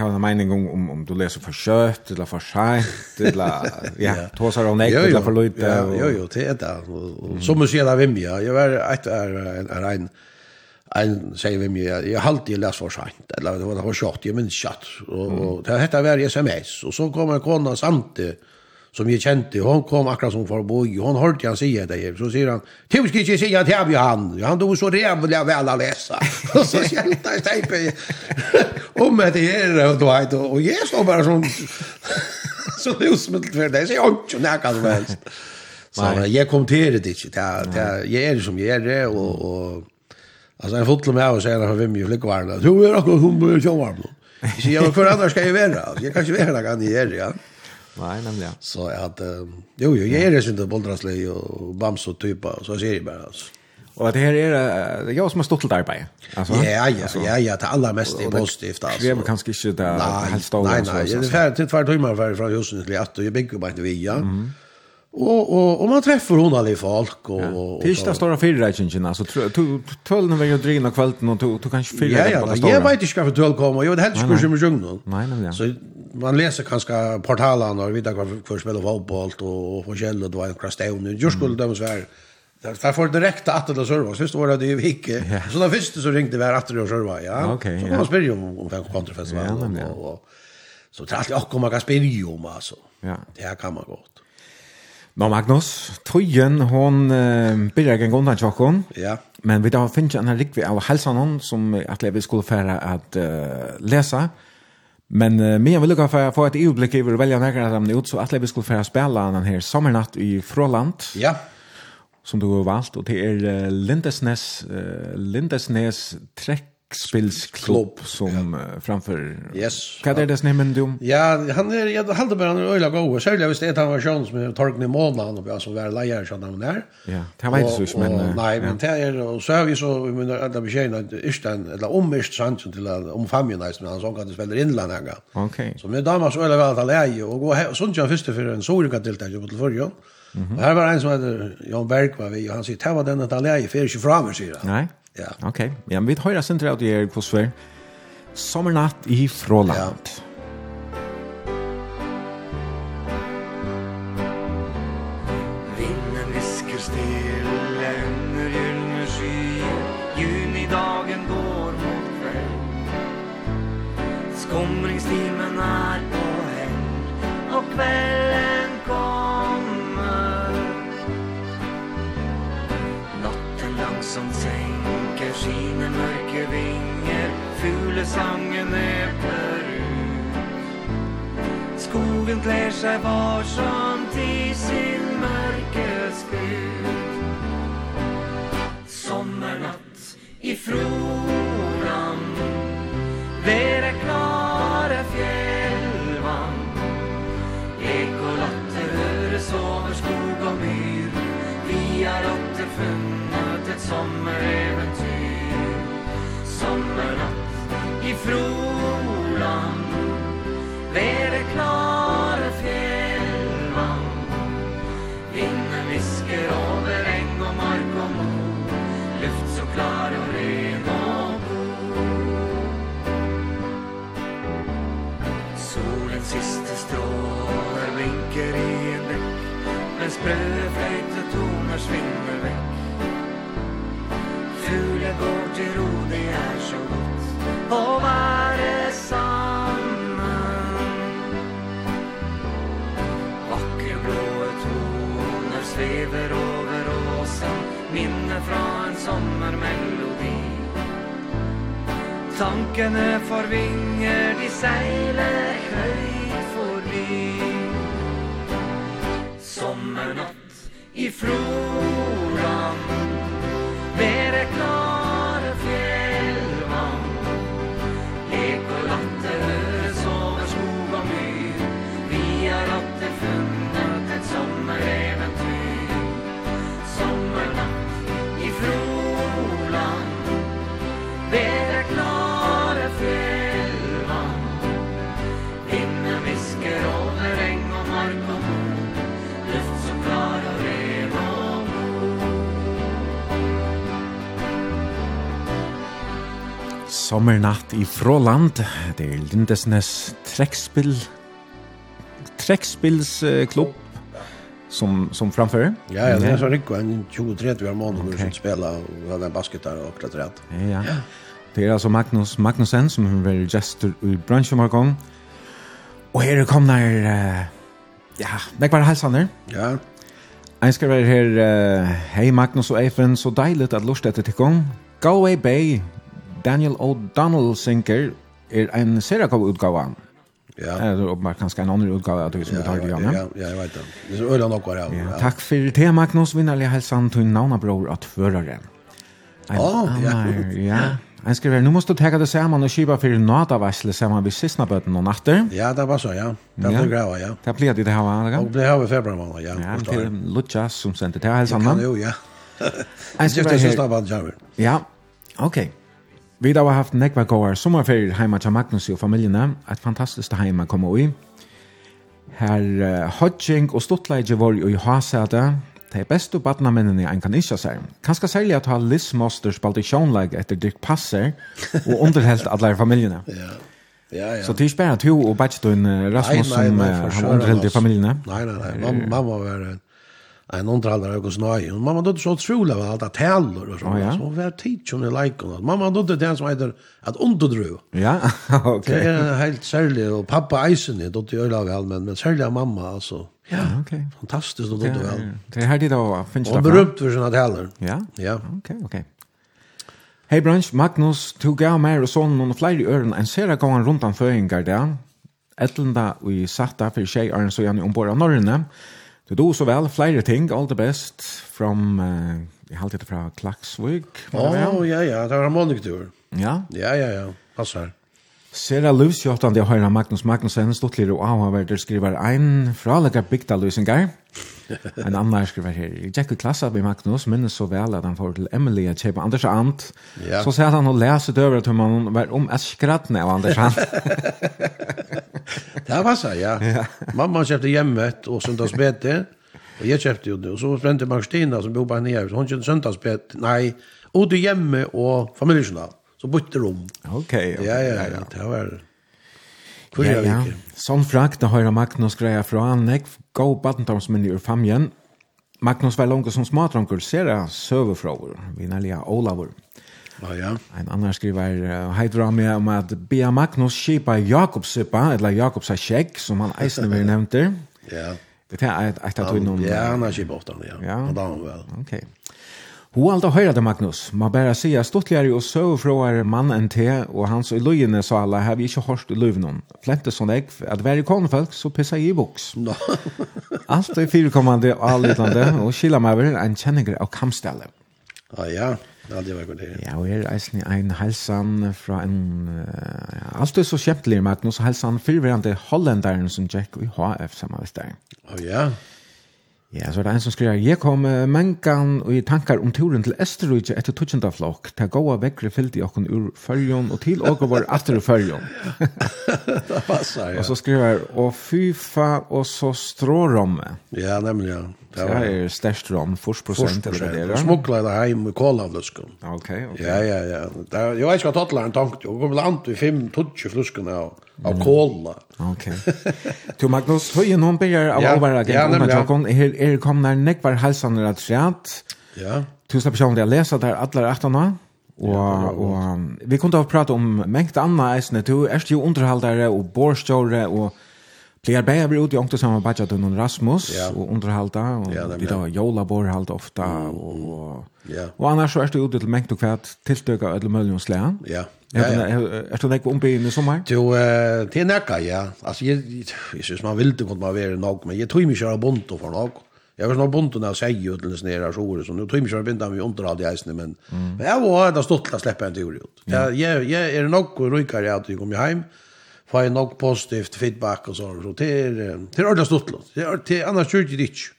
har en mening om om om du läser för kött eller för sent eller ja, tåsar om nej eller för lite. Ja, Jo jo, det är det. Som man ser där vem jag. Jag var ett är en en en säger vem mig jag har alltid läst för sent eller det var det var short jag minns chat och det heter varje sms och så kommer kona samtidigt som jag kände, hon kom akkurat som förbo, hon hörde han säga det, så säger han, du ska inte säga till mig han, han då så jävla väl att läsa. Och så skämtar jag tejpe om det här, och då vet, och jag står bara som, så det är osmittligt för det, så jag har inte näkat som helst. Så jag kom till det inte, jag är som jag är, och, och Alltså jag fotlar med och säger att vem ju flickvarna. Du är akkurat hon börjar tjå varm. säger, jag för annars ska jag vara. Jag kan inte vara kan jag ja. Nej, nämligen. Så att, jo, jo, jag är ju inte boldraslig och bams och typa, så ser jag bara alltså. Och det här är jag som har stått till arbete. Alltså. Ja, ja, ja, ja, det allra mest är positivt alltså. Vi är kanske inte det helt stora. Nej, nej, det är färdigt till två timmar från huset till att jag bygger bara inte via. Mm. Och och om man träffar hon alla folk och och Tisdag stora det alltså tjänsterna så tolv när vi drina drinna kvällen och tog kanske fyra Ja ja, jag vet inte varför tull kommer. Jag vet helt skulle ju jungeln. Nej, nej. Så man läser kanske portalen och vidare kvar för spela fotboll och och källor då en krastion. Just skulle de svär där där får direkt att det serva. Sist var det ju hicke. Så då visste så ringde vi att det serva, ja. Så man spelar ju om fem kontrafestival och så tror jag också man kan spela ju om alltså. Ja. Det här kan man gott. Nå Magnus, Tøyen, hon uh, byrjar en gång. Ja. Men vi da finner en rikvi av halsen hon som at vi skulle fære at uh, lese. Ja Men uh, mig vill lucka för få ett ögonblick över välja några av dem ut så att vi skulle få spela den här sommarnatt i Fråland. Ja. Som du har valt och det är uh, Lindesnes uh, Lindesnes Trek spelsklubb som ja. framför yes. Vad är det som nämnde om? Ja, han är jag hade bara en öla gå och själva visst det han var sjön som torken i månaden och alltså var lejer så där där. Ja, det var inte så men nej, men det är och så har vi så vi men alla bekäna Istan eller omist sant till om familjen där men han så att det spelar inland här. Okej. Så med damer så eller väl att leje och gå och sånt jag första för en sorga deltagare på förrjon. Mhm. -hmm. Här var en som heter Jan Berg var vi och han säger det var den att leje för sig framåt sig. Nej. Ja. Okej. Okay. Ja, men vi har ju av tror jag det är kosvär. Sommarnatt i Fråland. Ja. sangen ebner ut Skogen klär sig varsamt i sin mörke skud Sommarnatt i froran Vera klara fjällvan Ekolatter høres over skog og myr. Vi har åter funnet et sommereventyr Sommernatt i frolan Vere klare fjellvann Vinden visker over eng og mark og mo. Luft så klar og ren og god. Solens siste stråler blinker i en bekk Mens brøde toner svinner vekk. Fugle går til ro å være sammen. Vakre blåe toner svever over åsen Minne fra en sommermelodi. Tankene forvinger, de seiler høyt forbi. Sommernatt i Froland Mere klar sommernatt i Fråland. Det er Lindesnes trekspill, trekspillsklubb som, som framfører. Ja, ja, det er så riktig en 23 år måned okay. som spiller og har en basket der og opptatt rett. Ja, ja. Det er altså Magnus Magnussen som har vært gestor i bransjen hver gang. Og her kom der, ja, meg bare helsaner. Ja. Jeg skal være her, hei Magnus og Eifen, så deilig at lort etter til gang. Galway Bay, Daniel O'Donnell synker er en serakov utgave. Ja. Det er åpenbart kanskje en annen utgave av det som vi tar det igjen. Ja, ja, jeg vet det. Det er så øyne nok var det. Takk for det, Magnus. Vinnerlig helsan til navnabror at føreren. Ja, ja. Ja, Jeg skriver, nå måste du tagga det samman och skiba for natavarsle samman vid sista bøten og natter. Ja, det var så, ja. Det blir gräva, ja. Det blir det det här, va? Det blir här februar februari ja. Ja, till Luchas som sände till hälsan. Ja, kan jo, ja. Han skriver, ja. Ja, ok. Okay. Vi har haft nekva gåar sommerferier heima til Magnus og familiene. Et fantastisk heima å komme i. Her uh, hodging og stortleidje var jo i hasete. Det er beste badnamennene en kan ikke seg. Kanskje særlig at ha Liz Moster spalt i sjånleg etter Dirk Passer og underhelt alle familiene. ja. Ja, ja. Så det er ikke bare to og Bajtun Rasmus som har underhelt i familiene. Nei, nei, nei. Mamma var en underhållare och snaj. Och mamma dotter så otroligt vad allt täller och sånt. Oh, ja. Så var teachern i like och mamma dotter den som heter att underdru. Ja, okej. Okay. Det är helt särligt och pappa Eisen det dotter jag lag allmän men särligt mamma alltså. Ja, okej. Okay. Fantastiskt och dotter väl. Det här det då finns det. Och berömt för såna täller. Ja. Ja. Okej, okay. Okay. Hei Brans, Magnus, du gav meg og sånn noen flere i øren enn ser jeg gangen rundt om føringer der. Etlenda og i satt der for tjej øren så gjerne ombord av Norrøne. Ja Du då så väl flera ting, all the best from uh, jag har det från Klaxvik. Ja, ja, ja, det var en måndag. Ja. Ja, ja, ja. Passar. Sera livsjåttande jeg høyre Magnus Magnussen, stortligere og avhverder skriver ein fralegger bygda lusingar. En annan skriver her, jeg gikk i klassa med Magnus, minnes så vel at han får til Emily at kjøpe Anders Ant. Ja. Så sier han å lese døver til man var om et skrattne av Anders Ant. det var så, ja. Mamma kjøpte hjemmet og søndagsbete, og jeg kjøpte jo det. Og så frem til Marstina som bor bare nere. hun kjøpte søndagsbete, nei, og du hjemme og familiejournal. Så bytte rom. Okej. Okay, ja, ja, ja, ja. Det var... Hvor ja, ja. Sånn frakt, det høyre Magnus greia fra han, jeg gå badentavnsmenn ur famjen. Magnus var langt som smatranker, ser jeg søvefråver, vinnerlige Olavur. Ja, ja. En annan skriver, hei dra med om at Bia Magnus kipa Jakobsippa, eller Jakobsa kjegg, som han eisne vil nevnte. ja. Det er et av tog noen... Ja, han har kipa ofte, ja. ja. Han da han vel. Okej. Okay. Ho allt har det Magnus. Man bare säga stottligare och så frågar man en te och hans og lojene så alla har vi inte hört i lövnon. Flente sånn jeg, att varje kon folk så jeg i box. Allt är fyrkommande och allitande och skillar mig över en kjenninger av kamställe. Ja, ja. Ja, det var godt det. Ja, og her er en helsan fra en... Uh, alt er så kjempelig, Magnus, helsan fyrverande hollenderen som Jack og HF samarbeidsdagen. Å oh, ja. Yeah. Ja, så er det en som skriver, «Jeg kom mengan og i tankar om turen til Esterudje etter tutsjenda flokk, til gåa vekkere fyllt i okken ur fyrjon og til åker var atter ur. Det passar, ja. Og så skriver «Og fyfa og så stråromme». Ja, nemlig, ja. Det var ju störst rom 40 eller det. Smuggla det hem med kolavluskan. Okej, okej. Ja, ja, ja. Där jag vet ikke hva talar en tank. jeg kommer land vi fem tutsch fluskan av av kola. Okej. Tu Magnus, hur är någon börjar av vara igen om man tar här är kommer när var halsan at skärt. Ja. Tusen personer jag läser där alla åttorna. Ja, og, og vi kunne ha pratet om mengt anna eisne. du er jo underhaldere og borstjåre og Flere bæger vi ut i ångte sammen med Bajadun og Rasmus, ja. og underhalda, og ja, vi da jolabor halda ofta, og, ja. og annars så er du ute til mengt og kvært tiltøkka ødel mølgen slæan. Ja. Ja, ja. Er du nekko i sommer? Jo, det er nekka, ja. Altså, jeg, jeg synes man vil det kunne man være nok, men jeg tror mye kjæra bonto for nok. Jeg var snart bonto når jeg sier jo til en snera sjore, så nå tror mig mye kjæra binda vi underhald i eisene, men, mm. men jeg var da stått til å slippe en tur ut. Jeg, jeg, jeg er nok rykare at jeg kom hjem, får jag nok positivt feedback og så. Så det är, det är ordentligt stort. Det er det är annars kört det inte.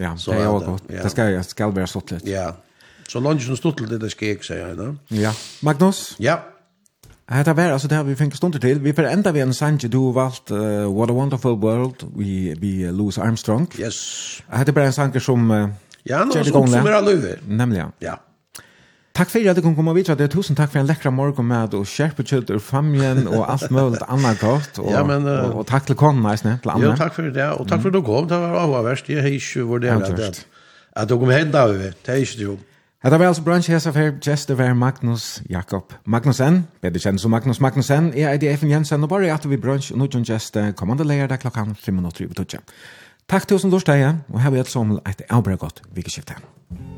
Ja, så det er också gott. Det skal jeg skal være stått lite. Ja. Så lunch som stått lite det skal jeg si, Ja. Ja. Magnus? Ja. Hetta var altså det vi fikk stunder til. Vi forenda vi en sanje du valgt uh, What a Wonderful World vi, vi Louis Armstrong. Yes. Hetta var en sanje som... Uh, ja, noe som, som er alluver. Nemlig, ja. Ja. Takk for at du kom komma vidare. Det er tusen takk for en lekkra morgon med og skärpa kött ur familjen og alt mulig annet gott. og, ja, men, uh, og, og takk til konen nice, nej, till Anna. Ja, takk för det. og takk for du kom. Det var avvärst. Jag har inte vår del av det. at du kom hem där, det hei ikke du. Det var altså brunch hesa fer Jester var Magnus Jakob Magnussen, bedre kjent som Magnus Magnussen, er i DFN Jensen, og bare at vi brunch og noen Jester kommande leir der klokkan 5.30. Takk til oss som lortet, og her vi et som et avbra godt vikeskiftet. Takk.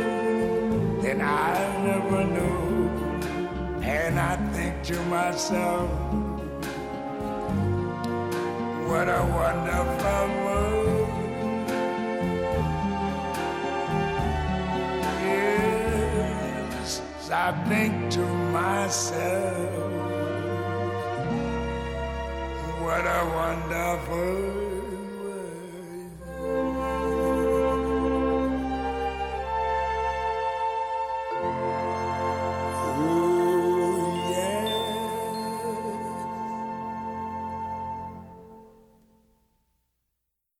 that I never knew. And I think to myself what a wonderful world. Yes I think to myself what a wonderful